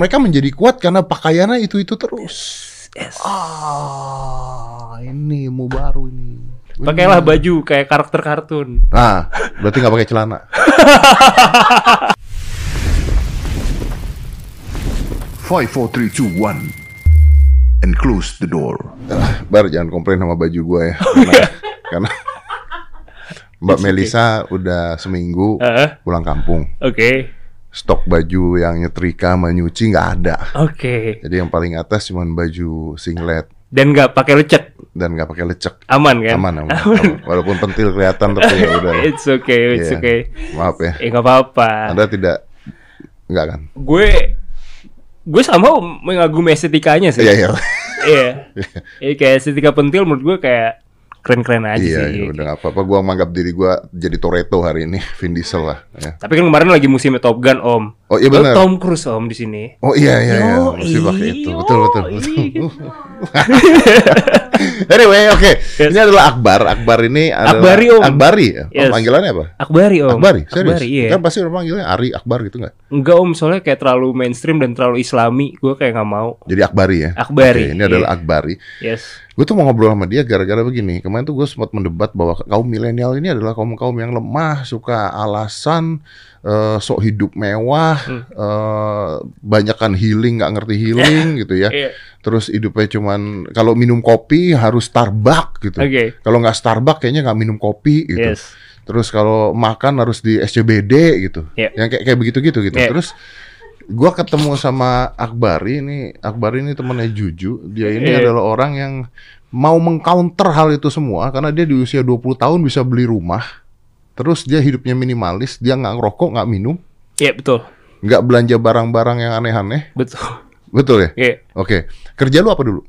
mereka menjadi kuat karena pakaiannya itu-itu terus. Yes. Ah, ini ilmu baru ini. Pakailah baju kayak karakter kartun. Nah, berarti nggak pakai celana. Five, four, three, two, one, and close the door. Bar jangan komplain sama baju gue ya. Karena, karena Mbak Melisa udah seminggu Heeh. pulang kampung. Oke. Stok baju yang nyetrika sama nyuci nggak ada. Oke. Jadi yang paling atas cuma baju singlet Dan nggak pakai lecek. dan nggak pakai lecek. Aman kan? Aman, aman, aman. Walaupun pentil kelihatan tapi ya udah. It's okay, it's Iya. okay. Maaf ya. Eh nggak apa-apa. Anda tidak nggak kan? Gue gue sama mengagumi estetikanya sih. Iya, iya. Iya. Iya, kayak estetika pentil menurut gue kayak keren-keren aja Iya, sih. iya, udah nggak apa-apa. Gua menganggap diri gua jadi Toretto hari ini, Vin Diesel lah. Ya. Tapi kan kemarin lagi musimnya Top Gun Om. Oh iya benar. Tom Cruise Om di sini. Oh iya iya iya, mesti pakai itu. Betul betul betul. anyway, oke. Yes. Ini adalah Akbar. Akbar ini adalah Akbari, Om. Akbari ya? Oh, Yes. panggilannya apa? Akbari Om. Akbari, serius? Akbari, iya. Kan pasti orang panggilnya Ari Akbar gitu nggak? Enggak Om, soalnya kayak terlalu mainstream dan terlalu islami. Gue kayak nggak mau. Jadi Akbari ya? Akbari, Oke, ini adalah iya. Akbari. Yes. Gue tuh mau ngobrol sama dia gara-gara begini. Kemarin tuh gue sempat mendebat bahwa kaum milenial ini adalah kaum kaum yang lemah, suka alasan, eh, sok hidup mewah, Hmm. eh, banyakan healing, nggak ngerti healing gitu ya. Iya. Terus hidupnya cuman kalau minum kopi harus Starbucks gitu. Oke. Kalau nggak Starbucks kayaknya nggak minum kopi gitu. Yes. Terus kalau makan harus di SCBD gitu. Iya. Yang kayak kayak begitu-gitu gitu. Iya. Terus gua ketemu sama Akbari ini, Akbari ini temannya Juju. Dia ini Iya. adalah orang yang mau mengcounter hal itu semua karena dia di usia 20 tahun bisa beli rumah. Terus dia hidupnya minimalis, dia nggak ngerokok, nggak minum, Iya betul. nggak belanja barang-barang yang aneh-aneh. Betul. Betul ya? Iya. Oke. Kerja lu apa dulu?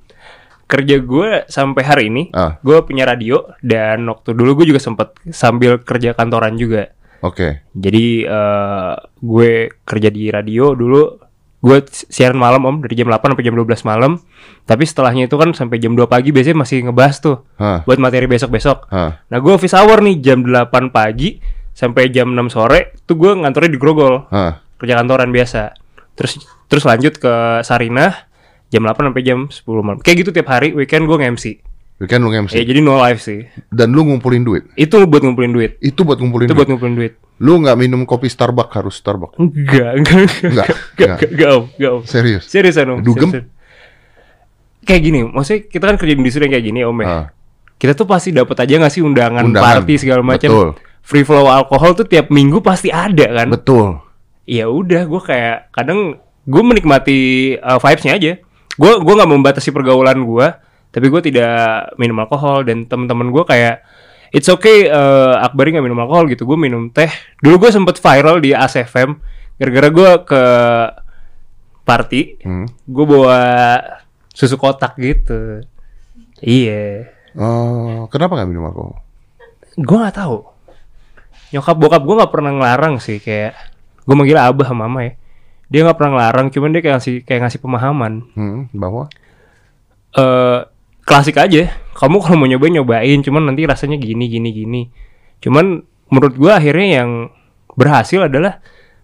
Kerja gue sampai hari ini, Ah. gue punya radio dan waktu dulu gue juga sempet sambil kerja kantoran juga. Oke. Jadi eh, gue kerja di radio dulu. Gue siaran malam om dari jam 8 sampai jam 12 malam. Tapi setelahnya itu kan sampai jam 2 pagi biasanya masih ngebahas tuh Hah. buat materi besok-besok. Hah. Nah gue office hour nih jam 8 pagi sampai jam 6 sore tuh gue ngantornya di Grogol Hah. kerja kantoran biasa. Terus terus lanjut ke Sarinah jam 8 sampai jam 10 malam. Kayak gitu tiap hari weekend gue nge-MC. Weekend lu nge-MC. Ya jadi no live sih. Dan lu ngumpulin duit. Itu buat ngumpulin duit. Itu buat ngumpulin Itu duit. buat ngumpulin duit. Lu nggak minum kopi Starbucks harus Starbucks. Enggak, enggak, Enggak, enggak, enggak. enggak, om. Serius. Seriusan om. Dugem? Kayak gini, maksudnya kita kan kerja di industri yang kayak gini om ya. Ah. Kita tuh pasti dapat aja nggak sih undangan, Undangan. party segala macam. Betul. Free flow alkohol tuh tiap minggu pasti ada kan. Betul. ya udah gue kayak kadang gue menikmati uh, vibesnya aja gue gue nggak membatasi pergaulan gue tapi gue tidak minum alkohol dan teman-teman gue kayak it's okay uh, Akbari nggak minum alkohol gitu. Gue minum teh. Dulu gue sempet viral di ASFM gara-gara gue ke party Hmm. gue bawa susu kotak gitu. Iya. Oh, kenapa nggak minum alkohol? gue nggak tahu. Nyokap bokap gue nggak pernah ngelarang sih kayak gue manggil abah sama mama ya. Dia nggak pernah ngelarang cuman dia kayak ngasih kayak ngasih pemahaman. Hmm, bahwa? Eh klasik aja kamu kalau mau nyobain nyobain cuman nanti rasanya gini gini gini cuman menurut gue akhirnya yang berhasil adalah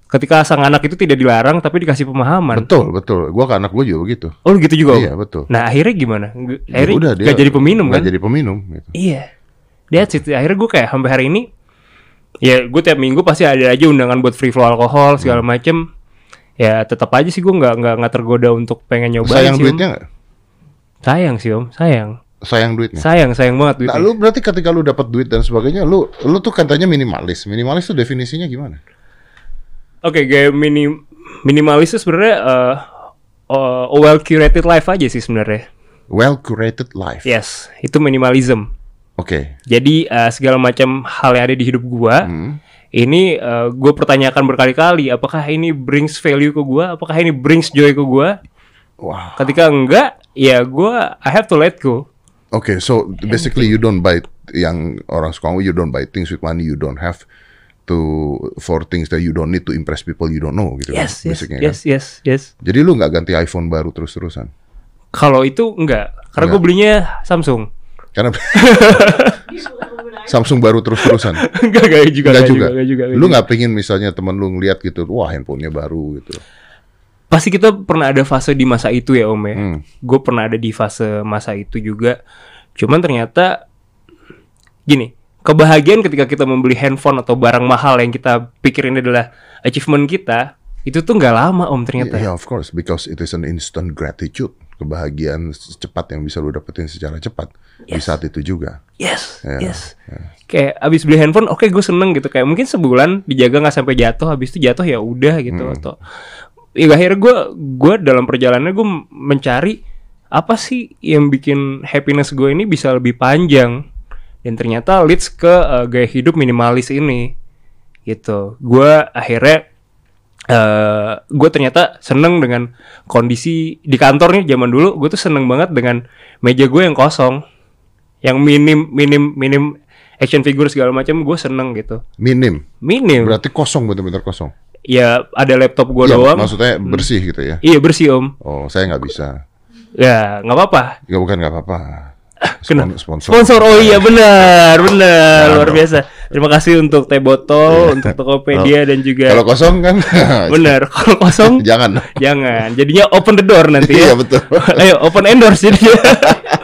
ketika sang anak itu tidak dilarang tapi dikasih pemahaman betul, betul. Gua ke anak gua juga begitu. oh gitu juga Om? Iya, betul. nah akhirnya gimana Ya akhirnya udah, gak jadi peminum nggak kan jadi peminum gitu. Iya. That's it. Akhirnya gue kayak sampai hari ini ya gue tiap minggu pasti ada aja undangan buat free flow alkohol segala Hmm. macem. Ya tetap aja sih gue nggak nggak nggak tergoda untuk pengen nyobain Sayang sih, duitnya nggak? Sayang sih om, sayang, Sayang duitnya. sayang, sayang banget Nah, duitnya. lu berarti ketika lu dapat duit dan sebagainya, lu lu tuh katanya minimalis. Minimalis tuh definisinya gimana? Oke, kayak mini minimalis itu sebenarnya uh, uh, well curated life aja sih sebenarnya. Well curated life. Yes, itu minimalism. Oke. Jadi uh, segala macam hal yang ada di hidup gua Hmm. ini gue pertanyakan berkali-kali apakah ini brings value ke gua apakah ini brings joy ke gua Wow. ketika enggak ya gua I have to let go Oke, so basically you don't buy yang orang suka you don't buy things with money you don't have to for things that you don't need to impress people you don't know gitu kan, yes yes basicnya yes kan. yes yes Jadi lu nggak ganti iPhone baru terus-terusan? kalau itu enggak karena gue belinya Samsung Karena Samsung baru terus-terusan. enggak enggak juga Enggak enggak juga. enggak juga, enggak Lu nggak pengen misalnya temen lu ngeliat gitu, wah handphonenya baru gitu. Pasti kita pernah ada fase di masa itu ya om ya. Hmm. Gue pernah ada di fase masa itu juga. Cuman ternyata gini, kebahagiaan ketika kita membeli handphone atau barang mahal yang kita pikirin adalah achievement kita, itu tuh nggak lama om ternyata. Yeah, of course, because it is an instant gratitude. Kebahagiaan cepat yang bisa lu dapetin secara cepat di saat itu juga. Yes, Ya, yes. Kayak abis beli handphone, oke gue seneng gitu. Kayak mungkin sebulan dijaga nggak sampai jatuh, habis itu jatuh ya udah gitu. Hmm. Atau ya akhirnya gue gue dalam perjalanannya gue mencari apa sih yang bikin happiness gue ini bisa lebih panjang dan ternyata leads ke uh, gaya hidup minimalis ini gitu. Gue akhirnya eh gue ternyata seneng dengan kondisi di kantor nih zaman dulu gue tuh seneng banget dengan meja gue yang kosong yang minim minim minim action figure segala macam gue seneng gitu Minim. minim Berarti kosong bener-bener kosong. Ya ada laptop gue Iya, doang Maksudnya bersih gitu ya. iya bersih om Oh, saya nggak bisa. ya nggak apa-apa Ya bukan nggak apa-apa. Spon- sponsor. sponsor oh iya benar benar Nah, luar biasa terima kasih untuk teh botol untuk Tokopedia dan juga Kalau kosong kan benar kalau kosong jangan. jangan jadinya open the door nanti Iya ya betul. ayo open endorse jadinya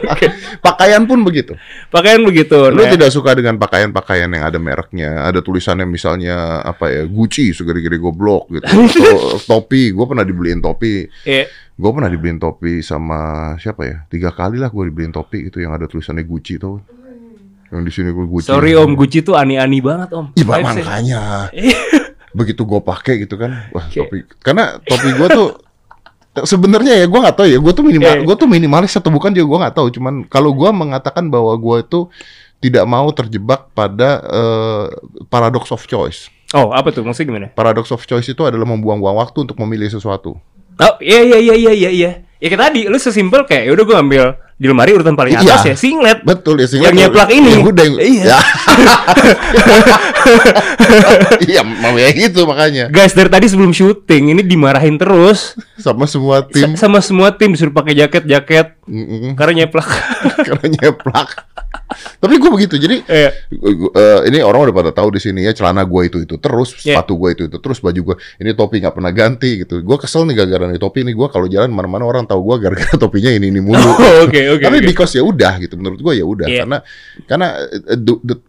Oke. Pakaian pun begitu. pakaian begitu Lu Nah, tidak suka dengan pakaian-pakaian yang ada mereknya, ada tulisannya misalnya apa ya Gucci, segeri-geri goblok gitu. Atau topi, gue pernah dibeliin topi. iya. Gue pernah dibeliin topi sama siapa ya? Tiga kali lah gue dibeliin topi itu yang ada tulisannya Gucci tuh. Yang di sini gue Gucci. sorry om Gucci tuh ani-ani banget om Iya makanya. Begitu gue pakai gitu kan, wah Oke. topi. Karena topi gue tuh sebenarnya ya gue nggak tahu ya, gue tuh minimal, Eh. gue tuh minimalis atau bukan juga gue nggak tahu. Cuman kalau gue mengatakan bahwa gue itu tidak mau terjebak pada eh, paradox of choice. oh apa tuh maksudnya gimana Paradox of choice itu adalah membuang-buang waktu untuk memilih sesuatu. oh iya iya iya iya iya iya ya kayak tadi lu sesimpel kayak yaudah gue ambil di lemari urutan paling atas Iya. ya singlet Betul ya sehingga Yang nyeplak ini. Ya udah yang- Iya. Ya. Iya, mau ya gitu makanya. guys dari tadi sebelum syuting ini dimarahin terus Sama semua Sa- tim sama semua tim disuruh pakai jaket jaket Mm-mm. karena nyeplak karena nyeplak. Tapi gue begitu. Jadi Iya. Gua- eh, ini orang udah pada tahu di sini ya celana gue itu itu terus Iya. sepatu gue itu itu terus baju gue ini topi nggak pernah ganti gitu gue kesel nih gara-gara nih topi ini gue kalau jalan mana-mana orang tahu gue gara-gara topinya ini ini mulu Oh, oke oke tapi oke. because ya udah gitu menurut gue ya udah Iya. karena karena eh, du- du-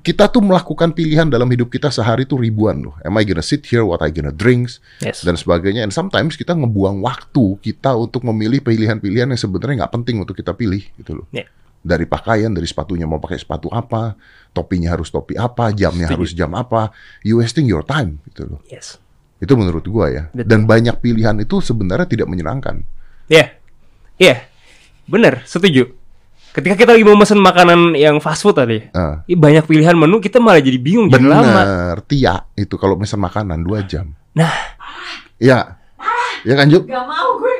kita tuh melakukan pilihan dalam hidup kita sehari tuh ribuan loh am I gonna sit here what I gonna drinks Yes. dan sebagainya and sometimes kita ngebuang waktu kita untuk memilih pilihan-pilihan yang sebenarnya nggak penting untuk kita pilih gitu loh Iya. dari pakaian, dari sepatunya mau pakai sepatu apa, topinya harus topi apa, jamnya Setuju. harus jam apa, you wasting your time gitu loh. yes Itu menurut gua ya. Betul. Dan banyak pilihan itu sebenarnya tidak menyenangkan. Iya, iya, bener, setuju. Ketika kita lagi mau mesen makanan yang fast food tadi, ih, banyak pilihan menu kita malah jadi bingung jadi lama. Bener, tia itu kalau pesan makanan dua jam. Nah, Iya, ya kan Juk? Gak mau gue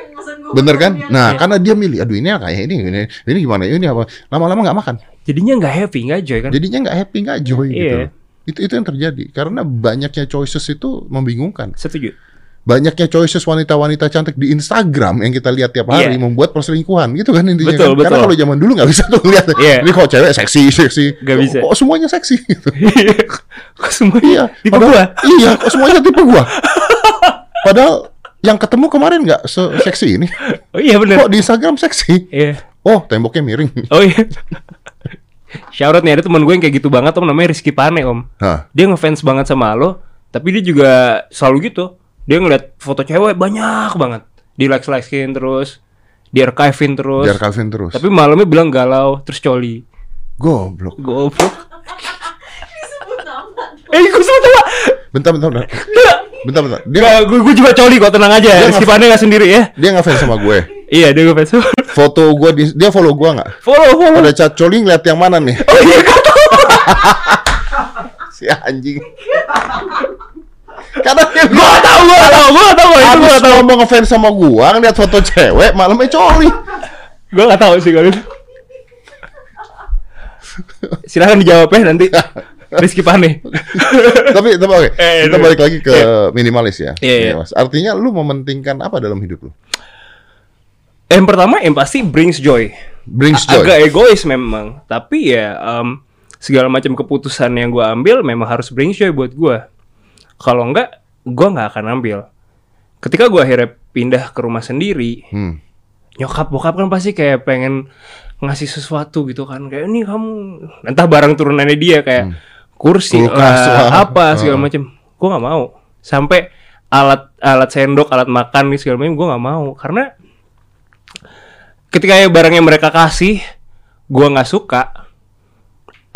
Bener kan? Nah, Iya. karena dia milih, aduh ini kayak ini, ini, ini gimana, ini apa? Lama-lama nggak makan. jadinya nggak happy, nggak joy kan? Jadinya nggak happy, nggak joy gitu. Iya. Itu itu yang terjadi karena banyaknya choices itu membingungkan. Setuju. Banyaknya choices wanita-wanita cantik di Instagram yang kita lihat tiap hari Iya. membuat perselingkuhan gitu kan intinya Betul, kan? Karena betul. kalau zaman dulu nggak bisa tuh lihat Iya. ini kok cewek seksi seksi Kok- bisa. kok semuanya seksi gitu. Kok semuanya iya tipe padahal- gua? iya kok semuanya tipe gua padahal yang ketemu kemarin nggak se seksi ini Oh iya bener. kok di Instagram seksi Iya. oh temboknya miring Oh iya. Shoutout nih ada teman gue yang kayak gitu banget om namanya Rizky Pane om. Hah. Dia ngefans banget sama lo, tapi dia juga selalu gitu. Dia ngeliat foto cewek banyak banget. Di like likein terus, di archivein terus. biar Calvin terus Tapi malamnya bilang galau, terus coli. goblok Goblok. Nama Eh, gue sebut apa? bentar bentar bentar bentar bentar dia Gak, gue, gue juga coli kok, tenang aja. Dia Rizky ngef- Pane gak sendiri ya. dia ngefans sama gue Iya, dia ngefans. foto gua di, dia follow gua nggak follow, follow. pada chat coli ngeliat yang mana nih Oh iya, gak tau. si anjing karena dia Gue gak tau, gue gak tau, gue gak tau. Itu gue Abis gak tau. ngomong ngefans sama gua ngeliat foto cewek malamnya coli Gue gak tau sih kalau itu. Silahkan dijawab ya nanti. Rizky Pane. tapi tapi oke Eh, kita balik lagi ke minimalis ya Iya, iya. Minimalis. artinya lu mementingkan apa dalam hidup lu Yang pertama yang pasti brings joy. brings joy Agak egois memang, tapi ya em, segala macam keputusan yang gua ambil memang harus brings joy buat gua. Kalau enggak, gua nggak akan ambil. ketika gue akhirnya pindah ke rumah sendiri Hmm. nyokap bokap kan pasti kayak pengen ngasih sesuatu gitu kan kayak ini kamu entah barang turunannya dia kayak kursi Hmm. Kulkas lah, lah. apa segala Oh. macem gue nggak mau sampai alat alat sendok alat makan nih segala macam gue nggak mau karena ketika ya barang yang mereka kasih gue nggak suka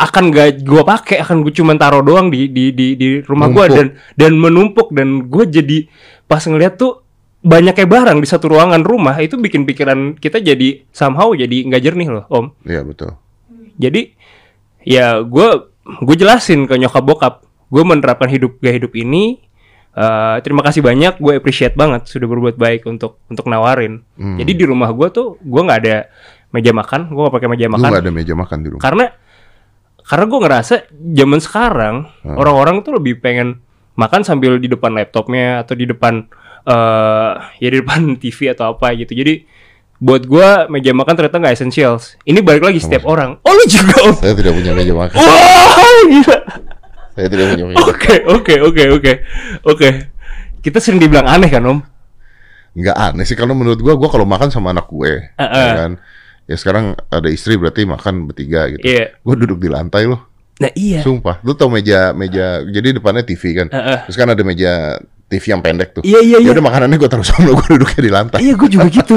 akan gak gue pakai akan gue cuman taruh doang di di di di rumah gue dan dan menumpuk dan gue jadi pas ngeliat tuh banyaknya barang di satu ruangan rumah itu bikin pikiran kita jadi somehow jadi nggak jernih loh om Iya betul. jadi ya gue gue jelasin ke nyokap bokap gue menerapkan hidup gaya hidup ini Eh, terima kasih banyak gue appreciate banget sudah berbuat baik untuk untuk nawarin Hmm. jadi di rumah gue tuh gue nggak ada meja makan gue nggak pakai meja makan nggak ada meja makan di rumah. karena karena gue ngerasa zaman sekarang Hmm. orang-orang tuh lebih pengen makan sambil di depan laptopnya atau di depan eh ya di depan TV atau apa gitu jadi buat gue meja makan ternyata nggak essentials ini balik lagi setiap orang oh lu juga om Saya tidak punya meja makan. wah gila Saya tidak punya meja. oke oke oke oke oke kita sering dibilang aneh kan om Nggak aneh sih kalau menurut gua, gua kalau makan sama anak gue, Uh-uh. ya kan. Ya sekarang ada istri berarti makan bertiga gitu. Iya. Gue duduk di lantai loh. nah iya Sumpah, lu tau meja meja jadi depannya TV kan. Uh-uh. Terus kan ada meja TV yang pendek tuh. Iya, iya, Ya iya. udah makanannya gue taruh sana, gue duduknya di lantai. iya gue juga gitu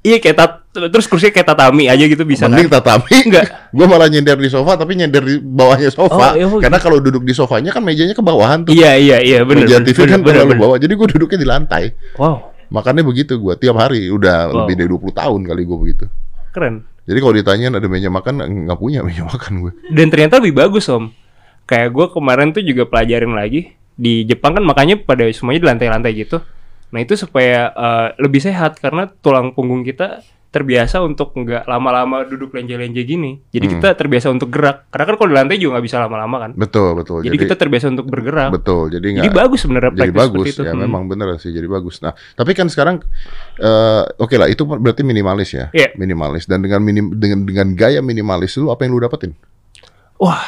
iya kayak tat terus kursinya kayak tatami aja gitu bisa Mending kan tatami. Enggak. gue malah nyender di sofa tapi nyender di bawahnya sofa. Oh, iya, oh, Karena kalau duduk di sofanya kan mejanya ke bawahan tuh. iya iya iya bener meja bener, TV bener, kan bener, terlalu bawah. Jadi gue duduknya di lantai. wow Makannya begitu gue tiap hari. Udah Wow. lebih dari 20 tahun kali gue begitu. keren Jadi kalau ditanyain ada meja makan nggak punya meja makan gue. dan ternyata lebih bagus om kayak gue kemarin tuh juga pelajarin lagi di Jepang kan makanya pada semuanya di lantai-lantai gitu nah itu supaya eh, lebih sehat karena tulang punggung kita terbiasa untuk nggak lama-lama duduk lenje-lenje gini jadi Hmm. kita terbiasa untuk gerak karena kan kalau di lantai juga nggak bisa lama-lama kan Betul betul. jadi, kita terbiasa untuk bergerak betul. Jadi jadi nggak bagus sebenarnya jadi bagus itu ya Hmm. memang bener sih jadi bagus. Nah tapi kan sekarang eh oke lah itu berarti minimalis ya Iya. minimalis dan dengan minim dengan dengan gaya minimalis lu apa yang lu dapetin? wah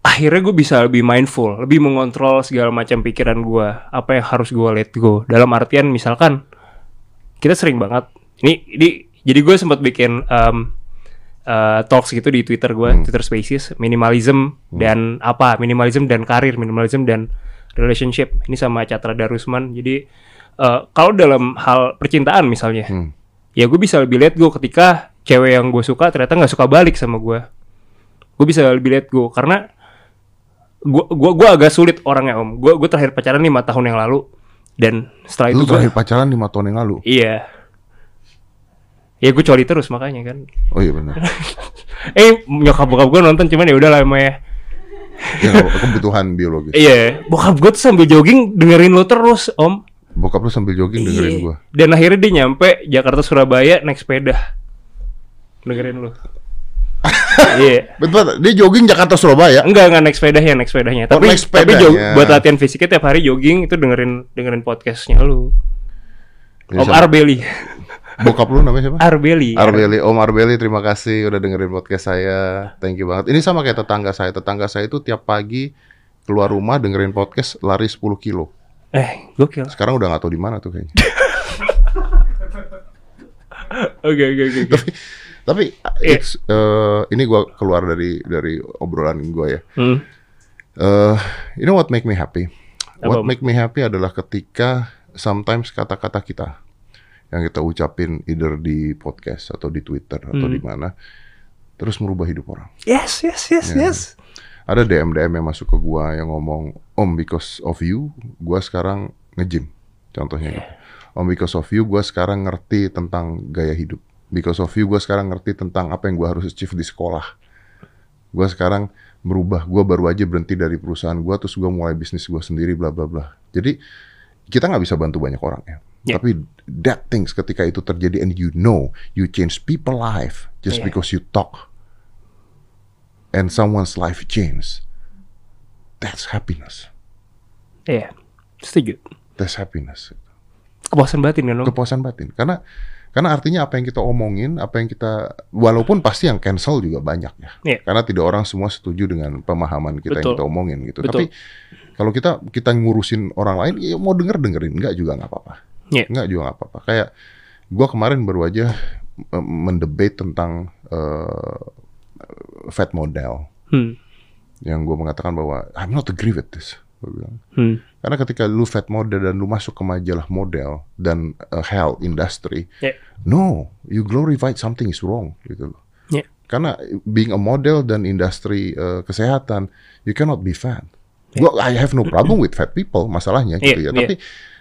akhirnya gue bisa lebih mindful, lebih mengontrol segala macam pikiran gue, apa yang harus gue let go. Dalam artian misalkan kita sering banget, ini, ini jadi gue sempat bikin um, uh, talks gitu di Twitter gue, Twitter Spaces, minimalism dan apa, minimalism dan karir, minimalism dan relationship. Ini sama Catra Darusman. Jadi uh, kalau dalam hal percintaan misalnya, Hmm. ya gue bisa lebih let go ketika cewek yang gue suka ternyata nggak suka balik sama gue. Gue bisa lebih let go karena gue gua gua agak sulit orangnya om. Gue gue terakhir pacaran lima tahun yang lalu dan setelah Lu itu gue pacaran lima tahun yang lalu. iya ya gue coli terus makanya kan Oh iya benar. eh nyokap bokap gue nonton cuman ya udah lah emang ya ya, kebutuhan biologis. iya bokap gue tuh sambil jogging dengerin lo terus om Bokap lu sambil jogging dengerin Iya. gua. dan akhirnya dia nyampe Jakarta Surabaya naik sepeda dengerin lo iya Betul, dia jogging Jakarta Surabaya. Enggak, enggak naik sepedanya, naik sepedanya. Oh, Tapi naik tapi jog- sepedanya. buat latihan fisiknya tiap hari jogging itu dengerin dengerin podcastnya lu. Ya, Om. Arbeli. Bokap lu namanya siapa? Arbeli. Arbeli, Om Arbeli, terima kasih udah dengerin podcast saya. Thank you banget. Ini sama kayak tetangga saya. Tetangga saya itu tiap pagi keluar rumah dengerin podcast lari 10 kilo. Eh, gokil. Sekarang udah nggak tahu di mana tuh kayaknya. Oke, oke, oke. Tapi Iya. it's, eh, ini gua keluar dari dari obrolan gua ya. Hmm. Eh, you know what make me happy? What Apa? make me happy adalah ketika sometimes kata-kata kita yang kita ucapin either di podcast atau di Twitter atau Hmm. di mana terus merubah hidup orang. Yes, yes, yes, Ya. yes. Ada DM DM yang masuk ke gua yang ngomong, "Om, because of you, gua sekarang nge-gym." Contohnya gitu. Om, because of you, gua sekarang ngerti tentang gaya hidup. Because of you, gua sekarang ngerti tentang apa yang gua harus achieve di sekolah. Gua sekarang merubah. Gua baru aja berhenti dari perusahaan gua, terus gua mulai bisnis gua sendiri, bla bla bla. Jadi kita nggak bisa bantu banyak orang ya. Yeah. Tapi that things ketika itu terjadi and you know you change people life just Yeah. because you talk and someone's life change. That's happiness. Iya. Setuju. That's happiness. Kepuasan batin kan, Om? Kepuasan batin. Karena karena artinya apa yang kita omongin, apa yang kita walaupun pasti yang cancel juga banyak ya. Iya. Karena tidak orang semua setuju dengan pemahaman kita yang Betul. kita omongin gitu. Betul. Tapi Kalau kita kita ngurusin orang lain, ya mau denger dengerin, enggak juga nggak apa-apa. Iya. Enggak juga nggak apa-apa. Kayak gua kemarin baru aja eh, mendebate tentang eh, fat model Hmm. yang gue mengatakan bahwa I'm not agree with this. Gua bilang. Hmm. Karena ketika lu fat model dan lu masuk ke majalah model dan uh, health industry, Yeah. no, you glorify something is wrong gitu loh. Yeah. Karena being a model dan industri uh, kesehatan, you cannot be fat. Gua I have no problem with fat people, masalahnya gitu Yeah, ya. Tapi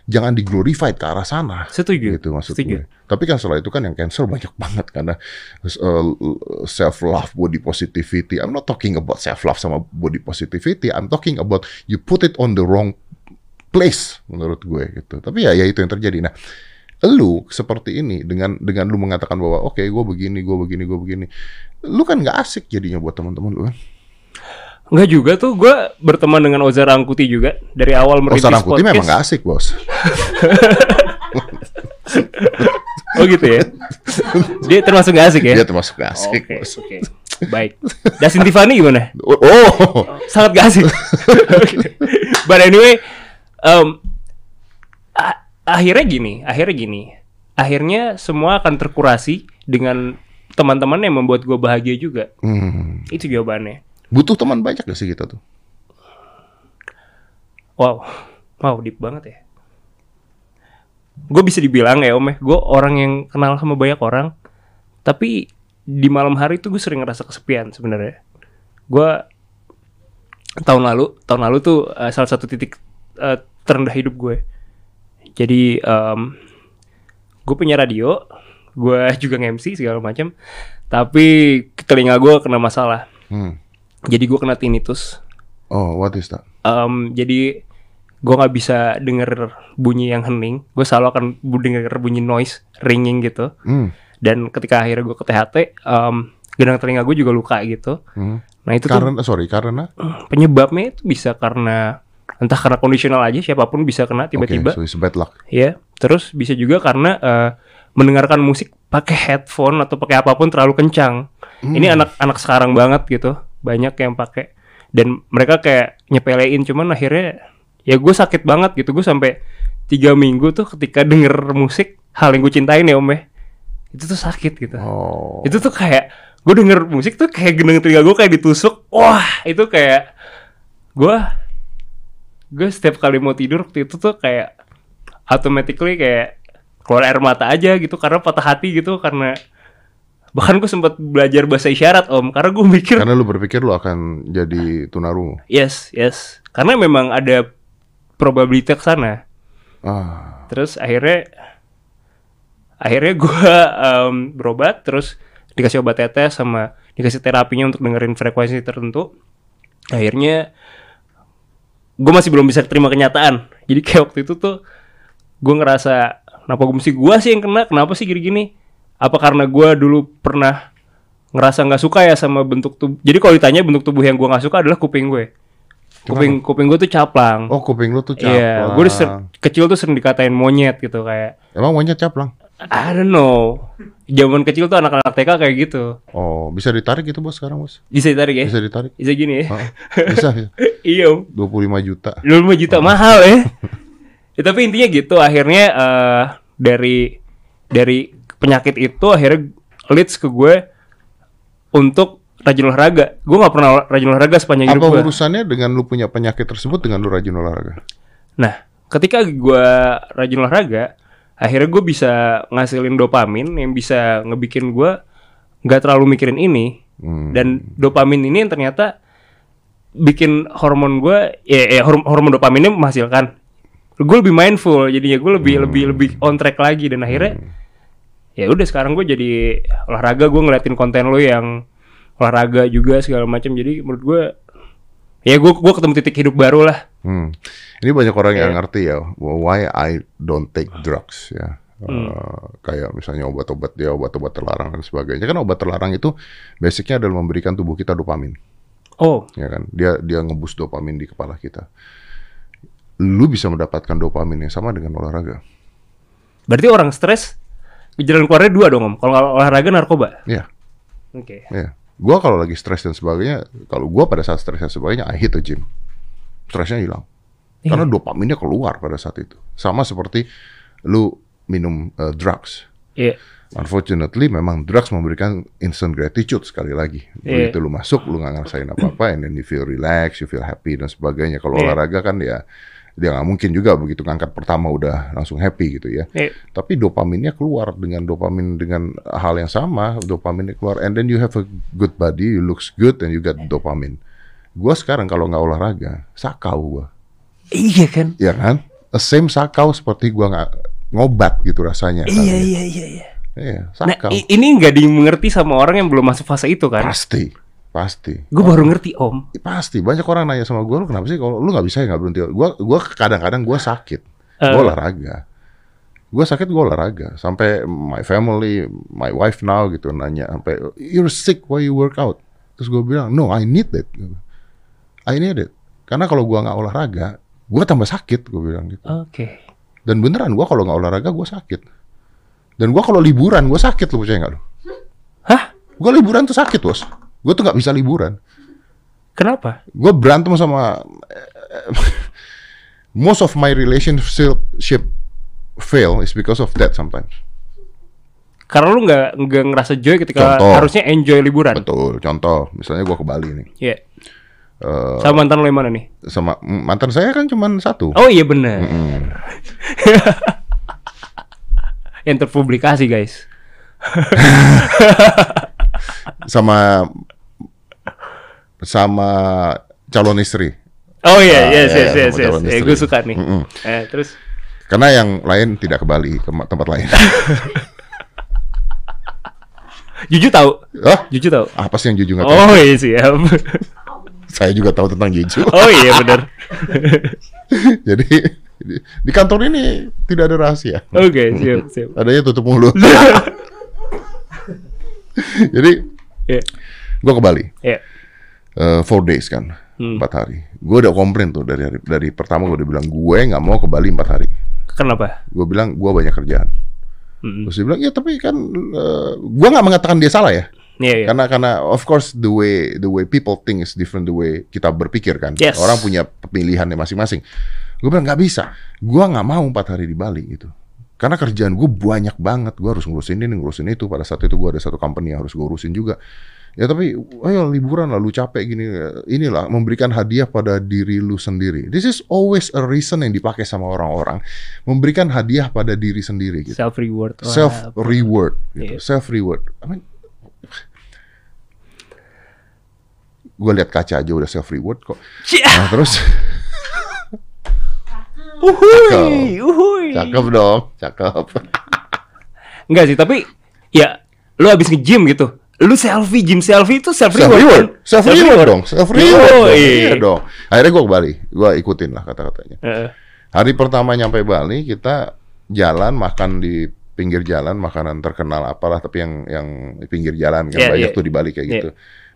jangan di glorified ke arah sana. Setuju. Gitu maksud Setuju. gue. Tapi kan setelah itu kan yang cancel banyak banget karena self love, body positivity. I'm not talking about self love sama body positivity. I'm talking about you put it on the wrong place menurut gue gitu. Tapi ya ya itu yang terjadi. Nah, lu seperti ini dengan dengan lu mengatakan bahwa oke gue begini, gue begini, gue begini. Lu kan nggak asik jadinya buat teman-teman lu kan. Enggak juga tuh gue berteman dengan Oza Rangkuti juga dari awal merintis sarang putih podcast. memang nggak asik bos. Oh gitu ya. Dia termasuk gak asik ya? Dia termasuk nggak asik. Oke, bos. oke. Baik. Dasin Tiffany gimana? Oh, oh. Sangat gak asik. But anyway, um, akhirnya gini, akhirnya gini. Akhirnya semua akan terkurasi dengan teman-teman yang membuat gue bahagia juga. Hmm. Itu jawabannya. Butuh teman banyak gak sih kita tuh? Wow, wow deep banget ya. Gue bisa dibilang ya om ya, gue orang yang kenal sama banyak orang, tapi di malam hari tuh gue sering ngerasa kesepian sebenarnya. Gue tahun lalu, tahun lalu tuh eh, salah satu titik eh, terendah hidup gue. Jadi gue punya radio, gue juga nge-MC segala macam, tapi telinga gue kena masalah. Hmm. Jadi gue kena tinnitus. Oh, what is that? Em, jadi gue nggak bisa denger bunyi yang hening gue selalu akan denger bunyi noise ringing gitu Hmm. dan ketika akhirnya gue ke THT em, gedang telinga gue juga luka gitu Hmm. nah itu tuh Karena sorry, karena penyebabnya itu bisa karena entah karena kondisional aja siapa pun bisa kena tiba-tiba. Oke, so it's bad luck. ya terus bisa juga karena eh, mendengarkan musik pakai headphone atau pakai apa pun terlalu kencang. Ini anak-anak sekarang banget gitu banyak yang pakai. Dan mereka kayak nyepelein cuman akhirnya ya gue sakit banget gitu. Gue sampai tiga minggu tuh ketika denger musik hal yang gue cintain ya om ya. Itu tuh sakit gitu. Oh. itu tuh kayak gue denger musik tuh kayak gendeng telinga gue kayak ditusuk. Wah itu kayak gue gue setiap kali mau tidur waktu itu tuh kayak automatically kayak keluar air mata aja gitu karena patah hati gitu karena bahkan gue sempat belajar bahasa isyarat om karena gue mikir Karena lu berpikir lu akan jadi tunarungu. yes yes karena memang ada probability ke sana Ah. terus akhirnya akhirnya gue berobat terus dikasih obat tetes sama dikasih terapinya untuk dengerin frekuensi tertentu akhirnya gue masih belum bisa terima kenyataan. Jadi kayak waktu itu tuh gue ngerasa kenapa gue mesti gue sih yang kena? Kenapa sih gini-gini? Apa karena gue dulu pernah ngerasa nggak suka ya sama bentuk tubuh? Jadi kalau ditanya bentuk tubuh yang gue nggak suka adalah kuping gue. Kuping kuping gue tuh caplang. Oh, kuping lu tuh caplang. Iya, gue kecil tuh sering dikatain monyet gitu kayak. Emang monyet caplang? I don't know. Zaman kecil tuh anak-anak TK kayak gitu. Oh, bisa ditarik itu bos sekarang bos? Bisa ditarik ya? Bisa ditarik? Bisa gini ya? Ah, bisa, bisa. iya, Om. 25 juta. 25 juta mahal ya. ya. Tapi intinya gitu akhirnya eh, dari dari penyakit itu akhirnya leads ke gue untuk rajin olahraga. Gue nggak pernah rajin olahraga sepanjang Apa hidup gue. urusannya dengan lu punya penyakit tersebut dengan lu rajin olahraga? Nah, ketika gue rajin olahraga, akhirnya gue bisa ngasilin dopamin yang bisa ngebikin gue nggak terlalu mikirin ini. Hmm. Dan dopamin ini yang ternyata bikin hormon gue, ya, ya horm- hormon dopaminnya menghasilkan. Gue lebih mindful, jadinya gue lebih lebih lebih on track lagi dan akhirnya ya udah sekarang gue jadi olahraga gue ngeliatin konten lo yang olahraga juga segala macam jadi menurut gue ya gue gue ketemu titik hidup baru lah Hmm. Ini banyak orang yang Iya. ngerti ya, why I don't take drugs ya. Hmm. Eh, kayak misalnya obat-obat dia obat-obat terlarang dan sebagainya kan obat terlarang itu basicnya adalah memberikan tubuh kita dopamin oh ya kan dia dia ngebus dopamin di kepala kita lu bisa mendapatkan dopamin yang sama dengan olahraga Berarti orang stres jalan keluarnya dua dong om. Kalau olahraga narkoba. ya Oke. ya gua kalau lagi stres dan sebagainya kalau gua pada saat stres dan sebagainya I hit the gym stresnya hilang karena dopaminnya keluar pada saat itu. Sama seperti lu minum uh, drugs. Iya. Unfortunately, memang drugs memberikan instant gratitude sekali lagi. Iya. Begitu lu masuk, lu nggak ngerasain apa-apa, and then you feel relax, you feel happy dan sebagainya. Kalau Iya. olahraga kan ya, dia nggak mungkin juga begitu ngangkat pertama udah langsung happy gitu ya. Iya. Tapi dopaminnya keluar dengan dopamin dengan hal yang sama, dopaminnya keluar, and then you have a good body, you looks good, and you get dopamine. Gua sekarang kalau nggak olahraga, sakau gua, Iya kan? ya kan? The same sakau seperti gua nggak ngobat gitu rasanya. Iya iya iya iya. Iya, Nah, sakau. i- ini nggak dimengerti sama orang yang belum masuk fase itu kan? Pasti, pasti. Gue baru ngerti om. Pasti banyak orang nanya sama gue, lu kenapa sih kalau lu nggak bisa ya nggak berhenti? Gue gua kadang-kadang gue sakit, gue Eh. olahraga. Gue sakit gue olahraga. Sampai my family, my wife now gitu nanya sampai you're sick why you work out? Terus gue bilang no I need it. I need it. Karena kalau gue nggak olahraga, gue tambah sakit. Gue bilang gitu. Oke. Dan beneran gue kalau nggak olahraga gue sakit. Dan gue kalau liburan gue sakit lu percaya nggak lu? Hah? Gue liburan tuh sakit bos. Gue tuh nggak bisa liburan. Kenapa? gue berantem sama most of my relationship fail is because of that sometimes. Karena lu nggak nggak ngerasa joy ketika Contoh. harusnya enjoy liburan. Betul. Contoh, misalnya gue ke Bali nih, Iya. Eh, Sama mantan lu yang mana nih? sama mm, mantan saya kan cuma satu. Oh iya bener. Mm. yang terpublikasi guys. Sama sama calon istri. Oh iya, Ah, yes, iya, yes, yes, sama yes. calon Eh, istri. gue suka nih. Mm-mm. Eh, terus Karena yang lain tidak ke Bali, ke tempat lain. Juju tahu? Hah? Juju tahu? Apa sih yang jujur nggak tahu? Oh iya siap. Saya juga tahu tentang Jeju. oh iya bener. Jadi di, kantor ini tidak ada rahasia. Oke siap siap. Adanya tutup mulut. Jadi Iya gue ke Bali. iya. eh, four days kan, Hmm. empat hari. Gue udah komplain tuh dari hari, dari pertama gue udah bilang gue nggak mau ke Bali empat hari. Kenapa? Gue bilang gue banyak kerjaan. Mm-mm. Terus dia bilang ya tapi kan eh, gue nggak mengatakan dia salah ya. Iya iya. Karena karena of course the way the way people think is different the way kita berpikir kan. Yes. Orang punya pemilihannya masing-masing. Gue bilang nggak bisa. Gue nggak mau empat hari di Bali gitu. Karena kerjaan gue banyak banget. Gue harus ngurusin ini, ngurusin itu. Pada saat itu gue ada satu company yang harus gue urusin juga. Ya tapi, ayo liburan lah, lu capek gini. Inilah memberikan hadiah pada diri lu sendiri. This is always a reason yang dipakai sama orang-orang. Memberikan hadiah pada diri sendiri gitu. Self reward. Self reward gitu. Iya. Self reward. I mean, gue lihat kaca aja udah self reward kok. Nah, terus Uhui, uhui. cakep dong, cakep. Enggak sih, tapi ya lu habis nge-gym gitu. Lu selfie, gym selfie itu self Self reward. reward, kan? self reward dong, self reward. Yoi. Iya dong. Akhirnya gue ke Bali, gue ikutin lah kata-katanya. Heeh. Hari pertama nyampe Bali kita jalan makan di pinggir jalan makanan terkenal apalah tapi yang yang di pinggir jalan kan Yeah, banyak yeah. tuh di Bali kayak Yeah. gitu.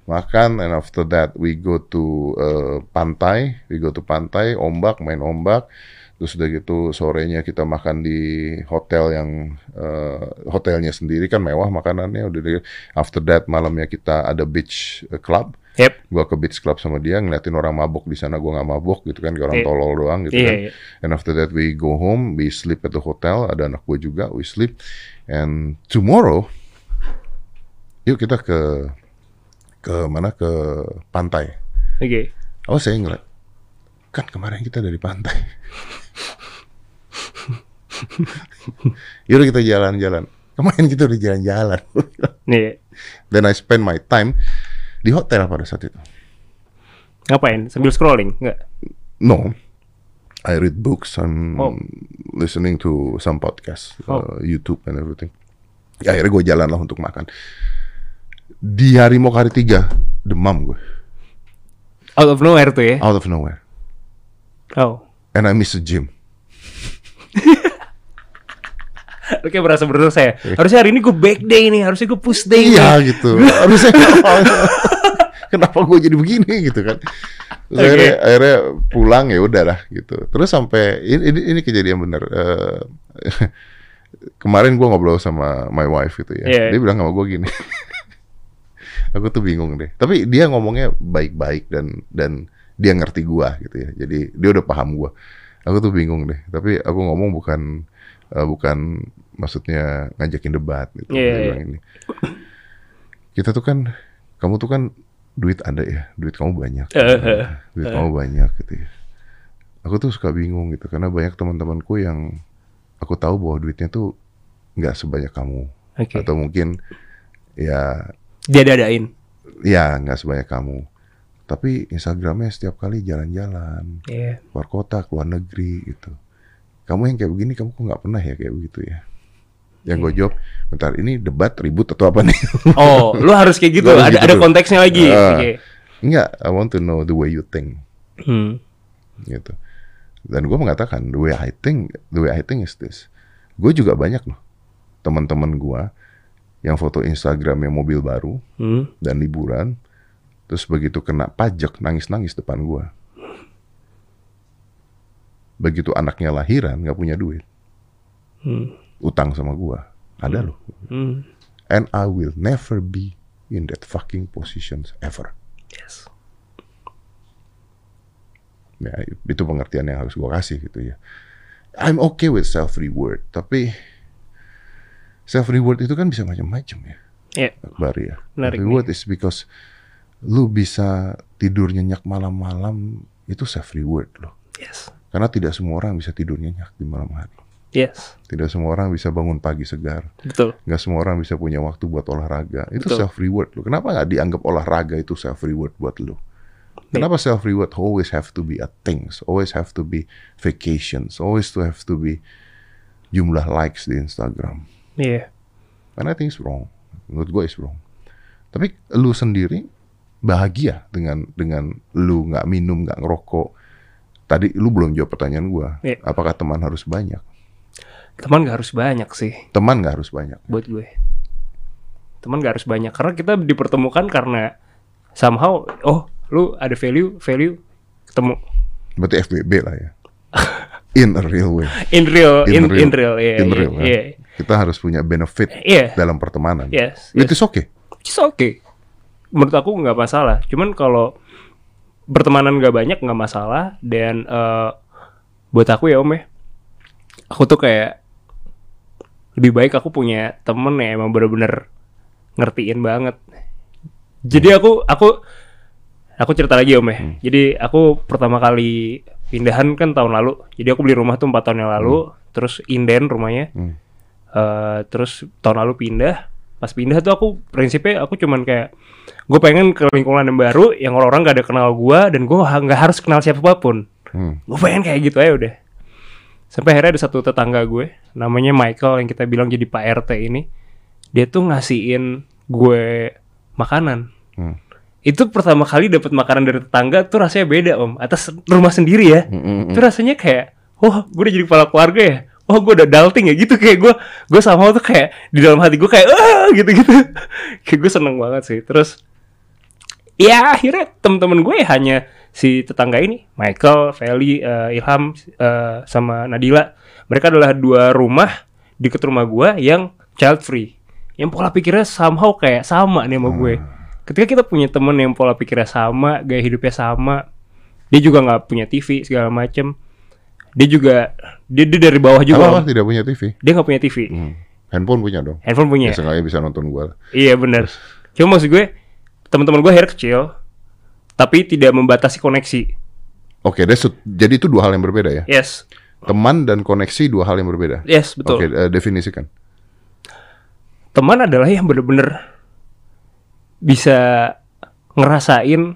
Makan and after that we go to uh, pantai, we go to pantai, ombak, main ombak. Terus udah gitu sorenya kita makan di hotel yang uh, hotelnya sendiri kan mewah makanannya. Udah gitu, after that malamnya kita ada beach club Yep. gua ke beach club sama dia ngeliatin orang mabok di sana gua nggak mabok gitu kan kayak orang Iya. tolol doang gitu Iya, kan iya. and after that we go home we sleep at the hotel ada anak gua juga we sleep and tomorrow yuk kita ke ke mana ke pantai Oke. oh saya ngeliat kan kemarin kita dari pantai yaudah kita jalan-jalan kemarin kita udah jalan-jalan Nih, then I spend my time di hotel pada saat itu ngapain? Sambil scrolling? Enggak. No, I read books. I'm Oh. listening to some podcasts, Oh. uh, YouTube and everything. Ya, akhirnya gue jalan lah untuk makan. Di hari mau hari tiga, demam gue, Out of nowhere tuh ya. out of nowhere, Oh. And I miss the gym. Kayak berasa berdosa ya. Harusnya hari ini gue back day nih, harusnya gue push day Iya nih. gitu. Harusnya kenapa gue jadi begini gitu kan? Terus Oke. akhirnya, akhirnya pulang ya udah lah gitu. Terus sampai ini ini, ini kejadian bener. Eh, kemarin gue ngobrol sama my wife gitu ya. Iya. Dia bilang sama gue gini. Aku tuh bingung deh. Tapi dia ngomongnya baik-baik dan dan dia ngerti gua gitu ya. Jadi dia udah paham gua. Aku tuh bingung deh. Tapi aku ngomong bukan eh, bukan maksudnya ngajakin debat gitu. Iya. bilang ini. Kita tuh kan kamu tuh kan duit ada ya, duit kamu banyak. Eh, duit kamu banyak gitu ya. Aku tuh suka bingung gitu karena banyak teman-temanku yang aku tahu bahwa duitnya tuh nggak sebanyak kamu Oke. atau mungkin ya Dia dadain. ya nggak sebanyak kamu tapi Instagramnya setiap kali jalan-jalan Iya. keluar kota keluar negeri gitu kamu yang kayak begini kamu kok nggak pernah ya kayak begitu ya yang gue jawab bentar ini debat ribut atau apa nih Oh, lu harus kayak gitu. Harus Ada gitu ada konteksnya lagi. Ah. Oke. Enggak, I want to know the way you think Hmm. gitu dan gue mengatakan the way I think the way I think is this gue juga banyak loh teman-teman gue yang foto Instagramnya mobil baru Hmm. dan liburan terus begitu kena pajak nangis-nangis depan gua begitu anaknya lahiran nggak punya duit Hmm. utang sama gua ada loh Hmm. and I will never be in that fucking positions ever Yes. ya itu pengertian yang harus gua kasih gitu ya I'm okay with self reward tapi self reward itu kan bisa macam-macam ya Iya. Akbar ya. Menarik reward is because lu bisa tidur nyenyak malam-malam itu self reward loh. Yes. Karena tidak semua orang bisa tidur nyenyak di malam hari. Yes. Tidak semua orang bisa bangun pagi segar. Betul. Nggak semua orang bisa punya waktu buat olahraga. Itu Betul. self reward loh. Kenapa nggak dianggap olahraga itu self reward buat lu? Kenapa self reward always have to be a things, always have to be vacations, always to have to be jumlah likes di Instagram? Iya. And I think it's wrong. Menurut gue it's wrong. Tapi lu sendiri bahagia dengan dengan lu nggak minum, nggak ngerokok. Tadi lu belum jawab pertanyaan gue. Iya. Apakah teman harus banyak? Teman gak harus banyak sih Teman nggak harus banyak. buat gue. Teman gak harus banyak karena kita dipertemukan karena somehow oh lu ada value value ketemu Berarti FBB lah ya. In a real way. in real in, real. in real In real, kan? iya Kita harus punya benefit Iya. dalam pertemanan. yes, Itu yes. oke. It's okay. Menurut aku nggak masalah. Cuman kalau bertemanan nggak banyak nggak masalah. Dan eh, buat aku ya om ya, aku tuh kayak lebih baik aku punya temen yang emang bener-bener ngertiin banget. Jadi aku aku aku cerita lagi om ya. Jadi aku pertama kali pindahan kan tahun lalu. Jadi aku beli rumah tuh empat tahun yang lalu. Terus inden rumahnya. Hmm. Eh, terus tahun lalu pindah. Pas pindah tuh aku prinsipnya aku cuman kayak gue pengen ke lingkungan yang baru yang orang-orang gak ada kenal gue dan gue nggak harus kenal siapa pun. Hmm. Gue pengen kayak gitu aja udah. Sampai akhirnya ada satu tetangga gue, namanya Michael yang kita bilang jadi Pak RT ini. Dia tuh ngasihin gue makanan. Hmm. Itu pertama kali dapat makanan dari tetangga tuh rasanya beda om. Atas rumah sendiri ya. Hmm, Itu rasanya kayak, wah gue udah jadi kepala keluarga ya. Wah gue udah dalting ya gitu kayak gue gue sama tuh kayak di dalam hati gue kayak ah gitu gitu kayak gue seneng banget sih terus ya akhirnya temen-temen gue hanya si tetangga ini Michael, Feli, eh, Ilham eh, sama Nadila mereka adalah dua rumah deket rumah gue yang child free yang pola pikirnya somehow kayak sama nih sama gue ketika kita punya temen yang pola pikirnya sama gaya hidupnya sama dia juga nggak punya TV segala macem dia juga dia, dia dari bawah juga Om. tidak punya TV? dia nggak punya TV Hmm. Handphone punya dong. handphone punya Ya, bisa nonton gua. Iya benar. Cuma maksud gue teman-teman gue akhirnya kecil, tapi tidak membatasi koneksi. Oke, a- jadi itu dua hal yang berbeda ya. Yes, Teman dan koneksi dua hal yang berbeda. yes betul. Oke, eh, definisikan. Teman adalah yang bener-bener bisa ngerasain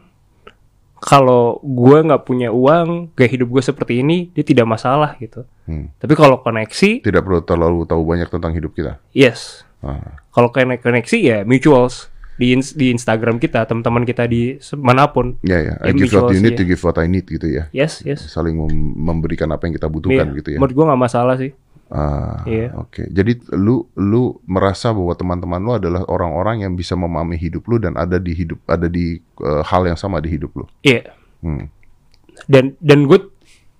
kalau gue nggak punya uang, gaya hidup gue seperti ini, dia tidak masalah gitu. Hmm. Tapi kalau koneksi, Tidak perlu terlalu tahu banyak tentang hidup kita. yes. Ah. Kalau konek koneksi ya mutuals di ins- di Instagram kita, teman-teman kita di mana pun. Ya ya, I give what you need, ya. you give what I need gitu ya. Yes, yes. Saling mem- memberikan apa yang kita butuhkan Iya, gitu ya. Menurut gue nggak masalah sih. Ah, Iya. oke. Jadi lu lu merasa bahwa teman-teman lu adalah orang-orang yang bisa memahami hidup lu dan ada di hidup ada di eh, hal yang sama di hidup lu. Iya. Hmm. dan dan gue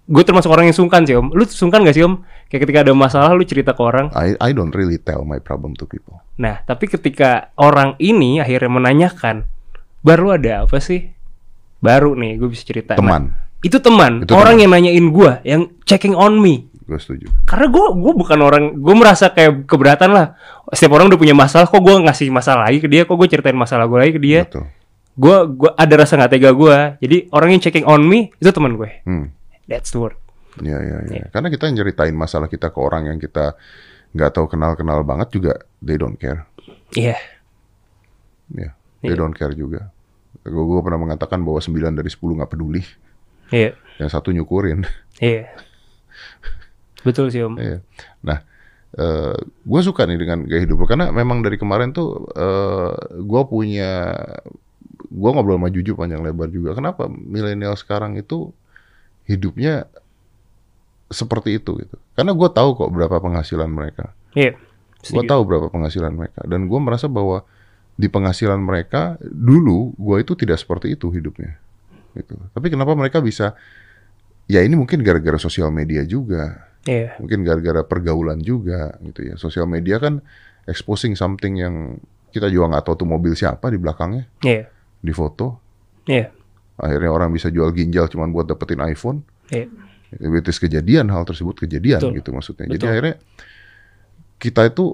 gue termasuk orang yang sungkan sih om lu sungkan gak sih om kayak ketika ada masalah lu cerita ke orang I I don't really tell my problem to people. nah tapi ketika orang ini akhirnya menanyakan baru ada apa sih baru nih gue bisa cerita. Nah, Teman, itu teman, Itu orang teman. yang nanyain gue, yang checking on me. gue setuju. Karena gue gue bukan orang, gue merasa kayak keberatan lah. Setiap orang udah punya masalah, kok gue ngasih masalah lagi ke dia, kok gue ceritain masalah gue lagi ke dia. Betul. Gue gue ada rasa nggak tega gue. Jadi orang yang checking on me itu teman gue. Hmm. That's the word. Ya, ya, ya. Karena kita nyeritain masalah kita ke orang yang kita nggak tahu kenal-kenal banget juga, they don't care. Iya. Ya, they don't care juga. Gue gue pernah mengatakan bahwa 9 dari 10 nggak peduli, Iya. yang satu nyukurin. Iya. Betul sih om. Iya. Nah, eh gue suka nih dengan gaya hidup lo karena memang dari kemarin tuh eh gue punya gue ngobrol sama Juju panjang lebar juga. Kenapa milenial sekarang itu hidupnya seperti itu gitu? Karena gue tahu kok berapa penghasilan mereka. Iya. Gue tahu berapa penghasilan mereka dan gue merasa bahwa di penghasilan mereka dulu gue itu tidak seperti itu hidupnya. Gitu. Tapi kenapa mereka bisa? Ya ini mungkin gara-gara sosial media juga Iya. mungkin gara-gara pergaulan juga gitu ya sosial media kan exposing something yang kita juga nggak tahu tuh mobil siapa di belakangnya Iya. di foto Iya. Akhirnya orang bisa jual ginjal cuma buat dapetin iPhone Iya. itu kejadian hal tersebut kejadian Betul. gitu maksudnya jadi Betul. akhirnya kita itu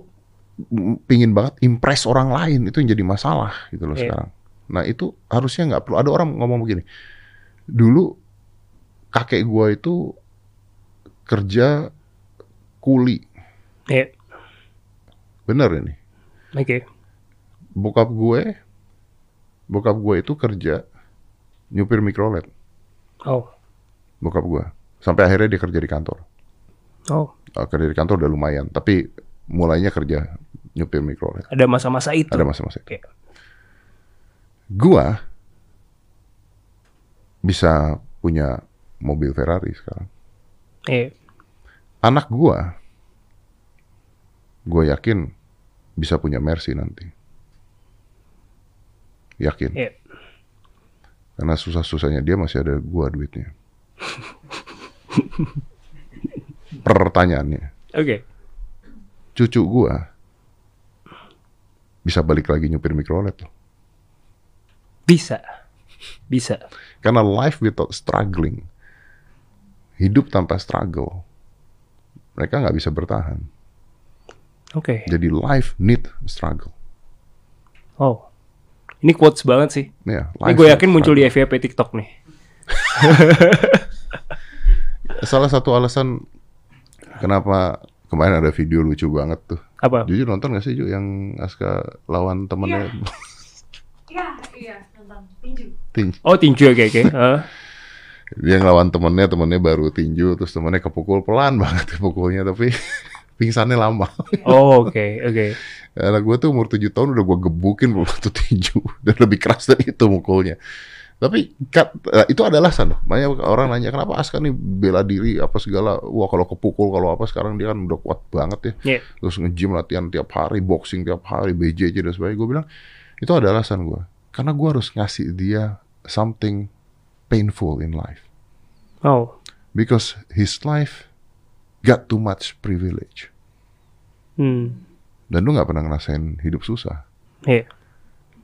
pingin banget impress orang lain itu yang jadi masalah gitu loh Iya. sekarang nah itu harusnya nggak perlu ada orang ngomong begini dulu kakek gua itu kerja kuli Iya. bener ini Oke. bokap gue bokap gue itu kerja nyupir mikrolet Oh. bokap gue sampai akhirnya dia kerja di kantor Oh. Eh, kerja di kantor udah lumayan tapi mulainya kerja nyupir mikrolet Ada masa-masa itu. ada masa-masa itu Oke. gua bisa punya mobil Ferrari sekarang Iya. anak gua gue yakin bisa punya Mercy nanti yakin Iya. Karena susah-susahnya dia masih ada gua duitnya pertanyaannya Oke. cucu gua bisa balik lagi nyupir mikrolet loh. Bisa. Bisa. Karena life without struggling, hidup tanpa struggle, mereka nggak bisa bertahan. Oke. Jadi life need struggle. Oh. Ini quotes banget sih. Ya, Ini gue yakin muncul di. FYP TikTok nih. Salah satu alasan kenapa kemarin ada video lucu banget tuh. Apa? Jujur nonton gak sih Ju yang Aska lawan temennya Iya, iya, tinju. tinju. Oh tinju oke oke. Heeh. Dia ngelawan temennya, temennya baru tinju, terus temennya kepukul pelan banget pukulnya, tapi pingsannya lama. Oh oke oke. Anak gue tuh umur 7 tahun udah gue gebukin waktu tinju dan lebih keras dari itu mukulnya. Tapi kat- eh, itu ada alasan loh. Banyak orang nanya kenapa Aska nih bela diri apa segala. Wah kalau kepukul kalau apa sekarang dia kan udah kuat banget ya. Iya. Terus nge-gym latihan tiap hari, boxing tiap hari, BJJ dan sebagainya. Gue bilang itu ada alasan gue. Karena gue harus ngasih dia something painful in life. Oh. Because his life got too much privilege. Hmm. Dan lu nggak pernah ngerasain hidup susah. Iya.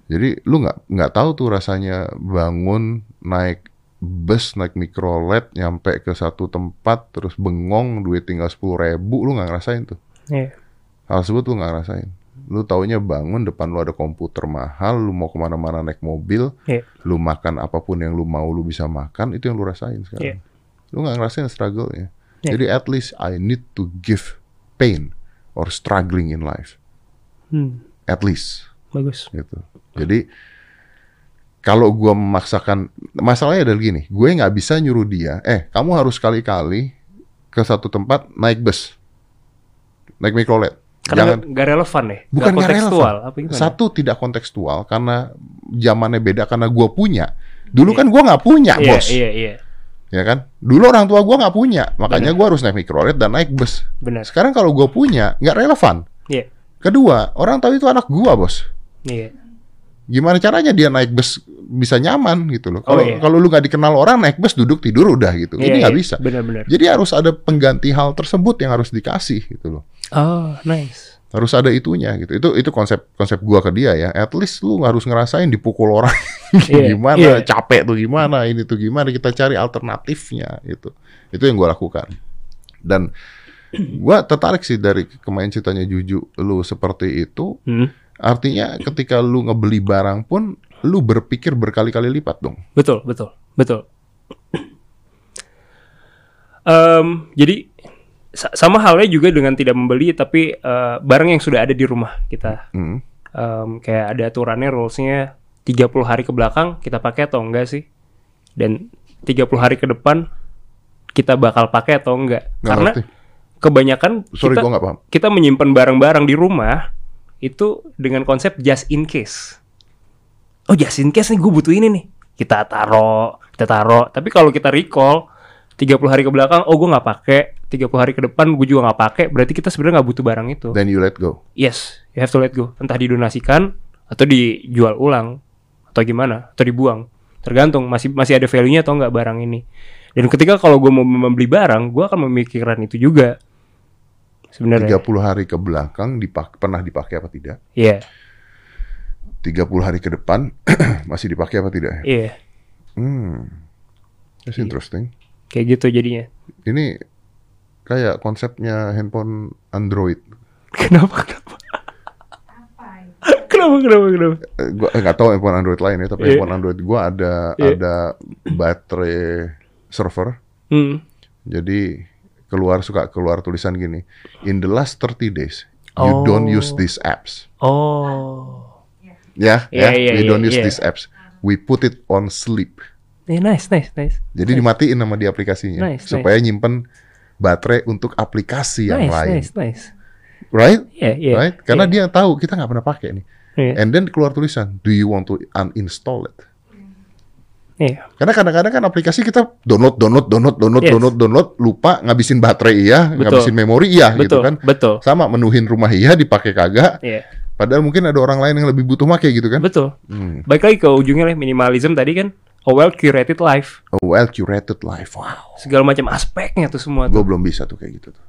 Jadi lu nggak nggak tahu tuh rasanya bangun naik bus naik mikrolet nyampe ke satu tempat terus bengong duit tinggal sepuluh ribu lu nggak ngerasain tuh Iya. hal tersebut lu nggak ngerasain lu taunya bangun depan lu ada komputer mahal lu mau ke mana-mana naik mobil Iya. lu makan apa pun yang lu mau lu bisa makan itu yang lu rasain sekarang lu nggak ngerasain struggle ya Iya. jadi at least I need to give pain or struggling in life Hmm. at least Bagus. gitu. Jadi kalau gua memaksakan masalahnya adalah gini, gue nggak bisa nyuruh dia, eh kamu harus kali-kali ke satu tempat naik bus, naik mikrolet. Karena Jangan nggak relevan ya. bukan Nggak nggak kontekstual. relevan. Apa gimana? Satu tidak kontekstual karena zamannya beda karena gua punya. Dulu kan gua nggak punya, Iya bos. iya iya. Ya kan? Dulu orang tua gua nggak punya, makanya gua harus naik mikrolet dan naik bus. Benar. Sekarang kalau gua punya, nggak relevan. Iya. Kedua, orang tahu itu anak gua, bos. Iya. gimana caranya dia naik bus bisa nyaman gitu loh. Oh, Kalau iya. kalau lu nggak dikenal orang naik bus duduk tidur udah gitu. Iya, Ini nggak iya. bisa. Benar-benar. Jadi harus ada pengganti hal tersebut yang harus dikasih gitu loh. Oh, nice. Harus ada itunya gitu. Itu itu konsep konsep gua ke dia ya. At least lu harus ngerasain dipukul orang Iya, gimana, iya. capek tuh gimana, ini tuh gimana. Kita cari alternatifnya gitu. Itu yang gua lakukan. Dan gua tertarik sih dari kemarin ceritanya Juju lu seperti itu. Hmm. Artinya ketika lu ngebeli barang pun lu berpikir berkali-kali lipat dong. Betul, betul, betul. Em, jadi sama halnya juga dengan tidak membeli tapi eh, barang yang sudah ada di rumah kita. Hmm. Em, kayak ada aturannya rulesnya 30 hari ke belakang kita pakai atau enggak sih? Dan 30 hari ke depan kita bakal pakai atau enggak? Nggak Karena ngerti. kebanyakan Sorry kita gua paham. kita menyimpan barang-barang di rumah itu dengan konsep just in case. Oh just in case nih gue butuh ini nih. Kita taro, kita taro. Tapi kalau kita recall 30 hari ke belakang, oh gue nggak pakai. 30 hari ke depan gue juga nggak pakai. Berarti kita sebenarnya nggak butuh barang itu. Then you let go. Yes, you have to let go. Entah didonasikan atau dijual ulang atau gimana, atau dibuang. Tergantung masih masih ada value-nya atau nggak barang ini. Dan ketika kalau gue mau membeli barang, gue akan memikirkan itu juga. Sebenarnya. 30 hari ke belakang dipak pernah dipakai apa tidak? Iya, 30 hari ke depan masih dipakai apa tidak? iya. Hmm. That's interesting. Kayak gitu jadinya. Ini kayak konsepnya handphone Android. Kenapa? Kenapa? Kenapa? Kenapa? Kenapa? Eh, gua eh, nggak tahu handphone Android lain ya, tapi Iya. handphone Android gua ada Iya. ada baterai server. Hmm. Jadi keluar suka keluar tulisan gini, in the last 30 days you Oh. don't use these apps. Oh. Ya, Iya, ya, iya, we iya, don't use iya. these apps. We put it on sleep. Eh, nice, nice, nice. Jadi dimatiin sama di aplikasinya Nice, supaya nyimpen baterai untuk aplikasi yang nice, lain. nice, nice. Right? Iya, iya. right? Karena iya. dia tahu kita nggak pernah pakai nih. Iya. And then keluar tulisan, do you want to uninstall it? Iya. Karena kadang-kadang kan aplikasi kita download, download, download, download, Yes. download, download, lupa ngabisin baterai iya, Betul. ngabisin memori iya, gitu Betul, kan? betul. Sama menuhin rumah iya, dipakai kagak. Iya. Padahal mungkin ada orang lain yang lebih butuh make gitu kan? Betul. Hmm. Baik lagi ke ujungnya lah minimalism tadi kan a well curated life. A well curated life. Wow. Segala macam aspeknya tuh semua Gue belum bisa tuh kayak gitu tuh.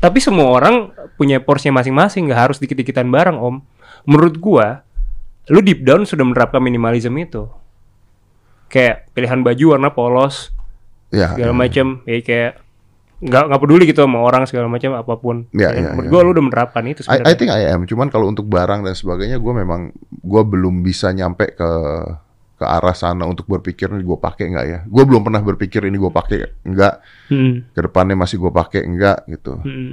Tapi semua orang punya porsinya masing-masing, nggak harus dikit-dikitan barang, Om. Menurut gua, lu deep down sudah menerapkan minimalism itu. Kayak pilihan baju warna polos, Ya. segala ya. macam, ya kayak nggak nggak peduli gitu sama orang segala macam apa pun. Ya, Ya, ya, menurut ya. gua lu udah menerapkan itu I, I think I am. Cuman kalau untuk barang dan sebagainya, gue memang gue belum bisa nyampe ke ke arah sana untuk berpikir ini gue pakai nggak ya. Gue belum pernah berpikir ini gue pakai nggak. Hmm, Ke depannya masih gue pakai nggak gitu. hmm.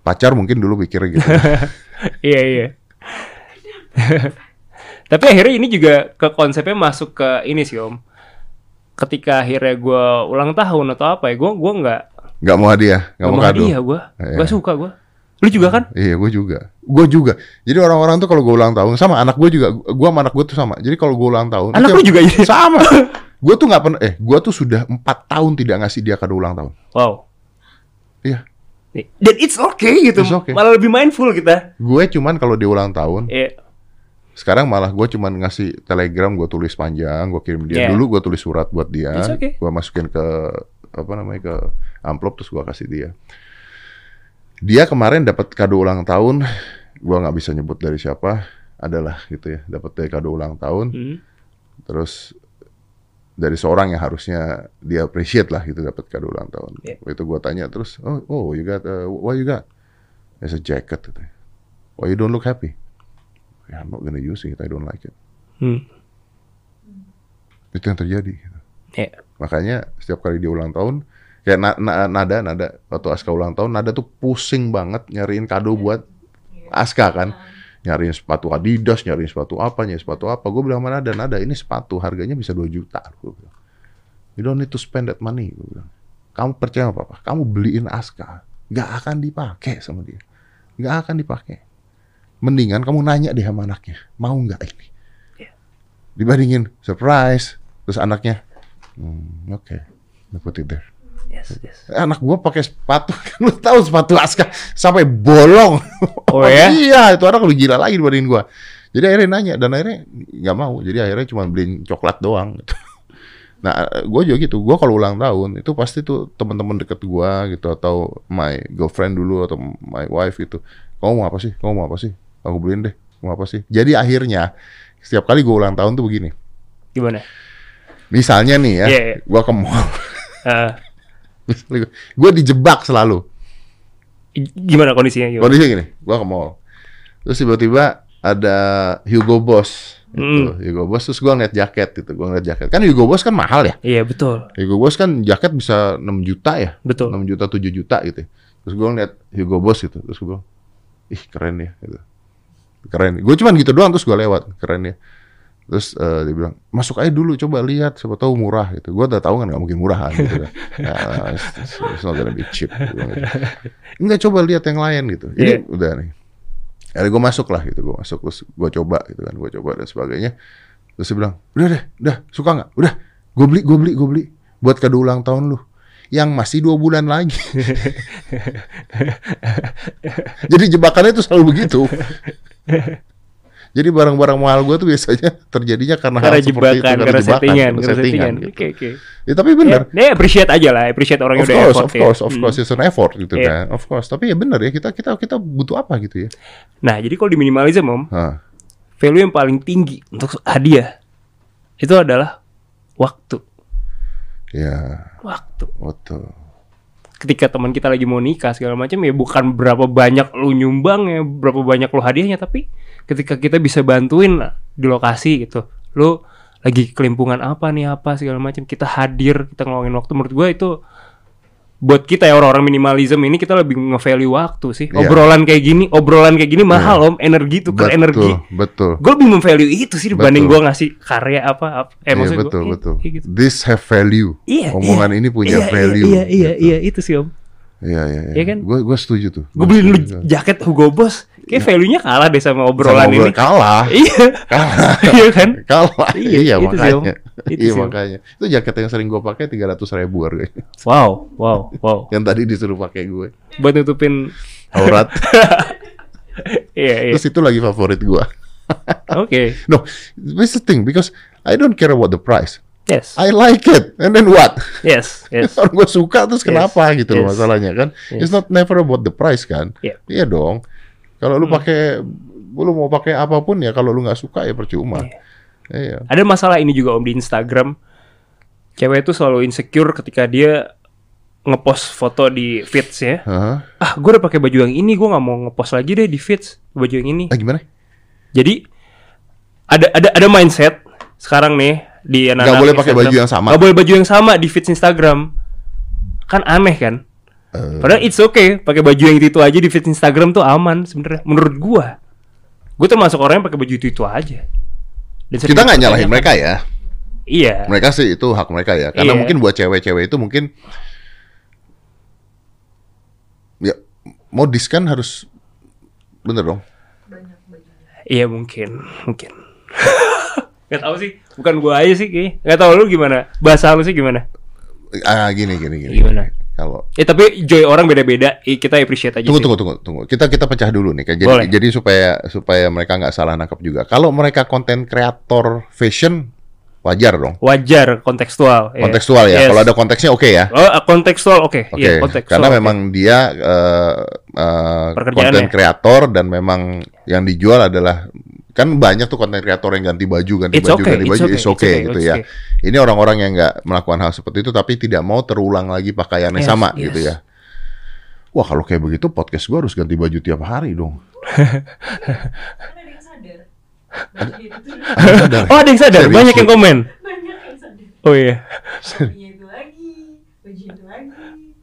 Pacar mungkin dulu pikirnya gitu. Iya iya. Tapi akhirnya ini juga ke konsepnya masuk ke ini sih om. Ketika akhirnya gue ulang tahun atau apa ya, gue gua nggak Nggak mau hadiah, nggak mau mau kado. hadiah gue, Iya. gue suka gue. Lu juga kan? Iya, gue juga. Gue juga. Jadi orang-orang tuh kalau gue ulang tahun sama anak gue juga. Gue sama anak gue tuh sama. Jadi kalau gue ulang tahun, Anak lu juga jadi? sama. gue tuh nggak pernah. Eh, gue tuh sudah empat tahun tidak ngasih dia kado ulang tahun. Wow. Iya. Dan it's okay gitu. It's okay. Malah lebih mindful kita. Gue cuman kalau dia ulang tahun, Iya. sekarang malah gue cuman ngasih telegram, gue tulis panjang, gue kirim dia. Yeah. Dulu gue tulis surat buat dia, It's okay. gue masukin ke apa namanya ke amplop terus gue kasih dia. Dia kemarin dapat kado ulang tahun, gue nggak bisa nyebut dari siapa, adalah gitu ya, dapat dari kado ulang tahun. Hmm. terus dari seorang yang harusnya dia appreciate lah gitu dapat kado ulang tahun. Yeah. Itu gua tanya terus, oh, oh you got, uh, what you got? It's a jacket. Gitu. Why you don't look happy? Yeah, I'm not gonna use it. I don't like it. Hmm. Itu yang terjadi. gitu. Iya. Makanya setiap kali dia ulang tahun, kayak na- na- nada, nada waktu Aska ulang tahun, nada tuh pusing banget nyariin kado buat Aska kan. Nyariin sepatu Adidas, nyariin sepatu apa, nyariin sepatu apa. Gue bilang sama Nada, Nada ini sepatu harganya bisa 2 juta. Gua bilang. You don't need to spend that money. Gua bilang. Kamu percaya apa? apa? Kamu beliin Aska, nggak akan dipakai sama dia. Nggak akan dipakai. Mendingan kamu nanya deh sama anaknya, mau nggak ini? Dibandingin surprise, terus anaknya, hmm, oke, okay. put it there. Yes, yes. Anak gua pakai sepatu, kan lu tahu sepatu Aska sampai bolong. Oh ya? iya, itu anak lebih gila lagi dibanding gua. Jadi akhirnya nanya dan akhirnya nggak mau. Jadi akhirnya cuma beliin coklat doang. gitu. Nah, gue juga gitu. Gue kalau ulang tahun itu pasti tuh teman-teman deket gua gitu atau my girlfriend dulu atau my wife gitu kamu mau apa sih kamu mau apa sih aku beliin deh mau apa sih jadi akhirnya setiap kali gue ulang tahun tuh begini Gimana? misalnya nih ya Iya, iya. gue ke mall Eh, gue dijebak selalu. Gimana kondisinya? Gimana? kondisinya gini gue ke mall. Terus tiba-tiba ada Hugo Boss gitu. Hmm. Hugo Boss terus gue ngeliat jaket gitu gue ngeliat jaket. Kan Hugo Boss kan mahal ya? Iya betul, Hugo Boss kan jaket bisa 6 juta ya? Betul. 6 juta 7 juta gitu. Terus gue ngeliat Hugo Boss gitu. Terus gue bilang ih keren ya gitu. Keren. Gue cuman gitu doang terus gue lewat. Keren ya terus eh, dia bilang masuk aja dulu coba lihat siapa tahu murah gitu. Gue udah tahu kan nggak mungkin murahan gitu kan. Nah, it's, it's- not gonna be cheap gitu. enggak coba lihat yang lain gitu. Ini Iya. udah nih. Akhirnya gue masuk lah gitu. Gue masuk terus gue coba gitu kan. Gue coba dan sebagainya. Terus dia bilang udah deh udah suka nggak? Udah gue beli gue beli gue beli. Buat kado ulang tahun lu. Yang masih dua bulan lagi. Jadi jebakannya itu selalu begitu jadi barang-barang mahal gue tuh biasanya terjadinya karena, Karena hal seperti itu jebakan, karena settingan, karena karena settingan. gitu. Oke oke. Ya, tapi benar Ya, ya, appreciate aja lah, appreciate orang yang of udah course, effort of ya. course, of Hmm. course, it's an effort gitu Iya. kan, of course. Tapi ya benar ya kita kita kita butuh apa gitu ya? Nah, jadi kalau di minimalism, Om, Hah. value yang paling tinggi untuk hadiah itu adalah waktu. Ya, Waktu. betul. Ketika teman kita lagi mau nikah segala macam ya bukan berapa banyak lu nyumbang ya, berapa banyak lu hadiahnya, tapi ketika kita bisa bantuin di lokasi gitu. Lu lagi kelimpungan apa nih apa segala macam, kita hadir, kita ngeluangin waktu menurut gua itu buat kita ya orang-orang minimalism ini kita lebih nge-value waktu sih. Iya. Obrolan kayak gini, obrolan kayak gini mahal Om, energi tuker betul, energi. betul. gue lebih memvalue itu sih dibanding gue ngasih karya apa, apa eh Iya maksud gua, betul iya, betul. iya gitu. This have value. Iya, Omongan iya. ini punya iya, value. Iya iya gitu. iya itu sih om. Iya iya. Iya kan? Gue gue setuju tuh. Gue Gua beliin lu jaket Hugo Boss, kayak value-nya kalah deh sama obrolan Sama ini. kalah. Iya, Kalah. iya kan? Kalah. Iya, Iya, itu sih, makanya. Itu Iya sih, makanya. Itu jaket yang sering gue pakai tiga ratus ribu harganya. Wow, wow, wow. Yang tadi disuruh pakai gue. Buat nutupin, Aurat. iya iya. Terus itu lagi favorit gue. Oke, No, this is the thing because I don't care about the price. yes, I like it, and then what? yes, yes. Orang gue suka terus kenapa gitu loh yes. masalahnya kan? It's not never about the price kan? Iya. Iya dong. Kalau lu Hmm. pakai, lu mau pakai apa pun ya kalau lu nggak suka ya percuma. Iya. Ada masalah ini juga om di Instagram. Cewek itu selalu insecure ketika dia ngepost foto di feeds ya. Hah? Ah, gue udah pakai baju yang ini, gue nggak mau ngepost lagi deh di feeds baju yang ini. Ah, gimana? Jadi ada ada ada mindset sekarang nih di anak Nggak boleh pakai baju yang sama. Gak boleh baju yang sama di feeds Instagram. Kan aneh kan? Eh, Padahal it's okay pakai baju yang itu, itu aja di feeds Instagram tuh aman sebenarnya menurut gua. Gue termasuk orang yang pakai baju itu itu aja. Dan kita nggak nyalahin dipertanyakan. mereka ya. Iya. Mereka sih itu hak mereka ya. Karena Iya. mungkin buat cewek-cewek itu mungkin ya modis kan harus bener dong. Iya mungkin, mungkin. Gak tahu sih, bukan gua aja sih kayaknya. Gak tahu lu gimana? Bahasa lu sih gimana? Ah gini gini gini. Gimana? Kalau Eh tapi joy orang beda-beda, kita appreciate aja Tunggu, sih. tunggu, tunggu, tunggu. Kita kita pecah dulu nih, kan. Jadi, Boleh. jadi supaya supaya mereka nggak salah nangkap juga. Kalau mereka konten kreator fashion, wajar dong. Wajar kontekstual. iya. Kontekstual ya. Yes. Kalau ada konteksnya oke ya. Oh, kontekstual oke. Oke. Iya, kontekstual. Karena oke. memang dia eh, Pekerjaannya. konten kreator dan memang yang dijual adalah kan banyak tuh konten kreator yang ganti baju, ganti It's baju, okay, ganti it's baju, okay, it's it's okay, gitu it's ya. okay. Ini orang-orang yang nggak melakukan hal seperti itu tapi tidak mau terulang lagi pakaiannya Yes, sama yes. gitu ya. Wah kalau kayak begitu podcast gua harus ganti baju tiap hari dong. Ada sadar. Oh, ada yang sadar, Serius banyak yang komen. banyak yang sadar. Oh iya. Kopinya itu lagi, baju itu lagi.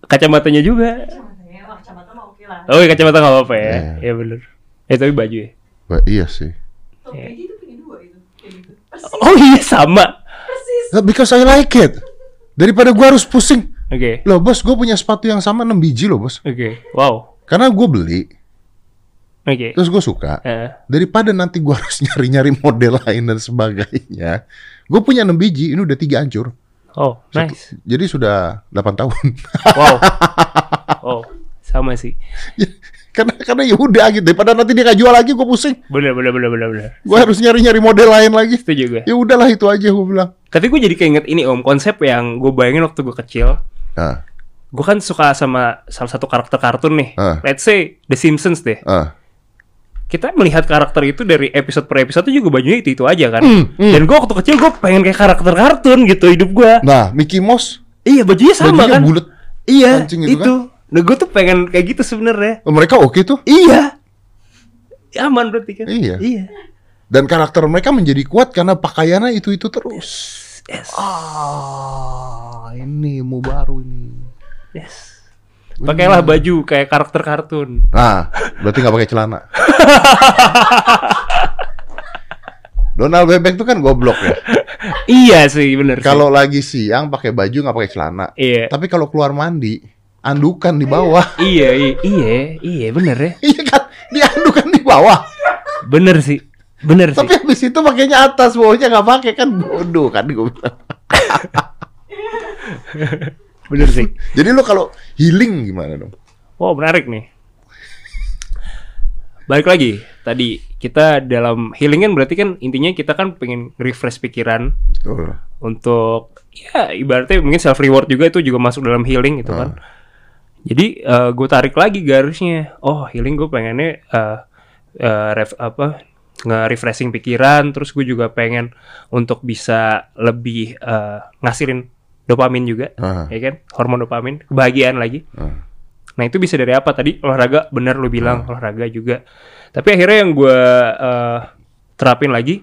Kacamatanya juga. Kacamatanya, wah kacamata mah oke lah. Oh, iya kacamata nggak apa-apa ya. Iya. Iya bener. Eh tapi baju ya. Ba- iya sih. Topi aja itu punya dua itu, kayak gitu. Oh iya sama. persis. Nah, Because I like it. Daripada gua harus pusing. Oke. Loh bos, gue punya sepatu yang sama 6 biji loh bos. Oke. Wow. Karena gue beli, Oke. terus gue suka. Eh, Daripada nanti gue harus nyari-nyari model lain dan sebagainya. Gue punya 6 biji, ini udah tiga hancur. oh, nice. Jadi sudah 8 tahun. Wow. Oh, sama sih. Karena karena ya udah gitu. Daripada nanti dia gak jual lagi, gue pusing. Bener bener bener bener bener. Gue harus nyari-nyari model lain lagi. Setuju gue. Ya udahlah itu aja gue bilang. Tapi gue jadi keinget ini om konsep yang gue bayangin waktu gue kecil. Ah, Gue kan suka sama salah satu karakter kartun nih. Ah. Let's say The Simpsons deh. ah, kita melihat karakter itu dari episode per episode itu juga bajunya itu itu aja kan. Hmm, hmm. Dan gue waktu kecil gue pengen kayak karakter kartun gitu hidup gue. Nah, Mickey Mouse, Iya bajunya sama bajunya kan. bulat. Iya Anjing itu. itu Nah gue tuh pengen kayak gitu sebenarnya. Oh, Mereka oke tuh. Iya. Aman berarti kan. Iya. Iya. Dan karakter mereka menjadi kuat karena pakaiannya itu-itu terus. Yes. Ah, ini ilmu baru ini. Yes. Pakailah baju kayak karakter kartun. Nah, berarti nggak pakai celana. Donald Bebek tuh kan goblok ya. iya sih bener. Kalau lagi siang pakai baju nggak pakai celana. Iya. Tapi kalau keluar mandi, andukan di bawah. Iya, iya, iya, iya bener ya. Iya kan? Diandukan di bawah. Bener sih. Bener sih. Tapi habis itu pakainya atas, bawahnya nggak pakai kan bodoh kan gue bilang. Bener sih. Jadi lo kalau healing gimana dong? Wow, menarik nih. Balik lagi, tadi kita dalam healing kan berarti kan intinya kita kan pengen refresh pikiran Betul. untuk ya ibaratnya mungkin self reward juga itu juga masuk dalam healing gitu kan. Jadi gue tarik lagi garisnya. Oh healing gue pengennya eh eh, ref, apa nge-refreshing pikiran. Terus gue juga pengen untuk bisa lebih eh, ngasilin dopamin juga, Ah. ya kan? Hormon dopamin, kebahagiaan lagi. Ah. Nah itu bisa dari apa tadi olahraga benar lu bilang olahraga juga. Tapi akhirnya yang gue eh, terapin lagi.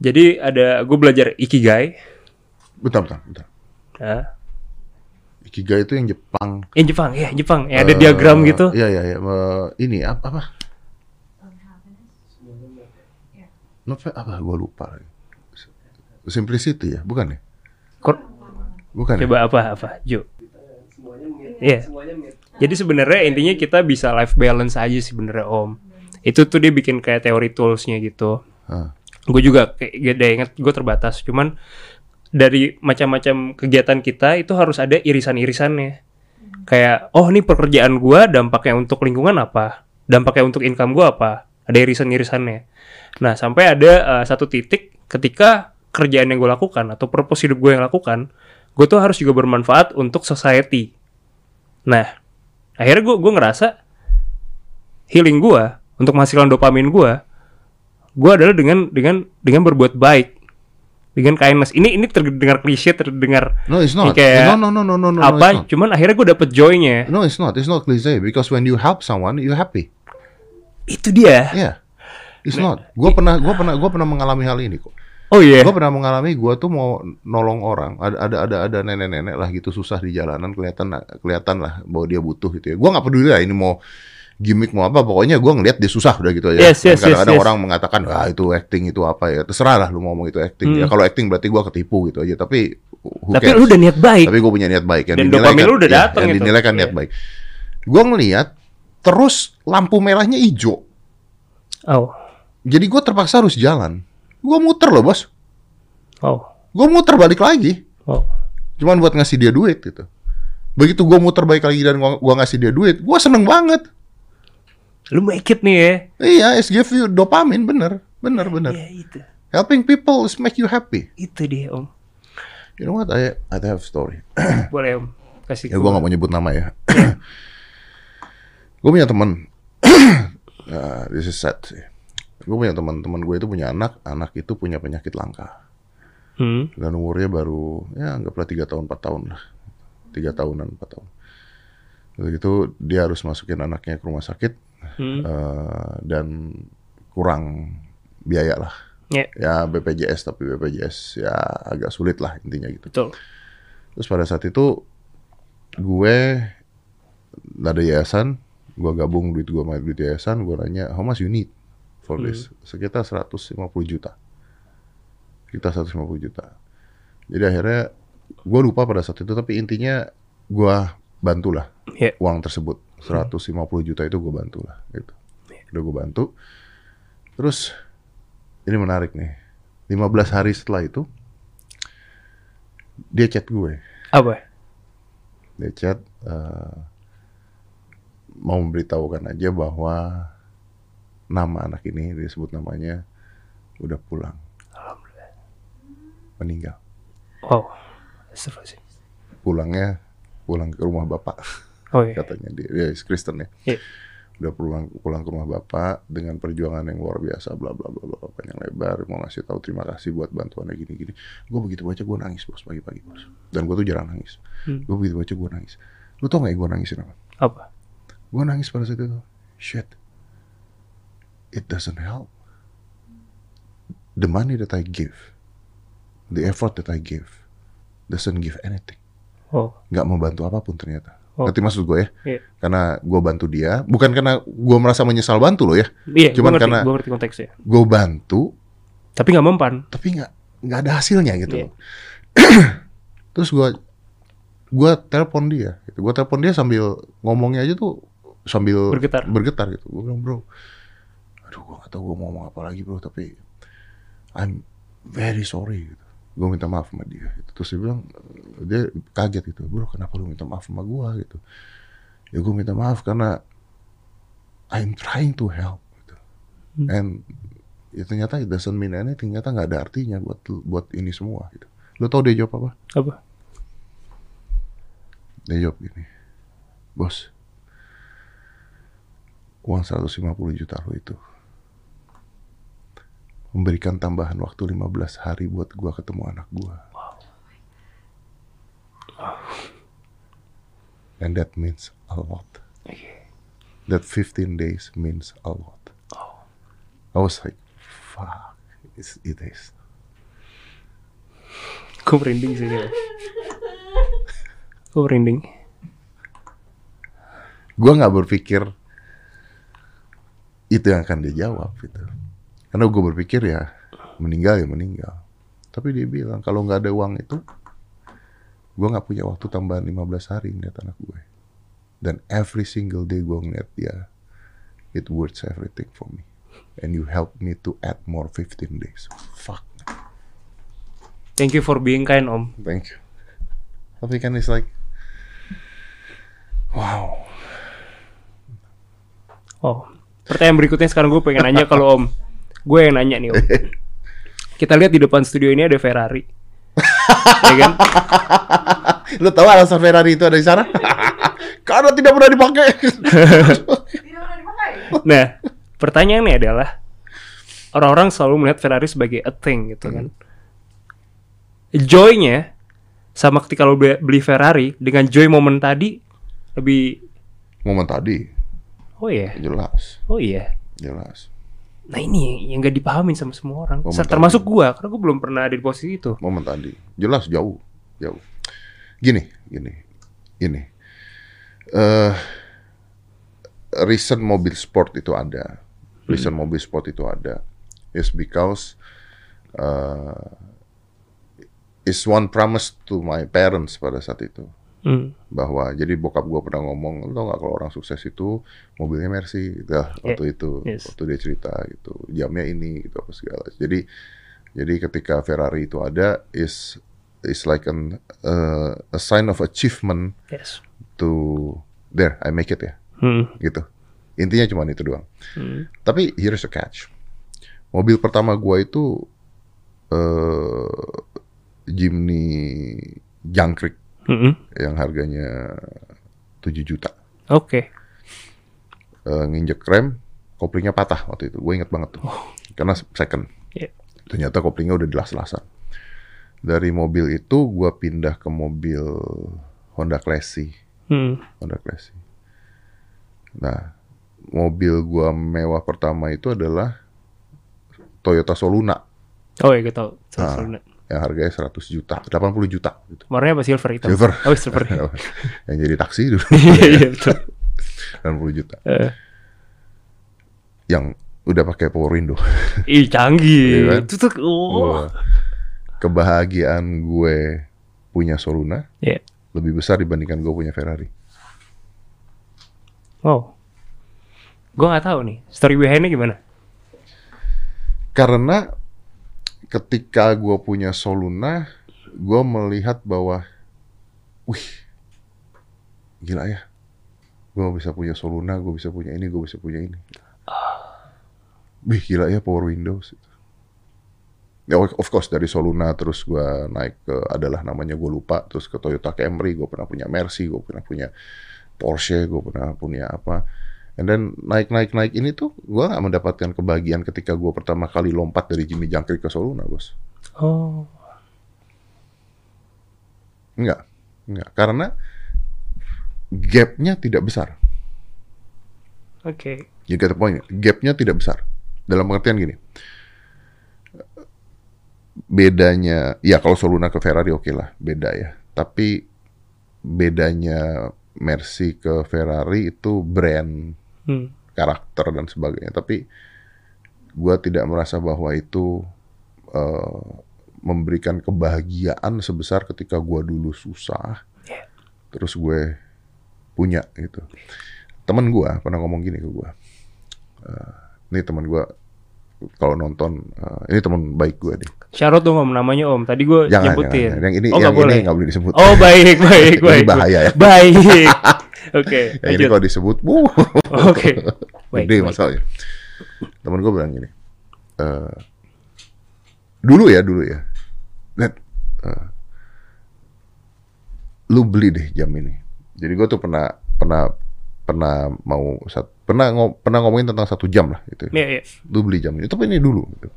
Jadi ada gue belajar ikigai. Bentar, bentar, bentar. Nah, Ikigai itu yang Jepang. yang Jepang ya Jepang. Ya, ada Eh, diagram gitu. Iya, iya, iya. Eh, ini apa? apa? Nove- apa? Gue lupa. Simplicity ya, bukan ya? Kor- Bukan. ya? Coba apa apa, Jo? Iya. Jadi sebenarnya intinya kita bisa life balance aja sih sebenarnya Om. Itu tuh dia bikin kayak teori toolsnya gitu. Ah. Gue juga kayak gak inget gue terbatas. Cuman dari macam-macam kegiatan kita itu harus ada irisan-irisannya. Kayak oh nih pekerjaan gue dampaknya untuk lingkungan apa? Dampaknya untuk income gue apa? Ada irisan-irisannya. Nah sampai ada eh, satu titik ketika kerjaan yang gue lakukan atau purpose hidup gue yang lakukan, gue tuh harus juga bermanfaat untuk society. Nah, akhirnya gue gue ngerasa healing gue untuk menghasilkan dopamin gue, gue adalah dengan dengan dengan berbuat baik, dengan kindness. Ini ini terdengar klise, terdengar No, it's not. kayak no, no, no, no, no, no, apa? not. Cuman akhirnya gue dapet joy-nya. No, it's not. It's not cliche because when you help someone, you happy. Itu dia. Yeah. It's not. Gue pernah, gue pernah, gue pernah mengalami hal ini kok. Oh iya. Gue pernah mengalami, gue tuh mau nolong orang. Ada, ada, ada, ada nenek-nenek lah gitu susah di jalanan, kelihatan, kelihatan lah bahwa dia butuh gitu ya. Gue nggak peduli lah ini mau gimmick mau apa, pokoknya gue ngeliat dia susah udah gitu aja. Yes, yes, Dan Kadang-kadang yes, yes. orang mengatakan, ah itu acting itu apa ya. Terserah lah lu mau ngomong itu acting. Ya Hmm. kalau acting berarti gue ketipu gitu aja. Tapi Tapi cares? lu udah niat baik. Tapi gue punya niat baik. Yang Dan dinilai dopamin kan- lu udah ya, datang Yang itu. dinilai kan niat Iya. baik. Gue ngeliat, terus lampu merahnya hijau. Oh. Jadi gue terpaksa harus jalan. Gue muter loh bos. Oh. Gue muter balik lagi. Oh. Cuman buat ngasih dia duit gitu. Begitu gue muter balik lagi dan gua, gua ngasih dia duit, gue seneng banget. Lu make it nih ya. Iya, it give you dopamin, bener. Bener, bener. Iya itu. Helping people is make you happy. Itu dia Om. You know what, I, I have a story. Boleh Om. Kasih ya gue gua. gak mau nyebut nama ya. gue punya teman. Nah, this is sad sih. Gue punya teman, teman gue itu punya anak, anak itu punya penyakit langka. Hmm. dan umurnya baru ya anggaplah tiga tahun empat tahun lah tiga tahunan empat tahun Udah gitu dia harus masukin anaknya ke rumah sakit Hmm. eh, dan kurang biaya lah. Ya, ya BPJS tapi BPJS ya agak sulit lah intinya gitu. Betul. terus pada saat itu gue ada yayasan gue gabung duit gue sama duit yayasan gue nanya how much you need for this? Sekitar 150 juta. Kita 150 juta. Jadi akhirnya gue lupa pada saat itu tapi intinya gue bantulah Ya. uang tersebut 150 juta itu gue bantulah gitu. Udah gue bantu. Terus ini menarik nih. 15 hari setelah itu dia chat gue. Apa? dia chat eh, mau memberitahukan aja bahwa nama anak ini disebut namanya udah pulang. Meninggal. Oh. Astagfirullahaladzim. pulangnya pulang ke rumah bapak Oh iya. katanya. Dia dia is Kristen ya. Iya. udah pulang pulang ke rumah bapak dengan perjuangan yang luar biasa bla bla bla bla panjang lebar. Mau ngasih tahu terima kasih buat bantuannya gini gini gue begitu baca gue nangis bos pagi-pagi bos. Dan gue tuh jarang nangis. Hmm. gue begitu baca gue nangis. Lu tau gak gue nangisin apa? Apa? gue nangis pada saat itu. Shit. It doesn't help. The money that I give the effort that I give doesn't give anything. Oh, nggak membantu apa pun ternyata Oh. Ngerti maksud gue ya iya. karena gue bantu dia bukan karena gue merasa menyesal bantu lo ya Iya, gue Cuman ngerti, karena- gue ngerti konteksnya. gue bantu Tapi nggak mempan. tapi nggak nggak ada hasilnya gitu Iya. loh. terus gue gue telepon dia gitu. gue telepon dia sambil ngomongnya aja tuh sambil Bergetar. bergetar gitu gue bilang bro aduh gue gak tahu gue mau ngomong apa lagi bro tapi I'm very sorry gitu. Gue minta maaf sama dia gitu. terus dia bilang dia kaget gitu bro kenapa lu minta maaf sama gue gitu ya gue minta maaf karena I'm trying to help gitu. Hmm. and ya ternyata it doesn't mean anything ternyata nggak ada artinya buat buat ini semua gitu lo tau dia jawab apa Apa? dia jawab gini bos uang 150 juta lo itu memberikan tambahan waktu 15 hari buat gua ketemu anak gua. And that means a lot. That 15 days means a lot. I was like fuck it's, it is. Gue merinding sih. Gue merinding. gue nggak berpikir itu yang akan dia jawab gitu karena gue berpikir ya meninggal ya meninggal. Tapi dia bilang kalau nggak ada uang itu gue nggak punya waktu tambahan 15 hari ngeliat anak gue dan every single day gue ngeliat dia it worth everything for me. And you help me to add more 15 days. Fuck. Thank you for being kind, Om. thank you. Tapi kan it's like wow. Oh, pertanyaan berikutnya sekarang gue pengen nanya kalau Om. Gue yang nanya nih Om. Kita lihat di depan studio ini ada Ferrari. ya kan? Lu tahu alasan Ferrari itu ada di sana? Karena tidak pernah dipakai. Tidak pernah dipakai. Nah, pertanyaannya adalah orang-orang selalu melihat Ferrari sebagai a thing gitu kan. Joy-nya sama ketika lo be- beli Ferrari dengan joy momen tadi lebih Momen tadi oh iya, jelas, oh iya. jelas. Nah ini yang gak dipahamin sama semua orang. Momen Ser- tadi. termasuk gua karena gua belum pernah ada di posisi itu. Momen tadi jelas jauh, jauh. Gini, gini, gini. Eh, reason mobil sport itu ada, reason mobil sport itu ada, is because uh, is one promise to my parents pada saat itu. Hmm. bahwa jadi bokap gua pernah ngomong lo nggak kalau orang sukses itu mobilnya Mercy gitu waktu itu Yes. waktu dia cerita gitu jamnya ini gitu apa segala jadi jadi ketika Ferrari itu ada is is like an uh, a sign of achievement Yes. to there I make it ya Hmm. gitu intinya cuma itu doang Hmm. tapi here's a catch mobil pertama gua itu eh Jimny jangkrik Hmm. yang harganya 7 juta. Oke. Eh, nginjek rem, koplingnya patah waktu itu. Gue inget banget tuh. Karena second. Iya. Ternyata koplingnya udah dilas-lasan. Dari mobil itu gue pindah ke mobil Honda Classy. Hmm. Honda Classy. Nah, mobil gua mewah pertama itu adalah Toyota Soluna Oh iya gue tau. Ah. Soluna. Yang harganya 100 juta, 80 juta gitu. Warnanya apa silver itu? Silver. Oh silver. yang jadi taksi dulu Iya iya betul. 80 juta. Eh, Yang udah pakai power window. Ih canggih. Iya kan? Itu tuh. Oh. Kebahagiaan gue punya Soluna Iya. lebih besar dibandingkan gue punya Ferrari. Oh. Gue nggak tahu nih. Story behind-nya gimana? Karena ketika gue punya Soluna, gue melihat bahwa, wih, gila ya, gue bisa punya Soluna, gue bisa punya ini, gue bisa punya ini. Wih, gila ya Power Windows. Ya, of course dari Soluna terus gue naik ke adalah namanya gue lupa, terus ke Toyota Camry, gue pernah punya Mercy, gue pernah punya Porsche, gue pernah punya apa. And then naik naik naik ini tuh gue nggak mendapatkan kebahagiaan ketika gue pertama kali lompat dari Jimmy Jangkrik ke Soluna bos. Oh. Enggak, enggak karena gapnya tidak besar. Oke. You get the point? Gapnya tidak besar. Dalam pengertian gini. Bedanya, ya kalau Soluna ke Ferrari oke lah, beda ya. Tapi bedanya Mercy ke Ferrari itu brand, Hmm. karakter dan sebagainya. Tapi gua tidak merasa bahwa itu eh, memberikan kebahagiaan sebesar ketika gua dulu susah, terus gue punya gitu. Temen gua pernah ngomong gini ke gua. Eh, ini teman gua kalau nonton, eh, ini teman baik gua deh. Syarat dong om namanya om. Tadi gue Jangan, nyebutin. jangan, jangan. Yang ini, oh, yang boleh. ini nggak boleh disebut. Oh baik baik Ini baik. bahaya ya. Baik. Oke. Yang ini kalau disebut, wuh, Oke. Baik, gede baik. masalahnya. Temen gue bilang gini, eh, dulu ya, dulu ya, Net, eh, lu beli deh jam ini. Jadi gue tuh pernah pernah pernah mau pernah ngo- pernah ngomongin tentang satu jam lah gitu. Iya iya. Lu beli jam ini, tapi ini dulu. Gitu.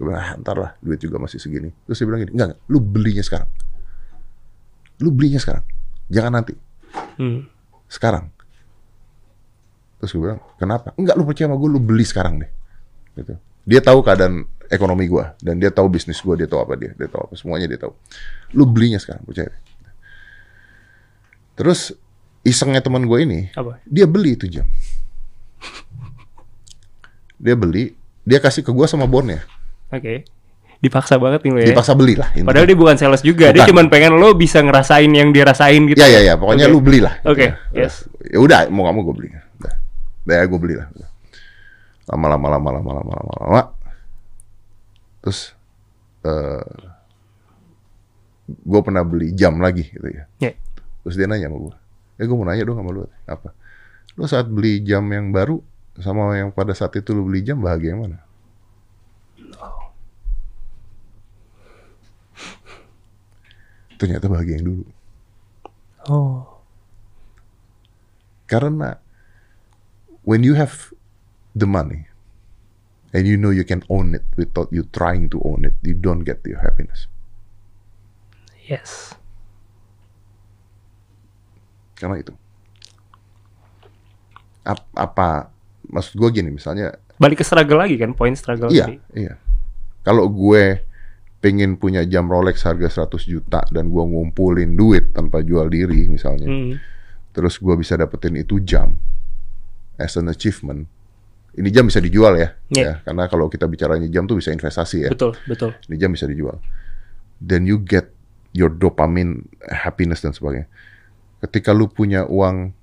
Gue bilang, ah, ntar lah, duit juga masih segini. Terus dia bilang gini, enggak, enggak, lu belinya sekarang. Lu belinya sekarang, jangan nanti Hmm. sekarang. Terus gue bilang, kenapa? Enggak, lu percaya sama gue, lu beli sekarang deh. Gitu. Dia tahu keadaan ekonomi gue, dan dia tahu bisnis gue, dia tahu apa dia, dia tahu apa, semuanya dia tahu. Lu belinya sekarang, percaya deh. Terus isengnya teman gue ini, Apa? dia beli itu jam. Dia beli, dia kasih ke gue sama bonnya. Oke. Dipaksa banget nih lo ya. Dipaksa beli lah. intinya. Padahal dia bukan sales juga. Dia Bukan. cuma pengen lo bisa ngerasain yang dirasain gitu. Ya ya ya, pokoknya Oke. lu belilah. Oke, Ya. yes. Ya udah, mau kamu gue beli. Udah. Udah ya gue belilah. Lama lama lama lama lama lama lama. Terus eh gue pernah beli jam lagi gitu ya. Ya. Terus dia nanya sama gue, eh gue mau nanya dong sama lu apa? Lu saat beli jam yang baru sama yang pada saat itu lu beli jam bahagia yang mana? Ternyata bahagia yang dulu. Oh. Karena when you have the money and you know you can own it without you trying to own it, you don't get your happiness. Yes. Karena itu. Ap- apa maksud gue gini misalnya Balik ke struggle lagi kan, poin struggle iya tadi. iya kalau gue pengen punya jam Rolex harga 100 juta dan gue ngumpulin duit tanpa jual diri misalnya Hmm. terus gue bisa dapetin itu jam as an achievement ini jam bisa dijual ya, Iya. ya karena kalau kita bicaranya jam tuh bisa investasi ya Betul, betul. ini jam bisa dijual then you get your dopamine happiness dan sebagainya ketika lu punya uang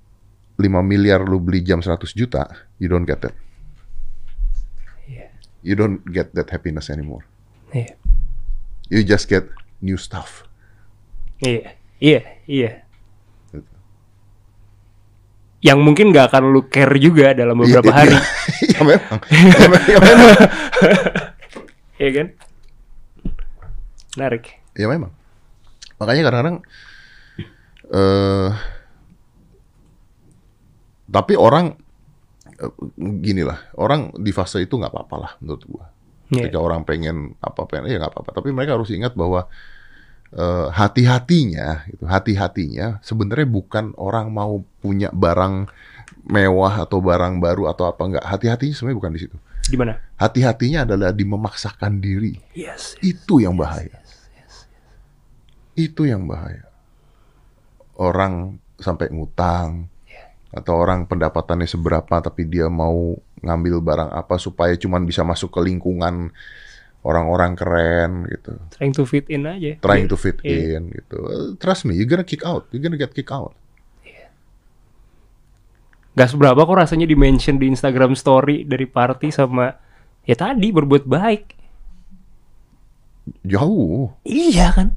5 miliar lu beli jam 100 juta you don't get that Iya. you don't get that happiness anymore Iya. You just get new stuff Iya. Iya, iya. Gitu. Yang mungkin nggak akan lu care juga dalam beberapa Iya, hari. iya. ya memang ya, me- ya memang Iya kan? Menarik. ya memang makanya kadang-kadang eh tapi orang eh, gini lah orang di fase itu nggak apa-apa lah menurut gua Iya. ketika orang pengen apa pengen ya nggak apa-apa. Tapi mereka harus ingat bahwa eh, hati-hatinya itu hati-hatinya sebenarnya bukan orang mau punya barang mewah atau barang baru atau apa enggak hati-hatinya sebenarnya bukan di situ. Di mana? hati-hatinya adalah di memaksakan diri. Yes. itu yang bahaya. itu yang bahaya. Orang sampai ngutang atau orang pendapatannya seberapa tapi dia mau ngambil barang apa supaya cuman bisa masuk ke lingkungan orang-orang keren gitu Trying to fit in aja. trying to fit Iya. in gitu trust me you're gonna kick out you're gonna get kick out Gak seberapa kok rasanya di mention di Instagram story dari party sama ya tadi berbuat baik. jauh Iya kan?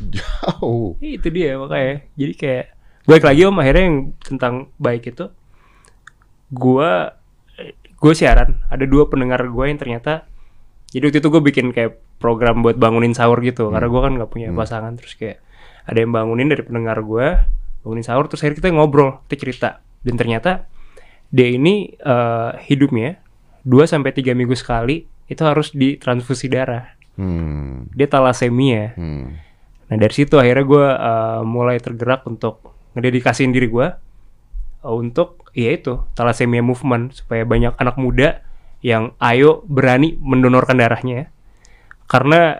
jauh Itu dia makanya. Jadi kayak baik lagi om akhirnya yang tentang baik itu gua gue siaran ada dua pendengar gue yang ternyata jadi waktu itu gue bikin kayak program buat bangunin sahur gitu karena gue kan nggak punya pasangan terus kayak ada yang bangunin dari pendengar gue bangunin sahur terus akhirnya kita ngobrol kita cerita dan ternyata dia ini eh, hidupnya 2 sampai 3 minggu sekali itu harus ditransfusi darah. Hmm. Dia talasemia. Hmm. Nah dari situ akhirnya gue uh, mulai tergerak untuk ngededikasiin diri gue uh, untuk ya itu thalassemia movement supaya banyak anak muda yang ayo berani mendonorkan darahnya. Karena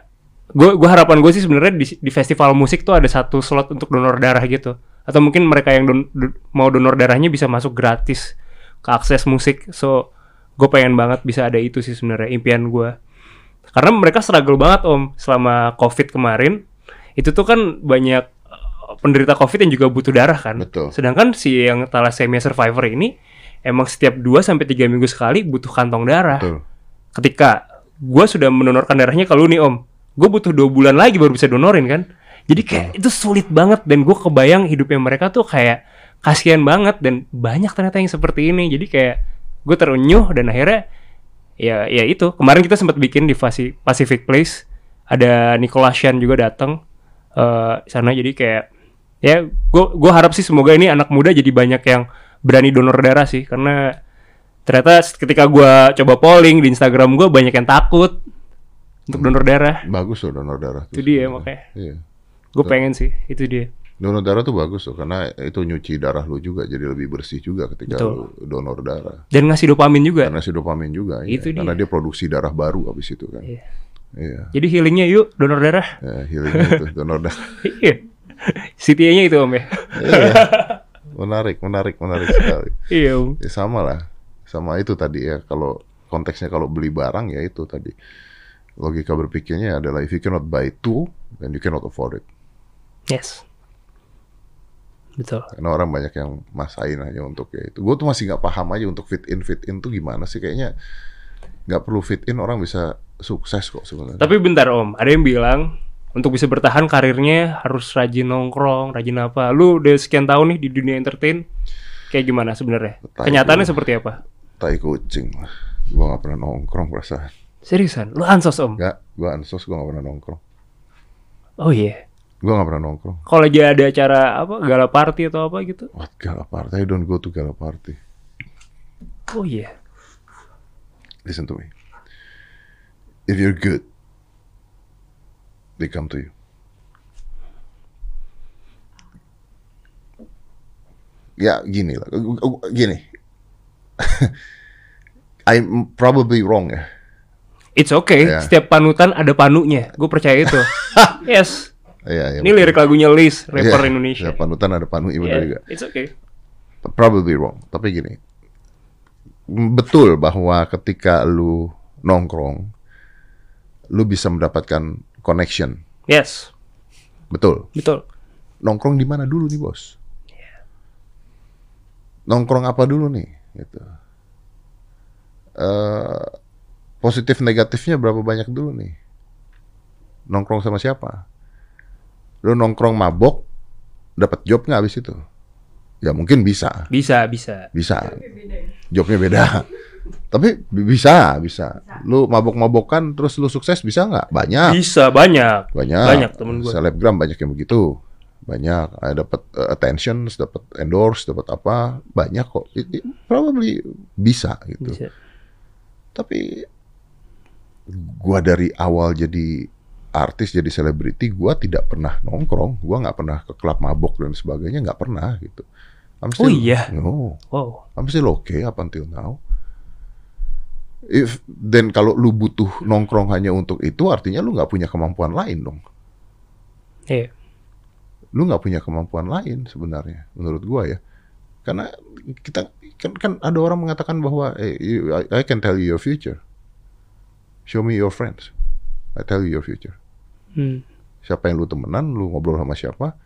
gue gua harapan gue sih sebenarnya di, di festival musik tuh ada satu slot untuk donor darah gitu. Atau mungkin mereka yang don- do- mau donor darahnya bisa masuk gratis ke akses musik. So gue pengen banget bisa ada itu sih sebenarnya impian gue. Karena mereka struggle banget om selama covid kemarin. Itu tuh kan banyak penderita covid yang juga butuh darah kan. Betul. Sedangkan si yang thalassemia survivor ini emang setiap 2 sampai 3 minggu sekali butuh kantong darah. Betul. Ketika gue sudah mendonorkan darahnya ke lu nih om, gue butuh dua bulan lagi baru bisa donorin kan. Jadi kayak itu sulit banget dan gue kebayang hidupnya mereka tuh kayak kasihan banget dan banyak ternyata yang seperti ini. Jadi kayak gue terenyuh dan akhirnya ya ya itu kemarin kita sempat bikin di Pacific Place ada Nicholas Shan juga datang eh sana jadi kayak ya gue gue harap sih semoga ini anak muda jadi banyak yang berani donor darah sih karena ternyata ketika gue coba polling di Instagram gue banyak yang takut untuk donor darah Bagus loh donor darah. itu dia sebenarnya. makanya Iya. gue pengen sih itu dia Donor darah tuh bagus loh karena itu nyuci darah lu juga jadi lebih bersih juga ketika Betul. lu donor darah. dan ngasih dopamin juga Karena si dopamin juga iya. Itu karena dia. dia produksi darah baru habis itu kan. Iya. Iya. jadi healingnya yuk donor darah Ya, healingnya itu donor darah. iya CTA-nya itu om ya Iya. Menarik, menarik, menarik sekali. iya om Ya, sama lah, sama itu tadi ya. Kalau konteksnya kalau beli barang ya itu tadi. Logika berpikirnya adalah if you cannot buy two, then you cannot afford it. yes betul Karena orang banyak yang masain hanya untuk ya itu. Gue tuh masih nggak paham aja untuk fit in fit in tuh gimana sih kayaknya nggak perlu fit in orang bisa sukses kok sebenarnya. Tapi bentar om, ada yang bilang untuk bisa bertahan karirnya harus rajin nongkrong, rajin apa. Lu udah sekian tahun nih di dunia entertain, kayak gimana sebenarnya? Kenyataannya gua. seperti apa? Tai kucing lah. Gue nggak pernah nongkrong perasaan. Seriusan, lu ansos om? Nggak, gue ansos gue nggak pernah nongkrong. Oh iya. Gue nggak pernah nongkrong. Kalau lagi ada acara apa, gala party atau apa gitu? What gala party? I don't go to gala party. Oh iya. Listen to me. If you're good, they come to you. Ya gini lah, gini. I'm probably wrong ya. It's okay. Iya. Setiap panutan ada panunya. Gue percaya itu. yes. Iya, iya, Ini betul. lirik lagunya Liz, rapper Iya, Indonesia. ya, panutan ada panu benar Yeah, juga. It's okay. Probably wrong, tapi gini. Betul bahwa ketika lu nongkrong, lu bisa mendapatkan connection. Yes. Betul. Betul. nongkrong di mana dulu nih bos? Nongkrong apa dulu nih? Gitu. Eh, positif negatifnya berapa banyak dulu nih? Nongkrong sama siapa? Lu nongkrong mabok, dapat job nggak habis itu? Ya mungkin bisa, Bisa, bisa. bisa. Jobnya beda. Tapi bi- bisa, bisa. Lu mabok-mabokan terus lu sukses bisa nggak? Banyak Bisa banyak. banyak Banyak temen gua. selebgram banyak yang begitu banyak dapat eh, attention dapat endorse dapat apa banyak kok It- it probably bisa gitu Bisa. tapi gua dari awal jadi artis jadi selebriti gua tidak pernah nongkrong gua nggak pernah ke klub mabok dan sebagainya nggak pernah gitu I'm Oh iya? no Wow. I'm still okay up until now if then kalau lu butuh nongkrong hanya untuk itu artinya lu nggak punya kemampuan lain dong Iya. lu nggak punya kemampuan lain sebenarnya menurut gua ya karena kita kan kan ada orang mengatakan bahwa you- I, I can tell you your future show me your friends I tell you your future Hmm. siapa yang lu temenan lu ngobrol sama siapa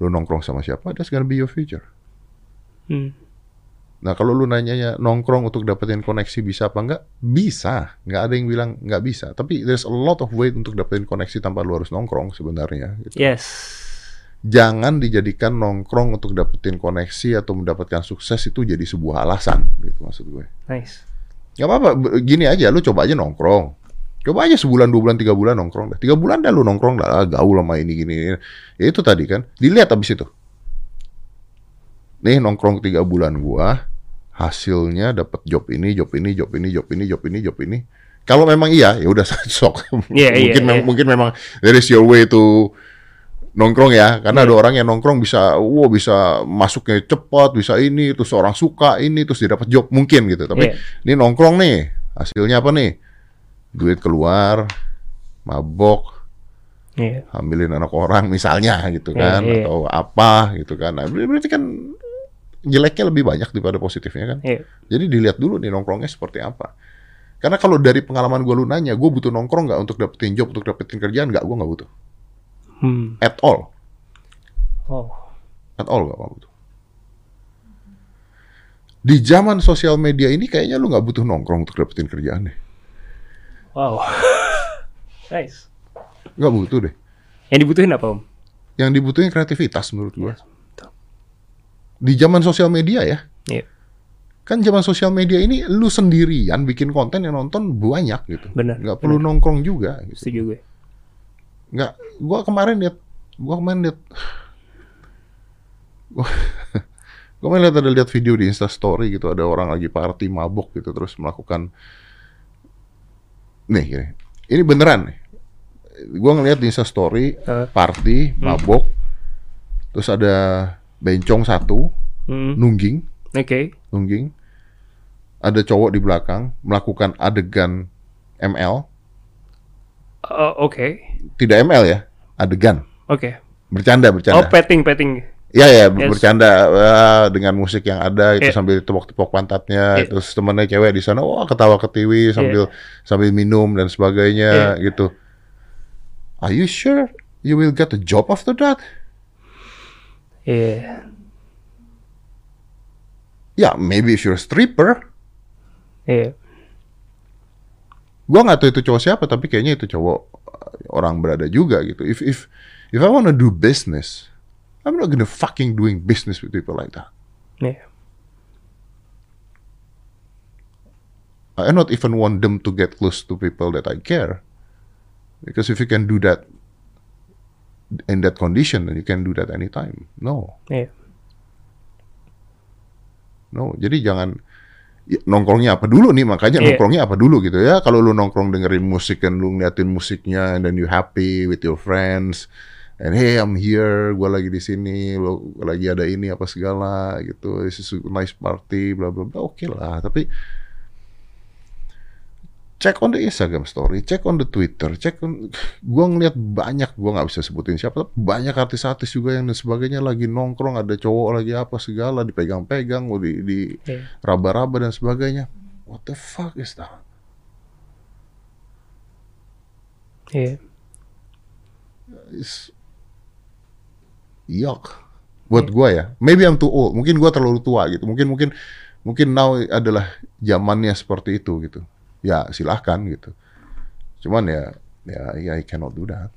lu nongkrong sama siapa that's gonna be your future Hmm. Nah kalau lu nanyanya nongkrong untuk dapetin koneksi bisa apa enggak bisa nggak ada yang bilang nggak bisa tapi there's a lot of way untuk dapetin koneksi tanpa lu harus nongkrong sebenarnya gitu. Yes. jangan dijadikan nongkrong untuk dapetin koneksi atau mendapatkan sukses itu jadi sebuah alasan gitu maksud gue. Nice. Gak apa-apa, gini aja, lu coba aja nongkrong. Coba aja sebulan, dua bulan, tiga bulan nongkrong dah. Tiga bulan dah lu nongkrong dah, ah, gaul sama ini gini, gini. Ya itu tadi kan, dilihat abis itu. Nih nongkrong tiga bulan gua, hasilnya dapat job ini, job ini, job ini, job ini, job ini, job ini. Kalau memang iya, ya udah sok. Iya, iya, mungkin mem- iya. mungkin memang there is your way to nongkrong ya, karena ada orang yang nongkrong bisa, wow bisa masuknya cepat, bisa ini, terus orang suka ini, terus dia dapat job mungkin gitu. Tapi Iya. ini nongkrong nih, hasilnya apa nih? Duit keluar, mabok, Iya. hamilin anak orang misalnya gitu Iya, kan iya. atau apa gitu kan nah, ber- berarti kan jeleknya lebih banyak daripada positifnya kan Iya. jadi dilihat dulu nih nongkrongnya seperti apa karena kalau dari pengalaman gue lu nanya gue butuh nongkrong nggak untuk dapetin job untuk dapetin kerjaan nggak gue nggak butuh Hmm. at all Oh. at all nggak butuh di zaman sosial media ini kayaknya lu nggak butuh nongkrong untuk dapetin kerjaan deh Wow. nice. nggak butuh deh Yang dibutuhin apa, Om? yang dibutuhin kreativitas menurut gue betul. Di zaman sosial media ya Iya. kan zaman sosial media ini lu sendirian bikin konten yang nonton banyak gitu Benar, nggak perlu nongkrong juga gitu. Setuju gue. nggak gua kemarin lihat gua kemarin lihat gua, gua kemarin lihat ada lihat video di Insta Story gitu ada orang lagi party mabok gitu terus melakukan nih gini. ini beneran nih gua ngeliat di Insta Story party mabok terus ada bencong satu Hmm. nungging Oke. nungging ada cowok di belakang melakukan adegan ML Oh, Oke. tidak ML ya adegan Oke. bercanda Oh, bercanda petting, petting. ya ya Yes. bercanda eh, dengan musik yang ada itu Iya. sambil tepok-tepok pantatnya Iya. terus temennya cewek di sana wah ketawa ketiwi sambil sambil minum dan sebagainya Iya. gitu are you sure you will get a job after that Iya. ya maybe if you're a stripper Iya. gua nggak tahu itu cowok siapa tapi kayaknya itu cowok uh, orang berada juga gitu if if if I wanna do business I'm not gonna fucking doing business with people like that Iya. I not even want them to get close to people that I care because if you can do that in that condition then you can do that anytime. No. Iya. no. Jadi jangan ya, nongkrongnya apa dulu nih? Makanya Iya. nongkrongnya apa dulu gitu ya. Kalau lu nongkrong dengerin musik dan lu ngeliatin musiknya and then you happy with your friends and hey I'm here gua lagi di sini lo lagi ada ini apa segala gitu. This is a nice party bla bla bla. Oke lah. Tapi cek on the Instagram story, cek on the Twitter, cek on, gua ngeliat banyak, gua nggak bisa sebutin siapa, banyak artis-artis juga yang dan sebagainya lagi nongkrong, ada cowok lagi apa segala, dipegang-pegang, di, di Iya. raba-raba dan sebagainya. What the fuck is that? It's yuck. Buat gua ya, maybe I'm too old, mungkin gua terlalu tua gitu, mungkin mungkin mungkin now adalah zamannya seperti itu gitu. Ya silahkan gitu. Cuman ya, ya, ya I cannot do that.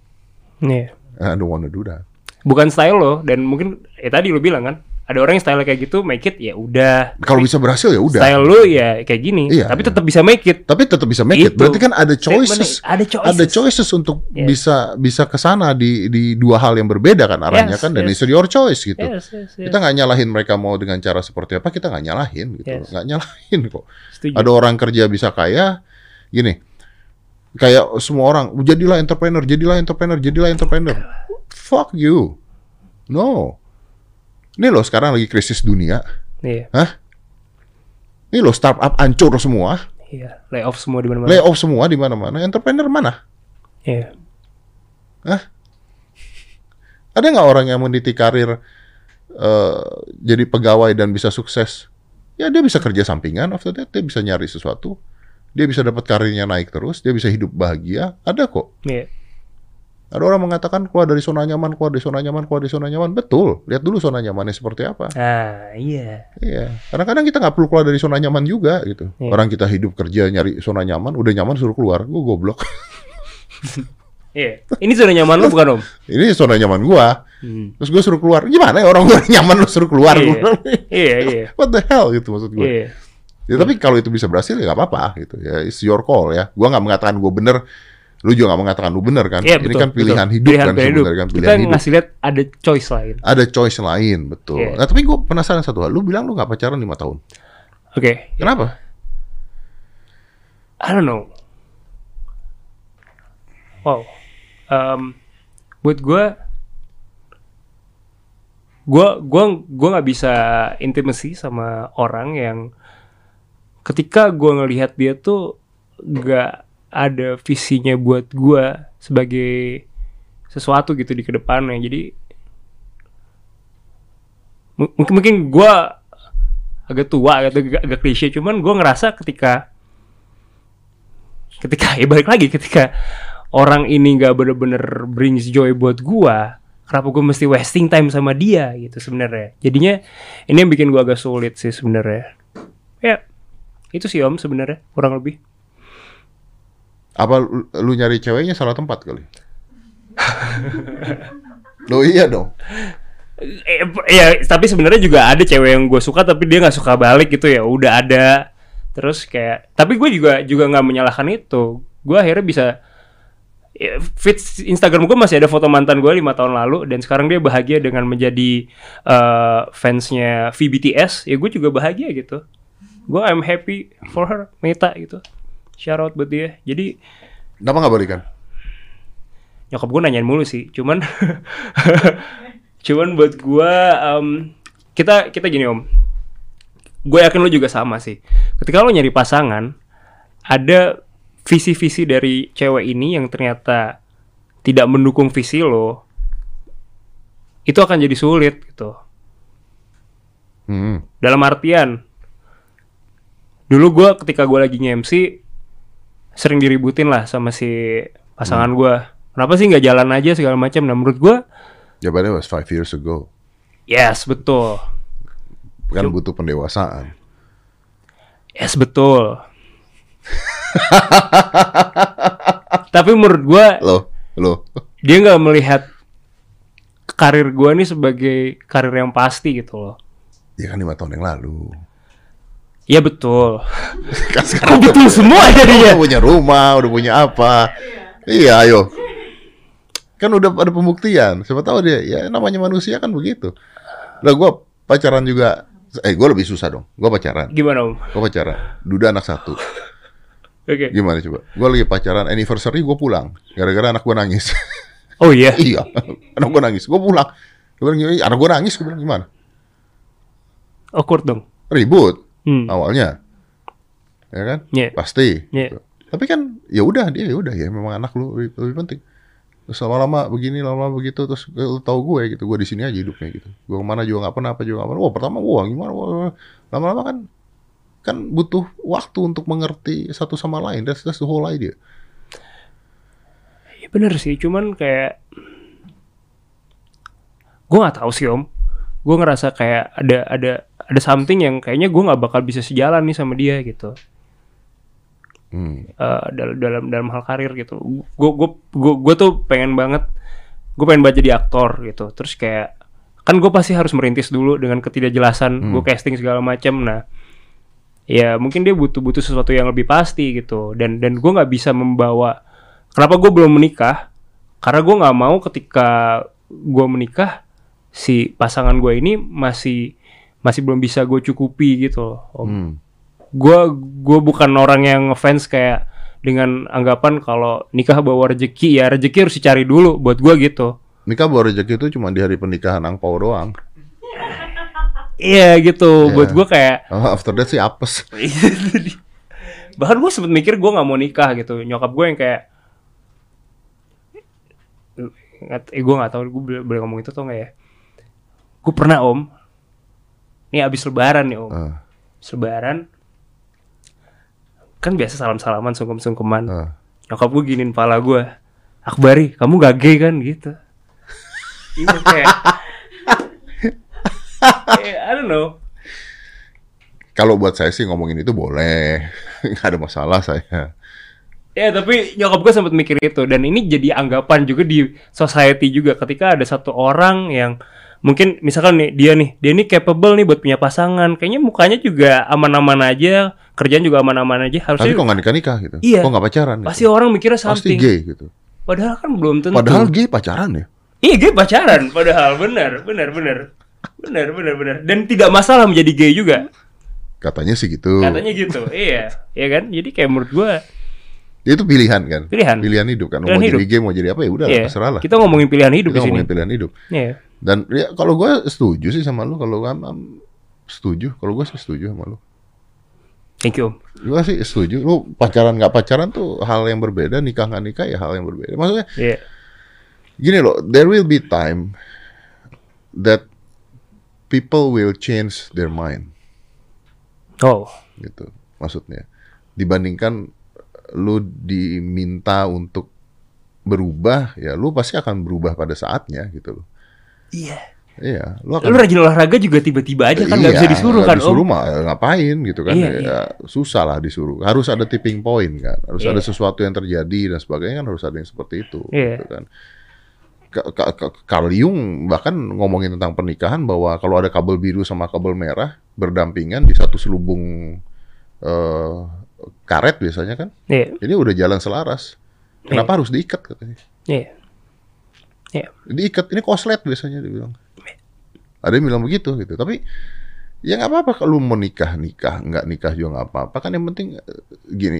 Iya. I don't wanna do that. Bukan style lo dan mungkin ya tadi lo bilang kan, ada orang yang style kayak gitu make it ya udah. Kalau bisa berhasil ya udah. Style lo ya kayak gini, Iya, tapi iya. tetap bisa make it. Tapi tetap bisa make it. Itu. Berarti kan ada choices. Ada choices. Ada choices untuk Yes. bisa bisa ke sana di di dua hal yang berbeda kan arahnya Yes, kan dan yes. it's your choice gitu. Yes, yes, yes. Kita nggak nyalahin mereka mau dengan cara seperti apa, kita nggak nyalahin gitu. Yes. Nggak nyalahin kok. Setuju. Ada orang kerja bisa kaya, gini. Kayak semua orang, jadilah entrepreneur, jadilah entrepreneur, jadilah entrepreneur. Fuck you. No. Ini loh sekarang lagi krisis dunia. Iya. Hah? Ini loh startup hancur semua, Iya. Lay off semua di mana-mana. lay off semua di mana-mana. Entrepreneur mana? Iya. Ada nggak orang yang meniti karir eh, jadi pegawai dan bisa sukses? Ya dia bisa kerja sampingan, after that dia bisa nyari sesuatu, dia bisa dapat karirnya naik terus, dia bisa hidup bahagia. Ada kok. Iya. Ada orang mengatakan keluar dari zona nyaman, keluar dari zona nyaman, keluar dari zona nyaman. Betul. Lihat dulu zona nyamannya seperti apa. Ah, iya. Iya. Kadang-kadang kita nggak perlu keluar dari zona nyaman juga gitu. Iya. Orang kita hidup kerja nyari zona nyaman, udah nyaman suruh keluar. Gue goblok. Iya. Ini zona nyaman lo bukan, Om? Ini zona nyaman gua. Hmm. Terus gue suruh keluar. Gimana ya orang gue nyaman lu suruh keluar? Iya. Gua Iya, iya. What the hell gitu maksud gue. Iya. Ya, tapi kalau itu bisa berhasil ya nggak apa-apa gitu ya. It's your call ya. Gua nggak mengatakan gue bener. Lu juga nggak mengatakan lu bener kan. Ini betul, kan pilihan betul. hidup Pilihan kan sebenarnya kan Kita pilihan hidup. ngasih lihat ada choice lain. Ada choice lain betul. Iya. Nah tapi gue penasaran satu hal. Lu bilang lu nggak pacaran lima tahun. Oke, Kenapa? I don't know. Wow. Um, buat gue, gue gue gue nggak bisa intimacy sama orang yang ketika gue ngelihat dia tuh nggak ada visinya buat gue sebagai sesuatu gitu di ke depannya. Jadi mu- mungkin mungkin gue agak tua agak agak, klise, cuman gue ngerasa ketika ketika ya balik lagi ketika orang ini nggak bener-bener brings joy buat gua kenapa gue mesti wasting time sama dia gitu sebenarnya. Jadinya ini yang bikin gua agak sulit sih sebenarnya. Ya itu sih om sebenarnya kurang lebih Apa lu, lu nyari ceweknya salah tempat kali? Lo iya dong. eh, ya tapi sebenarnya juga ada cewek yang gue suka tapi dia nggak suka balik gitu ya. Udah ada. Terus kayak tapi gue juga juga nggak menyalahkan itu. Gue akhirnya bisa ya, feed Instagram gue masih ada foto mantan gue lima tahun lalu dan sekarang dia bahagia dengan menjadi eh, fansnya VBTS ya gue juga bahagia gitu. Gue I'm happy for her Meta gitu shout out buat dia. Jadi Kenapa nggak balikan? nyokap gue nanyain mulu sih. Cuman cuman buat gue em, kita kita gini om. Gue yakin lo juga sama sih. Ketika lo nyari pasangan ada visi-visi dari cewek ini yang ternyata tidak mendukung visi lo itu akan jadi sulit gitu. Hmm. dalam artian dulu gue ketika gue lagi nge-MC sering diributin lah sama si pasangan gue kenapa sih nggak jalan aja segala macam nah menurut gue Jawabannya was five years ago. yes betul Kan butuh pendewasaan. yes betul tapi menurut gue Lo, lo. dia nggak melihat karir gue nih sebagai karir yang pasti gitu loh Ya kan lima tahun yang lalu. Iya betul sekarang betul semua jadinya udah punya rumah, udah punya apa. Iya, ayo. Kan udah ada pembuktian. Siapa tahu dia, ya namanya manusia kan begitu. Lah gua pacaran juga, eh gua lebih susah dong. Gua pacaran, gimana om gua pacaran. Duda anak satu. oke Gimana coba? Gua lagi pacaran, anniversary gua pulang. Gara-gara anak gua nangis. oh iya iya, anak gua nangis. Gua pulang. Gua bilang, "Ih, anak gua nangis. Gua bilang, gimana? awkward dong Ribut hmm. awalnya. Ya kan? Iya. Pasti. Iya. Gitu. Tapi kan ya udah dia ya udah ya memang anak lu lebih, lebih penting. Terus lama-lama begini, lama-lama begitu, terus eh, lu tahu gue gitu, gue di sini aja hidupnya gitu. Gue ke mana juga nggak pernah, apa juga nggak pernah. Wah pertama, wah gimana? Lama-lama kan kan butuh waktu untuk mengerti satu sama lain. That's, that's the whole idea. Ya bener sih, cuman kayak gue nggak tahu sih om. Gue ngerasa kayak ada ada ada something yang kayaknya gue nggak bakal bisa sejalan nih sama dia gitu. Hmm. Eh, dalam dalam dalam hal karir gitu. Gue gue gue tuh pengen banget, gue pengen banget jadi aktor gitu. Terus kayak kan gue pasti harus merintis dulu dengan ketidakjelasan gue casting segala macam. Nah, ya mungkin dia butuh butuh sesuatu yang lebih pasti gitu. Dan dan gue nggak bisa membawa. Kenapa gue belum menikah? Karena gue nggak mau ketika gue menikah si pasangan gue ini masih masih belum bisa gue cukupi gitu loh. Om Hmm. gue gue bukan orang yang ngefans kayak dengan anggapan kalau nikah bawa rezeki ya rezeki harus dicari dulu buat gue gitu Nikah bawa rezeki itu cuma di hari pernikahan angpau doang. iya gitu Iya. buat gue kayak Oh, after that sih apes. bahkan gue sempet mikir gue nggak mau nikah gitu nyokap gue yang kayak eh, gue nggak tahu gue boleh, boleh ngomong itu atau nggak ya gue pernah om ini abis lebaran nih om. Abis lebaran kan biasa salam salaman sungkem sungkeman ah. nyokap gue giniin pala gue Akbari kamu gak gay kan? Gitu. Iya kayak Eh, I don't know. Kalau buat saya sih ngomongin itu boleh, nggak ada masalah saya. Ya tapi nyokap gue sempat mikir itu. Dan ini jadi anggapan juga di society juga. Ketika ada satu orang yang Mungkin misalkan nih dia nih Dia nih capable nih buat punya pasangan Kayaknya mukanya juga aman-aman aja Kerjaan juga aman-aman aja Tapi Harusnya kok nggak nikah nikah gitu? Iya. Kok nggak pacaran? pasti gitu? orang mikirnya Pasti something gay gitu. Padahal kan belum tentu Padahal gay pacaran ya. Iya gay pacaran padahal benar benar benar benar benar benar dan tidak masalah menjadi gay juga Katanya sih gitu. Katanya gitu. iya, ya kan? Jadi kayak menurut gua Itu pilihan kan? Pilihan. Pilihan hidup kan. Pilihan mau hidup. jadi gay, mau jadi apa ya udah iya. terserah lah. Kita ngomongin pilihan hidup Kita di sini. ngomongin pilihan hidup. Iya. Dan ya kalau gue setuju sih sama lu. Kalau gue setuju. Kalau gue sih setuju sama lu. Thank you. Gue sih setuju. Lu pacaran nggak pacaran tuh hal yang berbeda. Nikah nggak nikah ya hal yang berbeda. Maksudnya Iya. gini loh. There will be time that people will change their mind. Oh. gitu maksudnya dibandingkan lu diminta untuk berubah ya lu pasti akan berubah pada saatnya gitu loh Iya. iya lu akan Lu rajin olahraga juga tiba-tiba aja kan nggak Iya, bisa disuruh nggak kan disuruh Om. mah eh, ngapain gitu kan Iya, ya, iya. susah lah disuruh harus ada tipping point kan harus Iya. ada sesuatu yang terjadi dan sebagainya kan harus ada yang seperti itu Iya. gitu kan Ka- Ka- Ka- Carl Jung bahkan ngomongin tentang pernikahan bahwa kalau ada kabel biru sama kabel merah berdampingan di satu selubung eh, karet biasanya kan Iya. ini udah jalan selaras kenapa harus diikat katanya Iya. Iya. diikat ini koslet biasanya dibilang. Ada yang bilang begitu gitu. Tapi ya nggak apa-apa kalau mau nikah nikah. Nggak nikah juga nggak apa-apa. Kan yang penting eh, gini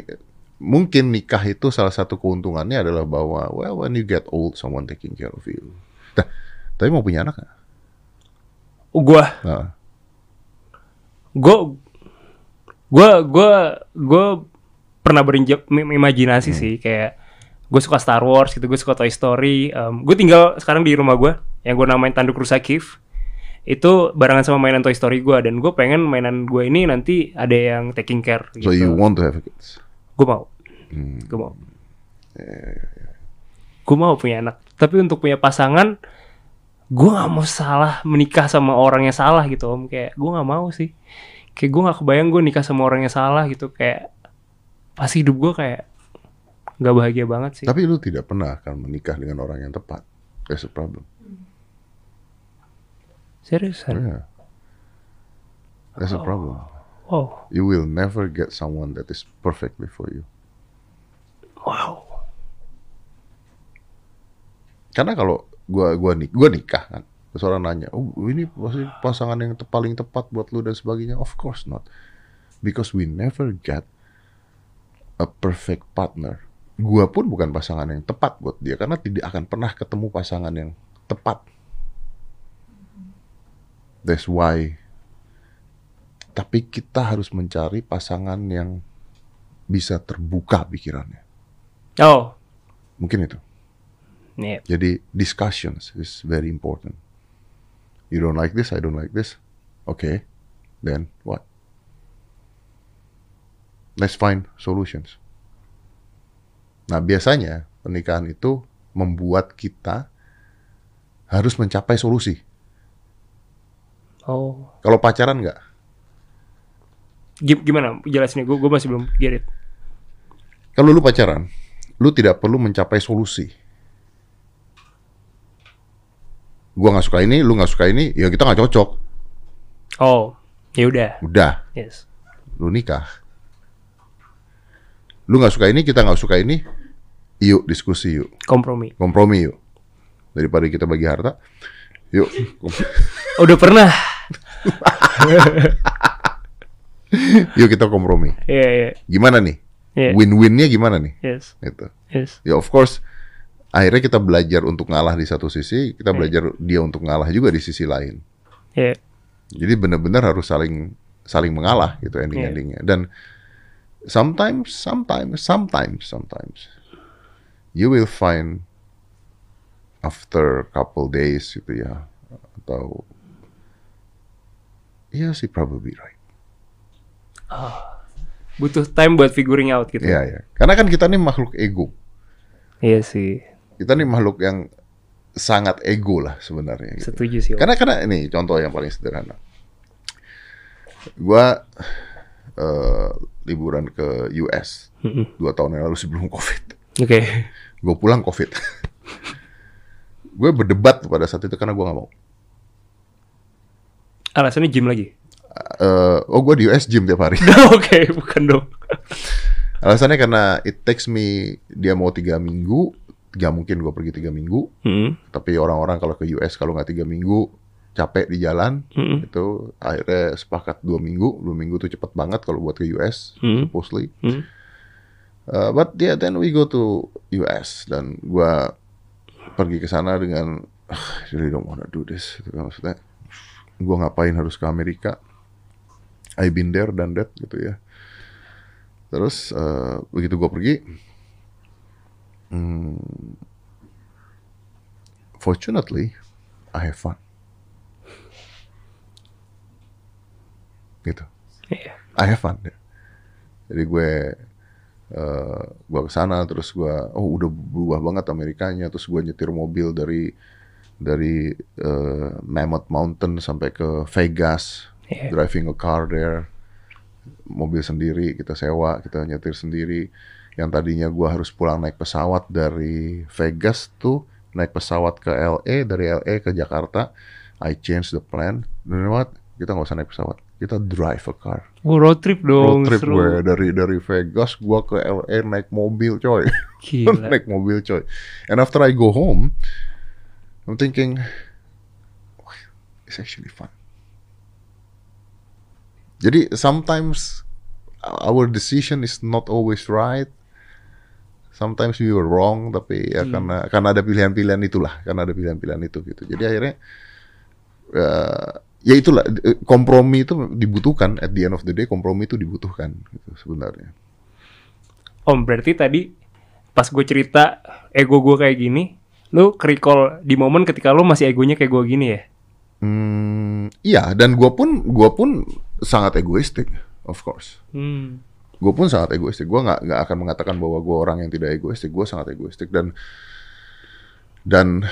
mungkin nikah itu salah satu keuntungannya adalah bahwa well when you get old someone taking care of you. Nah, tapi mau punya anak nggak? Gua. Nah, gue gue gue gue pernah berimajinasi Hmm. sih kayak gue suka Star Wars gitu gue suka Toy Story gue tinggal sekarang di rumah gue yang gue namain tanduk rusa Kif. Itu barengan sama mainan Toy Story gue dan gue pengen mainan gue ini nanti ada yang taking care so you gitu want to have kids? Gue mau. Hmm. gue mau. Gue mau punya anak. Tapi untuk punya pasangan gue nggak mau salah menikah sama orang yang salah gitu om. Kayak gue nggak mau sih. Kayak gue nggak kebayang gue nikah sama orang yang salah gitu. Kayak pasti hidup gue kayak nggak bahagia banget sih. Tapi lu tidak pernah akan menikah dengan orang yang tepat. That's a problem. Seriusan? Yeah. that's a problem. Wow. You will never get someone that is perfectly for you. Wow. Karena kalau gua gua nik gua nikah kan, terus orang nanya, oh ini pasti pasangan yang te- paling tepat buat lu dan sebagainya. Of course not, because we never get a perfect partner. Gua pun bukan pasangan yang tepat buat dia karena tidak akan pernah ketemu pasangan yang tepat. That's why. Tapi kita harus mencari pasangan yang bisa terbuka pikirannya. oh Mungkin itu. nih Jadi discussions is very important. You don't like this, I don't like this. Okay, then what? Let's find solutions. Nah biasanya pernikahan itu membuat kita harus mencapai solusi. oh Kalau pacaran nggak, Gim- gimana jelasin gue gue masih belum get it kalau lu pacaran, lu tidak perlu mencapai solusi. Gua nggak suka ini, lu nggak suka ini, ya kita nggak cocok. oh ya udah Udah, yes lu nikah. Lu nggak suka ini, kita nggak suka ini, yuk diskusi yuk, kompromi kompromi yuk. Daripada kita bagi harta, yuk, udah pernah yuk kita kompromi. iya iya Gimana nih? Iya. Win-winnya gimana nih? yes Gitu. yes Ya of course, akhirnya kita belajar untuk ngalah di satu sisi, kita belajar dia untuk ngalah juga di sisi lain. iya Jadi benar-benar harus saling saling mengalah gitu ending-endingnya. Dan sometimes, sometimes, sometimes, sometimes you will find after couple days gitu ya atau iya sih probably right. butuh time buat figuring out gitu Iya ya. Karena kan kita nih makhluk ego. iya sih Kita nih makhluk yang sangat ego lah sebenarnya. Gitu. setuju sih Om. Karena karena ini contoh yang paling sederhana. Gua eh, liburan ke US Mm-mm. dua tahun yang lalu sebelum COVID. oke Gue pulang COVID. gue berdebat pada saat itu karena gue nggak mau. alasannya gym lagi Eh, oh gue di US gym tiap hari. oke bukan dong Alasannya karena it takes me dia mau tiga minggu, gak mungkin gue pergi tiga minggu. Hmm. Tapi orang-orang kalau ke US kalau nggak tiga minggu capek di jalan Mm-mm. itu akhirnya sepakat dua minggu dua minggu tuh cepet banget kalau buat ke US Hmm. supposedly Hmm. Uh, but yeah then we go to US dan gua pergi ke sana dengan "Ah, I really don't wanna do this gitu kan maksudnya gua ngapain harus ke Amerika I been there dan that gitu ya terus uh, begitu gua pergi hmm, fortunately I have fun gitu Iya. I have fun. Jadi gue eh gue ke sana terus gue oh udah berubah banget Amerikanya terus gue nyetir mobil dari dari eh, Mammoth Mountain sampai ke Vegas Iya. driving a car there mobil sendiri kita sewa kita nyetir sendiri yang tadinya gue harus pulang naik pesawat dari Vegas tuh naik pesawat ke LA dari LA ke Jakarta I change the plan you know what kita nggak usah naik pesawat kita drive a car Gua road trip dong. road trip seru. gue dari dari Vegas gua ke LA naik mobil coy Gila. naik mobil coy and after I go home I'm thinking "Wah, it's actually fun jadi sometimes our decision is not always right sometimes we were wrong tapi ya karena karena ada pilihan-pilihan itulah karena ada pilihan-pilihan itu gitu jadi akhirnya eh, ya itulah eh, kompromi itu dibutuhkan. At the end of the day kompromi itu dibutuhkan gitu sebenarnya. Om berarti tadi pas gue cerita ego gue kayak gini, lu recall di momen ketika lu masih egonya kayak gue gini ya? Hmm, iya dan gua pun gua pun sangat egoistik of course. Hmm. gue pun sangat egoistik. Gue nggak nggak akan mengatakan bahwa gue orang yang tidak egoistik. Gue sangat egoistik. Dan dan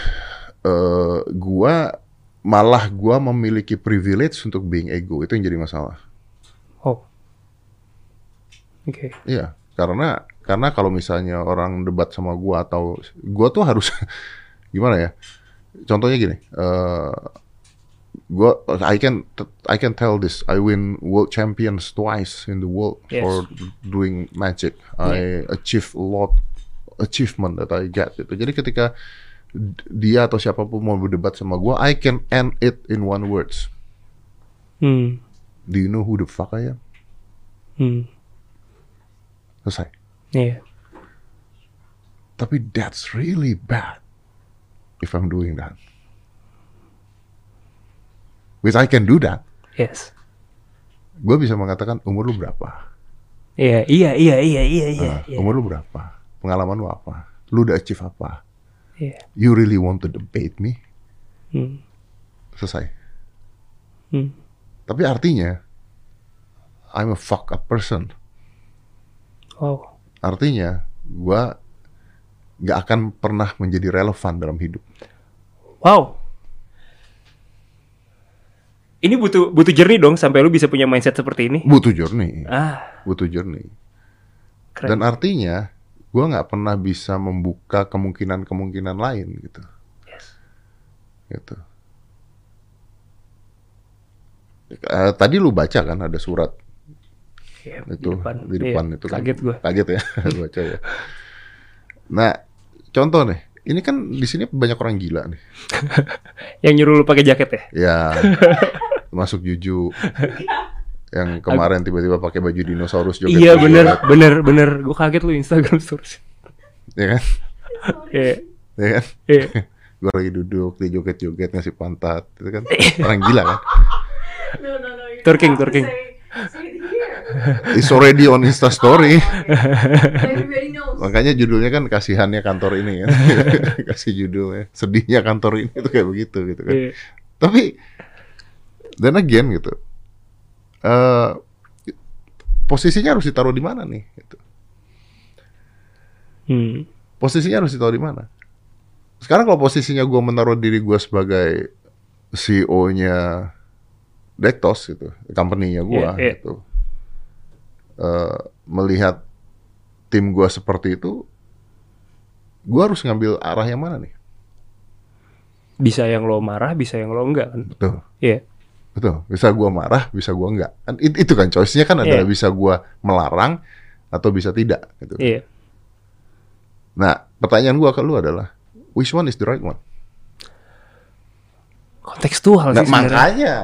eh gue malah gue memiliki privilege untuk being ego itu yang jadi masalah Oh. Oke. Iya, karena karena kalau misalnya orang debat sama gua atau gua tuh harus gimana ya? Contohnya gini, eh gua I can I can tell this. I win world champions twice in the world Yes. for doing magic. I achieve a lot achievement that I get gitu. Jadi ketika dia atau siapa pun mau berdebat sama gua, I can end it in one words. Hmm. Do you know who the fuck I am? Hmm. Selesai. Iya. Tapi that's really bad if I'm doing that. Which I can do that. Yes. Gue bisa mengatakan umur lu berapa? Iya, iya, iya, iya, iya, iya. Nah, iya. Umur lu berapa? Pengalaman lu apa? Lu udah achieve apa? Iya. You really want to debate me? Hmm. Selesai. Hmm. Tapi artinya I'm a fuck up person. Wow. Artinya gua nggak akan pernah menjadi relevan dalam hidup. Wow. Ini butuh butuh jernih dong sampai lu bisa punya mindset seperti ini. Butuh journey, Ah, butuh journey. keren. Dan artinya gue nggak pernah bisa membuka kemungkinan-kemungkinan lain gitu. Gitu. Eh, tadi lu baca kan ada surat Iya, itu di depan, Iya, itu kan. Kaget gue. Kaget ya baca ya. Nah, contoh nih, ini kan di sini banyak orang gila nih. Yang nyuruh lu pakai jaket ya? Ya, masuk Juju. Yang kemarin tiba-tiba pakai baju dinosaurus joget. iya bener, bener, bener. Gue kaget lu Instagram stories. Ya kan? Iya, Ya kan? iya. gue lagi duduk di joget-joget ngasih pantat itu kan orang gila kan No, no, no. It here. it's already on Insta Story Everybody knows. makanya judulnya kan kasihannya kantor ini kan kasih judulnya sedihnya kantor ini itu kayak begitu gitu kan Iya. tapi dan again gitu eh posisinya harus ditaruh di mana nih gitu. Hmm. posisinya harus ditaruh di mana sekarang kalau posisinya gue menaruh diri gue sebagai CEO-nya Dektos gitu, company-nya gue Iya, iya. gitu, Eh, melihat tim gue seperti itu, gue harus ngambil arah yang mana nih? Bisa yang lo marah, bisa yang lo enggak kan? Betul, Iya. Betul. Bisa gue marah, bisa gue enggak. Kan it- itu kan choice-nya kan adalah Iya. bisa gue melarang atau bisa tidak. Gitu. Iya. Nah, pertanyaan gue ke lu adalah, which one is the right one? Kontekstual Nah, sih makanya,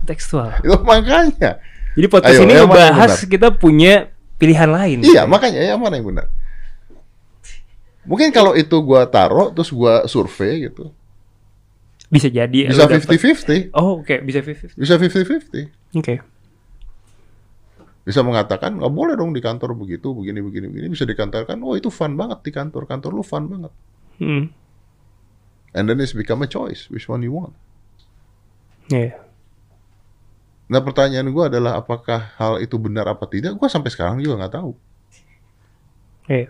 Kontekstual. itu makanya. Jadi podcast Ayo, ini ngebahas kita punya pilihan lain. Iya, makanya yang mana yang benar? Mungkin kalau itu gua taruh terus gua survei gitu. Bisa jadi. Bisa lu dapet- 50-50. Oh, oke, bisa 50. Bisa 50-50. Oke. Bisa mengatakan nggak boleh dong di kantor begitu, begini, begini, begini. Bisa dikatakan, oh itu fun banget di kantor. Kantor lu fun banget. Hmm. And then it's become a choice, which one you want. Iya. Nah pertanyaan gua adalah apakah hal itu benar apa tidak? Gua sampai sekarang juga nggak tahu. Iya.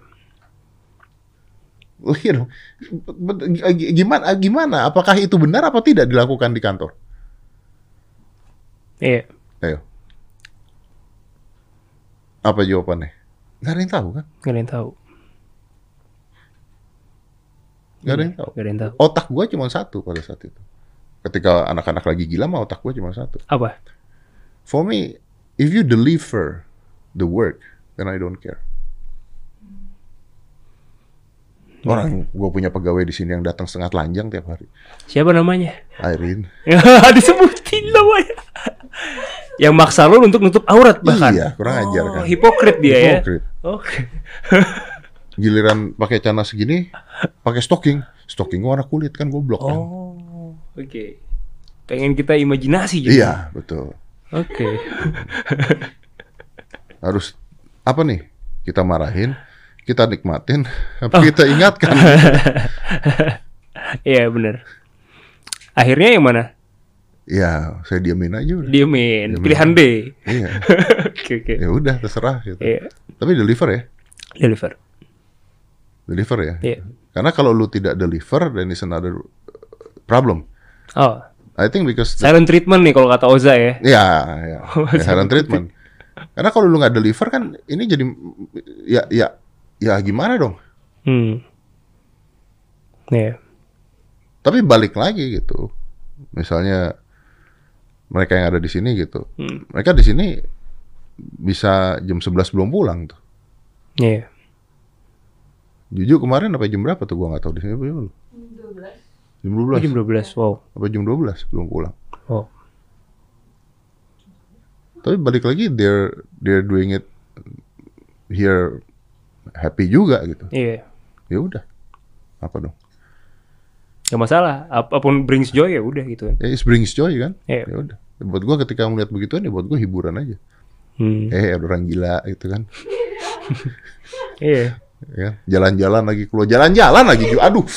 Oh, iya dong. Bet- g- Gimana? Gimana? Apakah itu benar apa tidak dilakukan di kantor? Iya. Ayo. Apa jawabannya? Gak ada yang tahu kan? Gak ada yang tahu. Gak ada yang tahu. Gak ada yang tahu. Otak gua cuma satu pada saat itu. Ketika anak-anak lagi gila mah otak gua cuma satu. Apa? For me, if you deliver the work, then I don't care. Orang gue punya pegawai di sini yang datang setengah telanjang tiap hari. Siapa namanya? Irene. Disebutin namanya. Yang maksa lu untuk nutup aurat bahkan. Iya, kurang ajar kan. Oh, hipokrit dia Hipokrit. ya. Oke. Giliran pakai celana segini, pakai stocking. Stocking warna kulit kan goblok kan. Oh, oke. Pengen kita imajinasi jadi. Iya, betul. Oke. Harus apa nih? Kita marahin, kita nikmatin, Oh. apa kita ingatkan. Iya bener. Akhirnya yang mana? ya, saya diamin aja udah. Diemin. Diemin. Pilihan D. Iya. Oke oke. Ya udah terserah gitu. Iya. Tapi deliver ya. Deliver. Deliver ya. Iya. Karena kalau lu tidak deliver, then it's another uh, problem. Oh, I think because the- silent treatment nih kalau kata Oza ya. ya, ya, ya silent treatment. Karena kalau lu nggak deliver kan ini jadi ya ya ya gimana dong? Hmm. Iya. Tapi balik lagi gitu. Misalnya mereka yang ada di sini gitu. Hmm. Mereka di sini bisa jam 11 belum pulang tuh. Iya. Jujur kemarin apa jam berapa tuh gua nggak tahu di sini belum. 12. Jam Oh, 12. jam 12. Wow. Apa jam 12 belum pulang. Wow. Tapi balik lagi they're they're doing it here happy juga gitu. Iya. Ya udah. Apa dong? Gak masalah. Apa pun brings joy ya udah gitu kan. Ya it brings joy kan? Iya. Ya udah. Buat gua ketika melihat begituan ya buat gua hiburan aja. Hmm. Eh ada orang gila gitu kan. Iya. Ya, jalan-jalan lagi keluar jalan-jalan lagi juga. Aduh.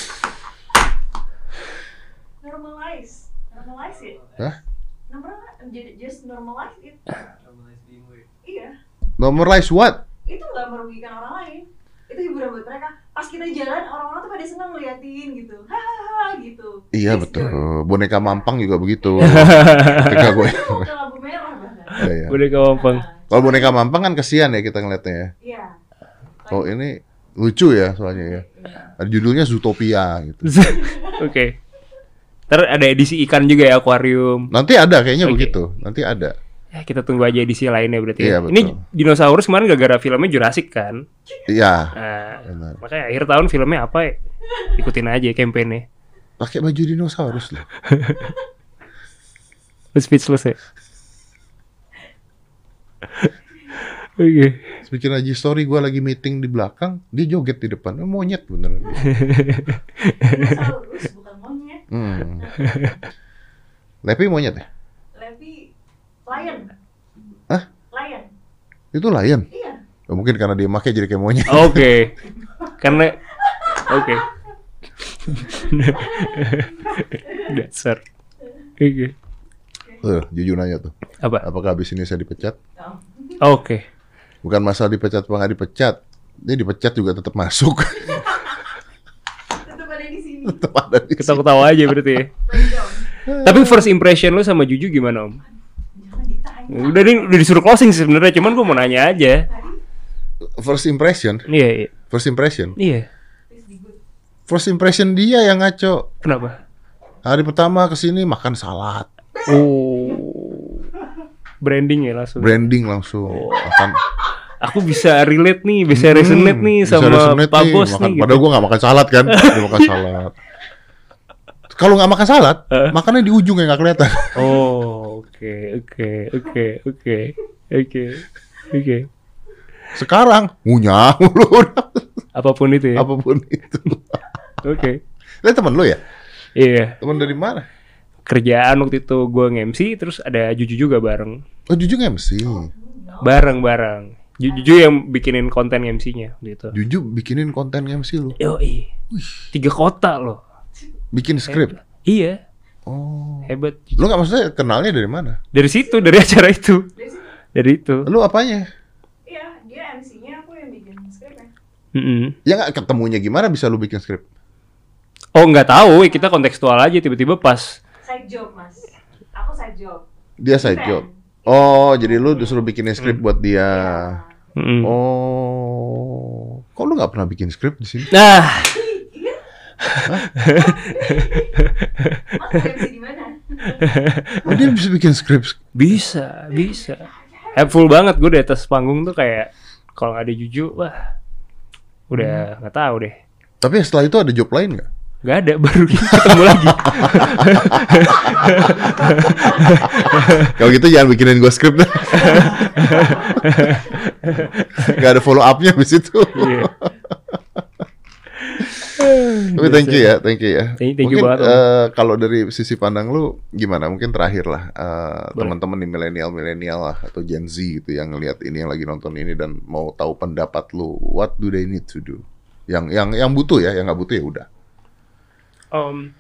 Normalize. Normalize it. Hah? Normal, jadi just normalize it. Iya. Normalize what? Itu nggak merugikan orang lain. Itu hiburan buat mereka. Pas kita jalan, orang-orang tuh pada senang ngeliatin gitu. Hahaha gitu. Iya It's betul. joy. Boneka mampang juga begitu. ketika gue. Lampu merah bahkan. Iya, iya. Udah gampang. Kalau boneka mampang kan kesian ya kita ngeliatnya ya. Iya. Oh ini lucu ya soalnya ya. Ada judulnya Zootopia gitu. Oke. Ntar ada edisi ikan juga ya akuarium. Nanti ada kayaknya Oke. begitu. Nanti ada. Ya, kita tunggu aja edisi lainnya berarti. Iya, ya. betul. Ini dinosaurus kemarin gara-gara filmnya Jurassic kan. Iya. Nah, Benar. makanya akhir tahun filmnya apa ya? Ikutin aja campaign-nya. Pakai baju dinosaurus loh. Lu speechless ya? Oke. Bikin aja story gue lagi meeting di belakang, dia joget di depan. Eh, monyet beneran. Dinosaurus bukan monyet. Hmm. Lepi monyet ya? Lion. Hah? Lion. Itu lion. Iya. Oh, mungkin karena dia pakai jadi kayak monyet. Oke. Karena oke. Dasar. Oke. Eh, jujur nanya tuh. Apa? Apakah habis ini saya dipecat? Oke. Bukan masalah dipecat apa nggak dipecat. Dia dipecat juga tetap masuk. Tetap ada di sini. tetap ada di Kita ketawa aja berarti ya. Tapi first impression lu sama Juju gimana, Om? Udah nih udah disuruh closing sih sebenarnya, cuman gua mau nanya aja. First impression. Iya, iya. First impression. Iya. Good. First impression dia yang ngaco. Kenapa? Hari pertama ke sini makan salad. Oh. Branding ya langsung. Branding langsung. Makan, Aku bisa relate nih, bisa resonate nih Hmm, bisa sama resonate Pak nih, Bos makan- nih. gitu. Padahal gue gak makan salad kan. Dia makan salad. Kalau nggak makan salad, Eh. makannya di ujung yang nggak kelihatan. Oh, oke, oke, oke, oke, oke, oke. Sekarang ngunyah mulu Apa pun itu ya. apa pun itu. Oke. Ini temen lu ya? Iya. Temen dari mana? Kerjaan waktu itu gue nge-MC terus ada Juju juga bareng. Oh Juju MC. Bareng-bareng. Ju- Juju yang bikinin konten MC-nya gitu. Juju bikinin konten MC lu. Yo, Tiga kota loh. Bikin skrip. Iya, Oh. hebat. Lu nggak maksudnya kenalnya dari mana? Dari situ, dari acara itu. Dari situ. Dari itu. Lu apanya? Iya, dia MC-nya aku yang bikin skripnya. Mm-mm. Ya nggak ketemunya gimana bisa lu bikin skrip? Oh nggak tahu, kita kontekstual aja tiba-tiba pas. Side job, Mas. Aku side job. Dia side Event. job. Oh, jadi lu disuruh bikinin skrip buat dia. Mm-mm. Oh, kok lu nggak pernah bikin skrip di sini? Nah, Mas di mana? Oh, dia bisa bikin skrip. bisa, bisa. Helpful banget gue di atas panggung tuh kayak kalau nggak ada Juju, wah, udah nggak tahu deh. Tapi setelah itu ada job lain nggak? Gak ada, baru ketemu lagi. Kalau gitu jangan bikinin gue skrip dah. Gak ada follow up-nya di situ. Iya. Tapi thank you ya, thank you ya. Thank- thank you Mungkin banget, Om. eh, kalau dari sisi pandang lu gimana? Mungkin terakhir lah Boleh. teman-teman di milenial milenial lah atau Gen Z gitu yang ngelihat ini yang lagi nonton ini dan mau tahu pendapat lu. What do they need to do? Yang yang yang butuh ya, yang nggak butuh ya udah. Um,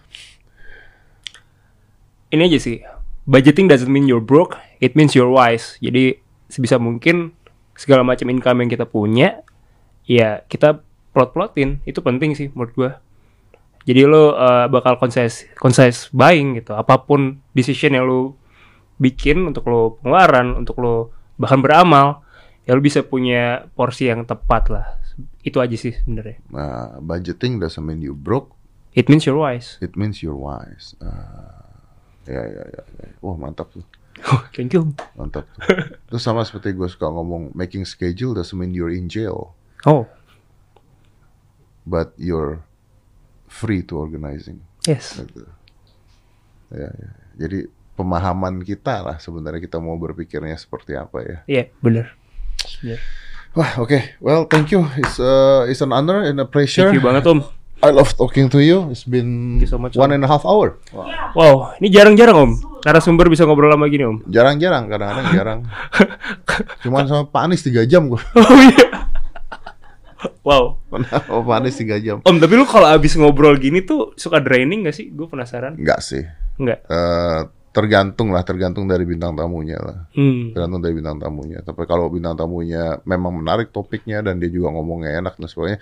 ini aja sih. Budgeting doesn't mean you're broke, it means you're wise. Jadi sebisa mungkin segala macam income yang kita punya, ya kita plot-plotin. Itu penting sih menurut gua. Jadi lo uh, bakal concise, concise buying gitu. Apa pun decision yang lo bikin untuk lo pengeluaran, untuk lo bahkan beramal, ya lo bisa punya porsi yang tepat lah. Itu aja sih sebenarnya. Nah, budgeting doesn't mean you broke, It means you're wise. it means you're wise. Ah, ya, ya, ya, ya. Wah mantap tuh, Thank you. mantap. Terus sama seperti gue suka ngomong, making schedule doesn't mean you're in jail, Oh, but you're free to organizing. yes. Gitu. Ya, ya. Jadi pemahaman kita lah sebenarnya kita mau berpikirnya seperti apa ya. Iya, bener. Bener. Wah, oke. Well, thank you. It's uh, it's an honor and a pleasure. Thank you banget Om. I love talking to you. It's been so much, one and a half hour. Iya. Wow, ini jarang-jarang Om. Narasumber bisa ngobrol lama gini Om. Jarang-jarang, kadang-kadang jarang. Cuman sama Pak Anies 3 jam gue. Oh iya. Wow. Pak Anies 3 jam. Om, tapi lu kalau abis ngobrol gini tuh suka draining gak sih? Gue penasaran. Enggak sih. Enggak. Eh, tergantung lah, tergantung dari bintang tamunya lah. Hmm. Tergantung dari bintang tamunya. Tapi kalau bintang tamunya memang menarik topiknya dan dia juga ngomongnya enak dan sebagainya.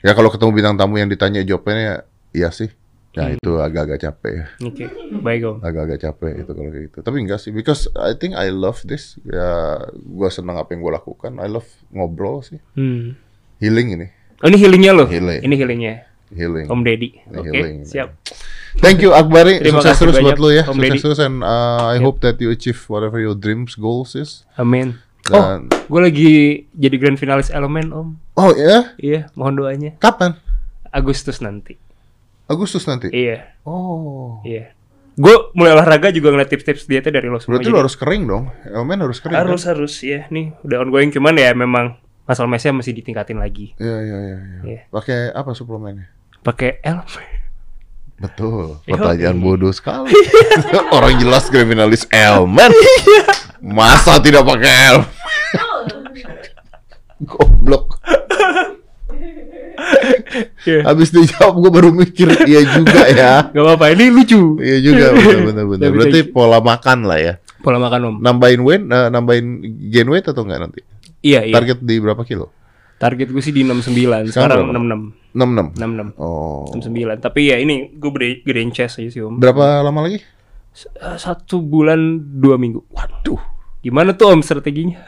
Ya kalau ketemu bintang tamu yang ditanya jawabnya iya sih. Ya Hmm. itu agak-agak capek ya. Oke, baik Om. Agak-agak capek itu kalau kayak gitu. Tapi enggak sih, because I think I love this. Ya gua senang apa yang gua lakukan. I love ngobrol sih. Hmm. Healing ini. Oh, ini healingnya loh. Healing. Ini healingnya. Healing. Om Deddy. Oke, healing. siap. Thank you Akbari. Terima Sukses kasih terus banyak, buat lu ya. Om Sukses terus and uh, I Yep. hope that you achieve whatever your dreams, goals is. Amin. Dan- Oh, gue lagi jadi grand finalis elemen Om. Oh ya? Iya, mohon doanya. Kapan? Agustus nanti. Agustus nanti. Iya, Oh. iya. Gue mulai olahraga juga ngeliat tips-tips dietnya dari lo semua. Berarti jadi- lu harus kering dong. Elemen harus kering. harus Kan? harus ya nih udah ongoing cuman ya memang masalah mesnya masih ditingkatin lagi Iya iya iya. iya. Iya. Pakai apa suplemennya? pakai elemen Betul. Iya. Pertanyaan bodoh sekali. Orang jelas kriminalis elemen. Iya. Masa tidak pakai elemen? Goblok. Iya. Habis dijawab gue baru mikir iya juga ya. Gak apa-apa, ini lucu. Iya juga benar benar benar. Tapi Berarti pola makan lah ya. Pola makan om. Nambahin weight, eh, nambahin gain weight atau enggak nanti? Iya, iya. Target, Target di berapa kilo? gue sih di 69, Sekarang sekarang berapa? 66. 66. 66. Oh. 69. Tapi ya ini gue gede, gedein chest aja sih om. Berapa lama lagi? Eh, Satu bulan dua minggu. Waduh, Gimana tuh om strateginya?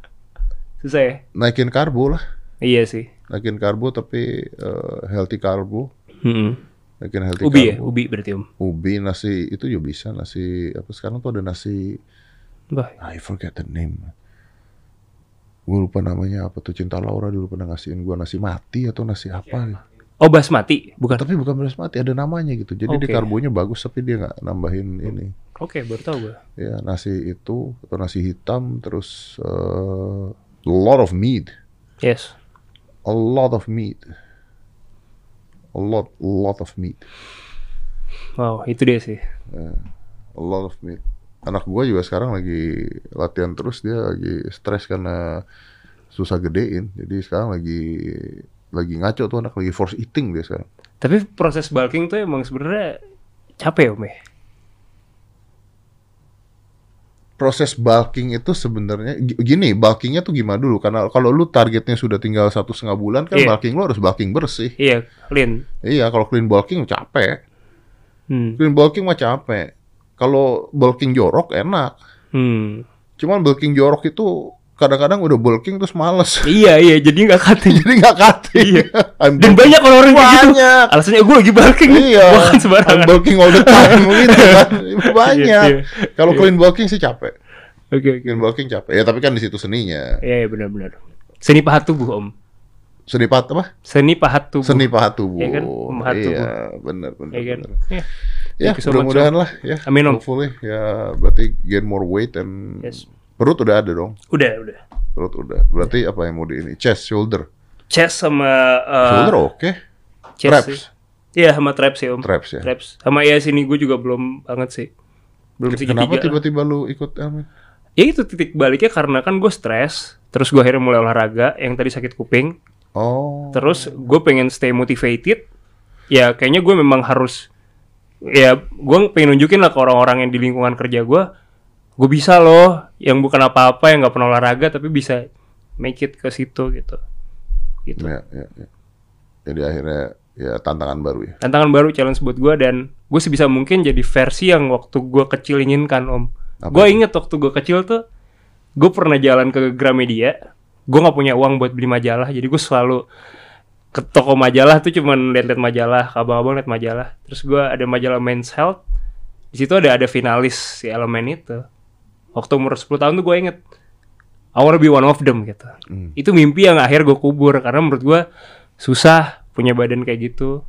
Susah ya? naikin karbo lah. Iya sih. Naikin karbo tapi eh, healthy karbo. Mm-mm. Naikin healthy Ubi ya, karbo. ubi berarti om. Ubi, nasi itu juga bisa. Nasi apa sekarang tuh ada nasi Bah, I forget the name. Gue lupa namanya apa tuh Cinta Laura dulu pernah ngasihin gue nasi mati atau nasi apa gitu. Oh basmati, bukan? Tapi bukan basmati, ada namanya gitu. Jadi Oke. dia karbonya bagus tapi dia nggak nambahin ini. Oke, baru tahu gue. Ya nasi itu atau nasi hitam terus eh, a lot of meat, Yes. a lot of meat, a lot, a lot of meat, Wow, itu dia sih. a lot of meat. Anak gua juga sekarang lagi latihan terus dia lagi stres karena susah gedein. Jadi sekarang lagi lagi ngaco tuh anak lagi force eating dia sekarang. Tapi proses bulking tuh emang sebenarnya capek om ya. proses bulking itu sebenarnya gi- gini bulkingnya tuh gimana dulu karena kalau lu targetnya sudah tinggal satu setengah bulan kan Iya. bulking lu harus bulking bersih Iya, clean. iya kalau clean bulking capek Hmm. clean bulking mah capek kalau bulking jorok enak Hmm. cuman bulking jorok itu kadang-kadang udah bulking terus males Iya, iya, jadi nggak cutting. jadi nggak cutting Iya. I'm Dan bulking- banyak orang-orang kayak gitu. banyak Alasannya gue lagi bulking. iya Bukan I'm sembarangan. bulking all the time gitu kan banyak Iya, kalau clean bulking sih capek Oke, oke. clean bulking capek ya tapi kan di situ seninya Iya, iya benar-benar. Seni pahat tubuh om. seni pahat apa Seni pahat tubuh. Seni pahat tubuh. Iya kan? Pemahat iya, tubuh. benar benar. Iya kan? benar. Iya. Ya, so much, mudah-mudahan lah ya. Amin, Om. Hopefully ya berarti gain more weight and Yes. perut udah ada dong. Udah, udah. Perut udah. Berarti apa yang mau di ini? Chest, shoulder. Chest sama uh, shoulder oke. chest Traps. Iya, sama traps sih om. Traps ya. Traps. Sama ya sini gue juga belum banget sih. Belum segitiga. Kenapa tiba-tiba lu ikut Elmin? Ya itu titik baliknya karena kan gue stres, terus gue akhirnya mulai olahraga yang tadi sakit kuping, Oh. terus gue pengen stay motivated. Ya kayaknya gue memang harus, ya gue pengen nunjukin lah ke orang-orang yang di lingkungan kerja gue, gue bisa loh, yang bukan apa-apa, yang nggak pernah olahraga tapi bisa make it ke situ gitu. Gitu. Ya, ya, ya. Jadi akhirnya ya tantangan baru ya. Tantangan baru challenge buat gue dan gue sebisa mungkin jadi versi yang waktu gue kecil inginkan om. Gue inget waktu gue kecil tuh, gue pernah jalan ke Gramedia. Gue nggak punya uang buat beli majalah, jadi gue selalu ke toko majalah tuh cuman liat-liat majalah, abang-abang liat majalah. Terus gue ada majalah Men's Health, di situ ada ada finalis si elemen itu. Waktu umur 10 tahun tuh gue inget, I wanna be one of them gitu. Hmm. Itu mimpi yang akhir gue kubur karena menurut gue susah punya badan kayak gitu,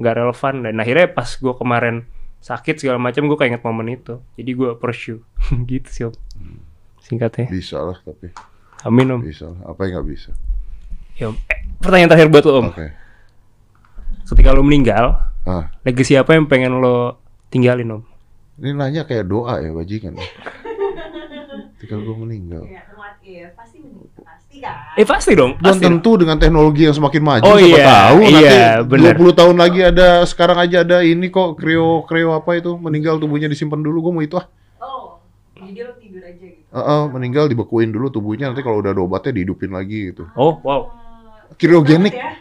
nggak relevan. Dan akhirnya pas gue kemarin sakit segala macam gue keinget momen itu, jadi gue pursue gitu sih om. Singkatnya, Bisa lah tapi amin om. bisa lah. Apa yang nggak bisa? Ya. Eh, pertanyaan terakhir buat lo om, Oke. ketika lo meninggal, Ah, legacy apa yang pengen lo tinggalin om? ini nanya kayak doa ya bajingan. Ketika gue meninggal. Ya? Pasti meninggal. Pasti kan? Eh pasti dong, Dan pasti. tentu dengan teknologi yang semakin maju, Oh siapa iya, tahu iya, nanti benar. 20 tahun lagi ada sekarang aja ada ini kok kreo kreo apa itu meninggal tubuhnya disimpan dulu gue mau itu ah. Oh, jadi lo tidur aja gitu. Heeh, meninggal dibekuin dulu tubuhnya nanti kalau udah ada obatnya dihidupin lagi gitu. Oh wow, Kriogenik ya,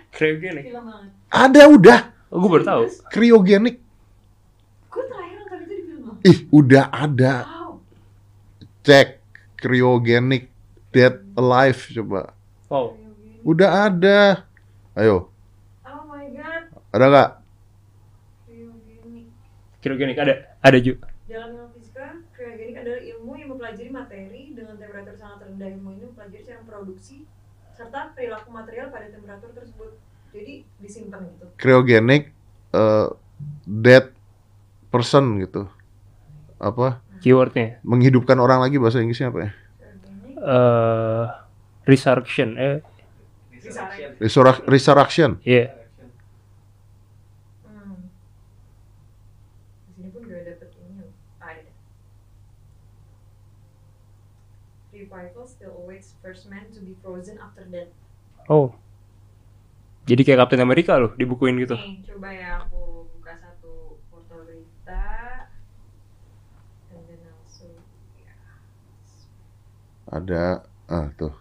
banget. ada udah Oh, gue baru tahu. kriogenik. Gue terakhir nonton itu di film. Ih, udah ada. Wow. Cek kriogenik dead alive coba. Wow. Udah ada. Ayo, Oh my god. ada nggak? Kriogenik. Kriogenik ada, ada Ju. Dalam ilmu fisika, kriogenik adalah ilmu yang mempelajari materi dengan temperatur sangat rendah. Ilmu ini mempelajari cara produksi serta perilaku material pada temperatur tersebut. Jadi disimpan gitu. Kriogenik eh, dead person gitu. Apa? Keywordnya, Menghidupkan orang lagi bahasa Inggrisnya apa ya? Eh resurrection, eh, bisa Resurrec- resurrection. iya. Hmm. Di sini pun gue dapet ini loh. Ah, ada. Revival still awaits first man to be frozen after death. Oh. Jadi kayak Captain America loh, dibukuin gitu. Nih, coba ya aku buka satu portal berita. And then also, ya. Ada ah tuh.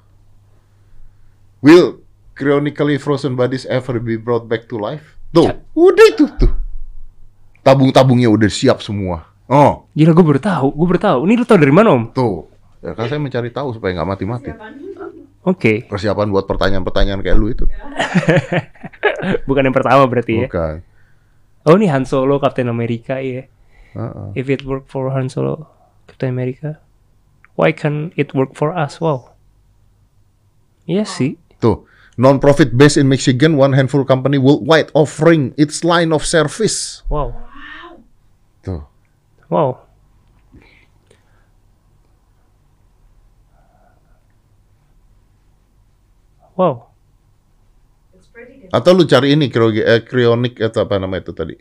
Will cryonically frozen bodies ever be brought back to life? Tuh, Ya. udah itu tuh. Tabung-tabungnya udah siap semua. Oh, Gila gue baru tahu, gue baru tahu. Ini lu tahu dari mana om? tuh. Ya kan saya mencari tahu supaya nggak mati-mati. Oke, Persiapan buat pertanyaan-pertanyaan kayak lu itu. bukan yang pertama berarti ya. Bukan. Oh ini Han Solo Captain America ya. Heeh. If it work for Han Solo Captain America, why can it work for us? Wow. Iya sih. Tuh, non-profit based in Michigan, one handful company worldwide offering its line of service. Wow. Tuh. Wow. Wow. Atau lu cari ini cryo- eh, atau apa nama itu tadi?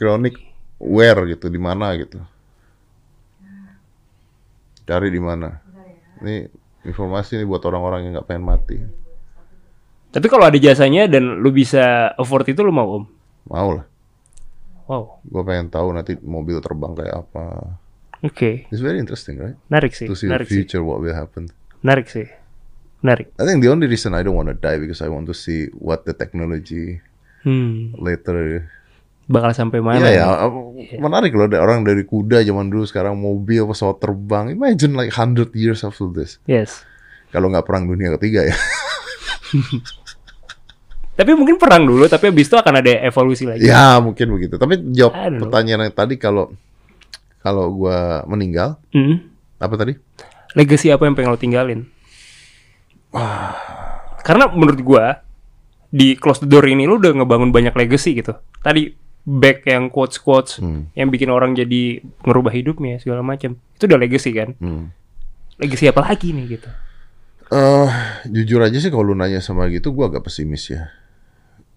Cryonic wear gitu di mana gitu. Cari di mana? Ini informasi nih buat orang-orang yang nggak pengen mati. Tapi kalau ada jasanya dan lu bisa afford itu lu mau om? Mau lah. Wow. Gue pengen tahu nanti mobil terbang kayak apa. Oke. It's very interesting, right? Menarik sih. To see the Menarik sih. future, what will happen. Menarik sih. Menarik. I think the only reason I don't want to die because I want to see what the technology Hmm. later. Bakal sampai mana? Iya ya, menarik loh. Ada orang dari kuda zaman dulu sekarang mobil, pesawat terbang. Imagine like 100 years after this. Yes. Kalau nggak perang dunia ketiga ya. Tapi mungkin perang dulu, tapi abis itu akan ada evolusi lagi. ya mungkin begitu. Tapi jawab pertanyaan yang tadi kalau kalau gua meninggal Hmm. apa tadi? Legacy apa yang pengen lo tinggalin? Karena menurut gua di close the door ini lu udah ngebangun banyak legacy gitu. Tadi back yang quotes quotes Hmm. yang bikin orang jadi ngerubah hidupnya segala macam. Itu udah legacy kan? Hmm. Legacy apa lagi nih gitu? Eh, jujur aja sih kalau lu nanya sama gitu, gua agak pesimis ya.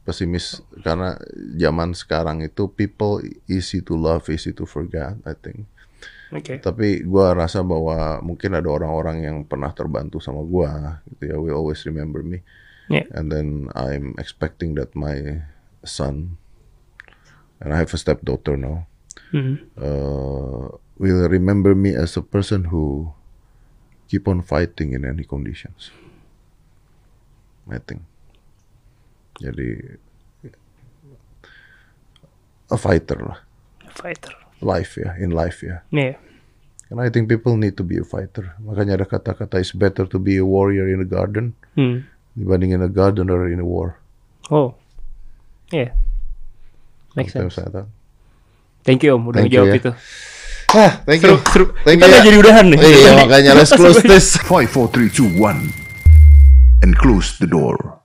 Pesimis karena zaman sekarang itu people easy to love, easy to forget, I think. Oke. Tapi gua rasa bahwa mungkin ada orang-orang yang pernah terbantu sama gua, gitu ya, will always remember me. Ya. And then I'm expecting that my son, and I have a stepdaughter now, Hmm. uh, will remember me as a person who keep on fighting in any conditions. I think. Jadi a fighter lah, Fighter. Life ya, in life ya. Nih. And I think people need to be a fighter. Makanya ada kata-kata it's better to be a warrior in a garden Hmm. dibanding in a gardener in a war. Oh. Iya. Make Sometimes sense. I thought. Thank you Om udah Thank you, ngejawab ya. itu. Ah, thank Seru, you. seru. Thank Kita you. nggak jadi udahan nih. Iya, makanya let's close this. 5, 4, 3, 2, 1. And close the door.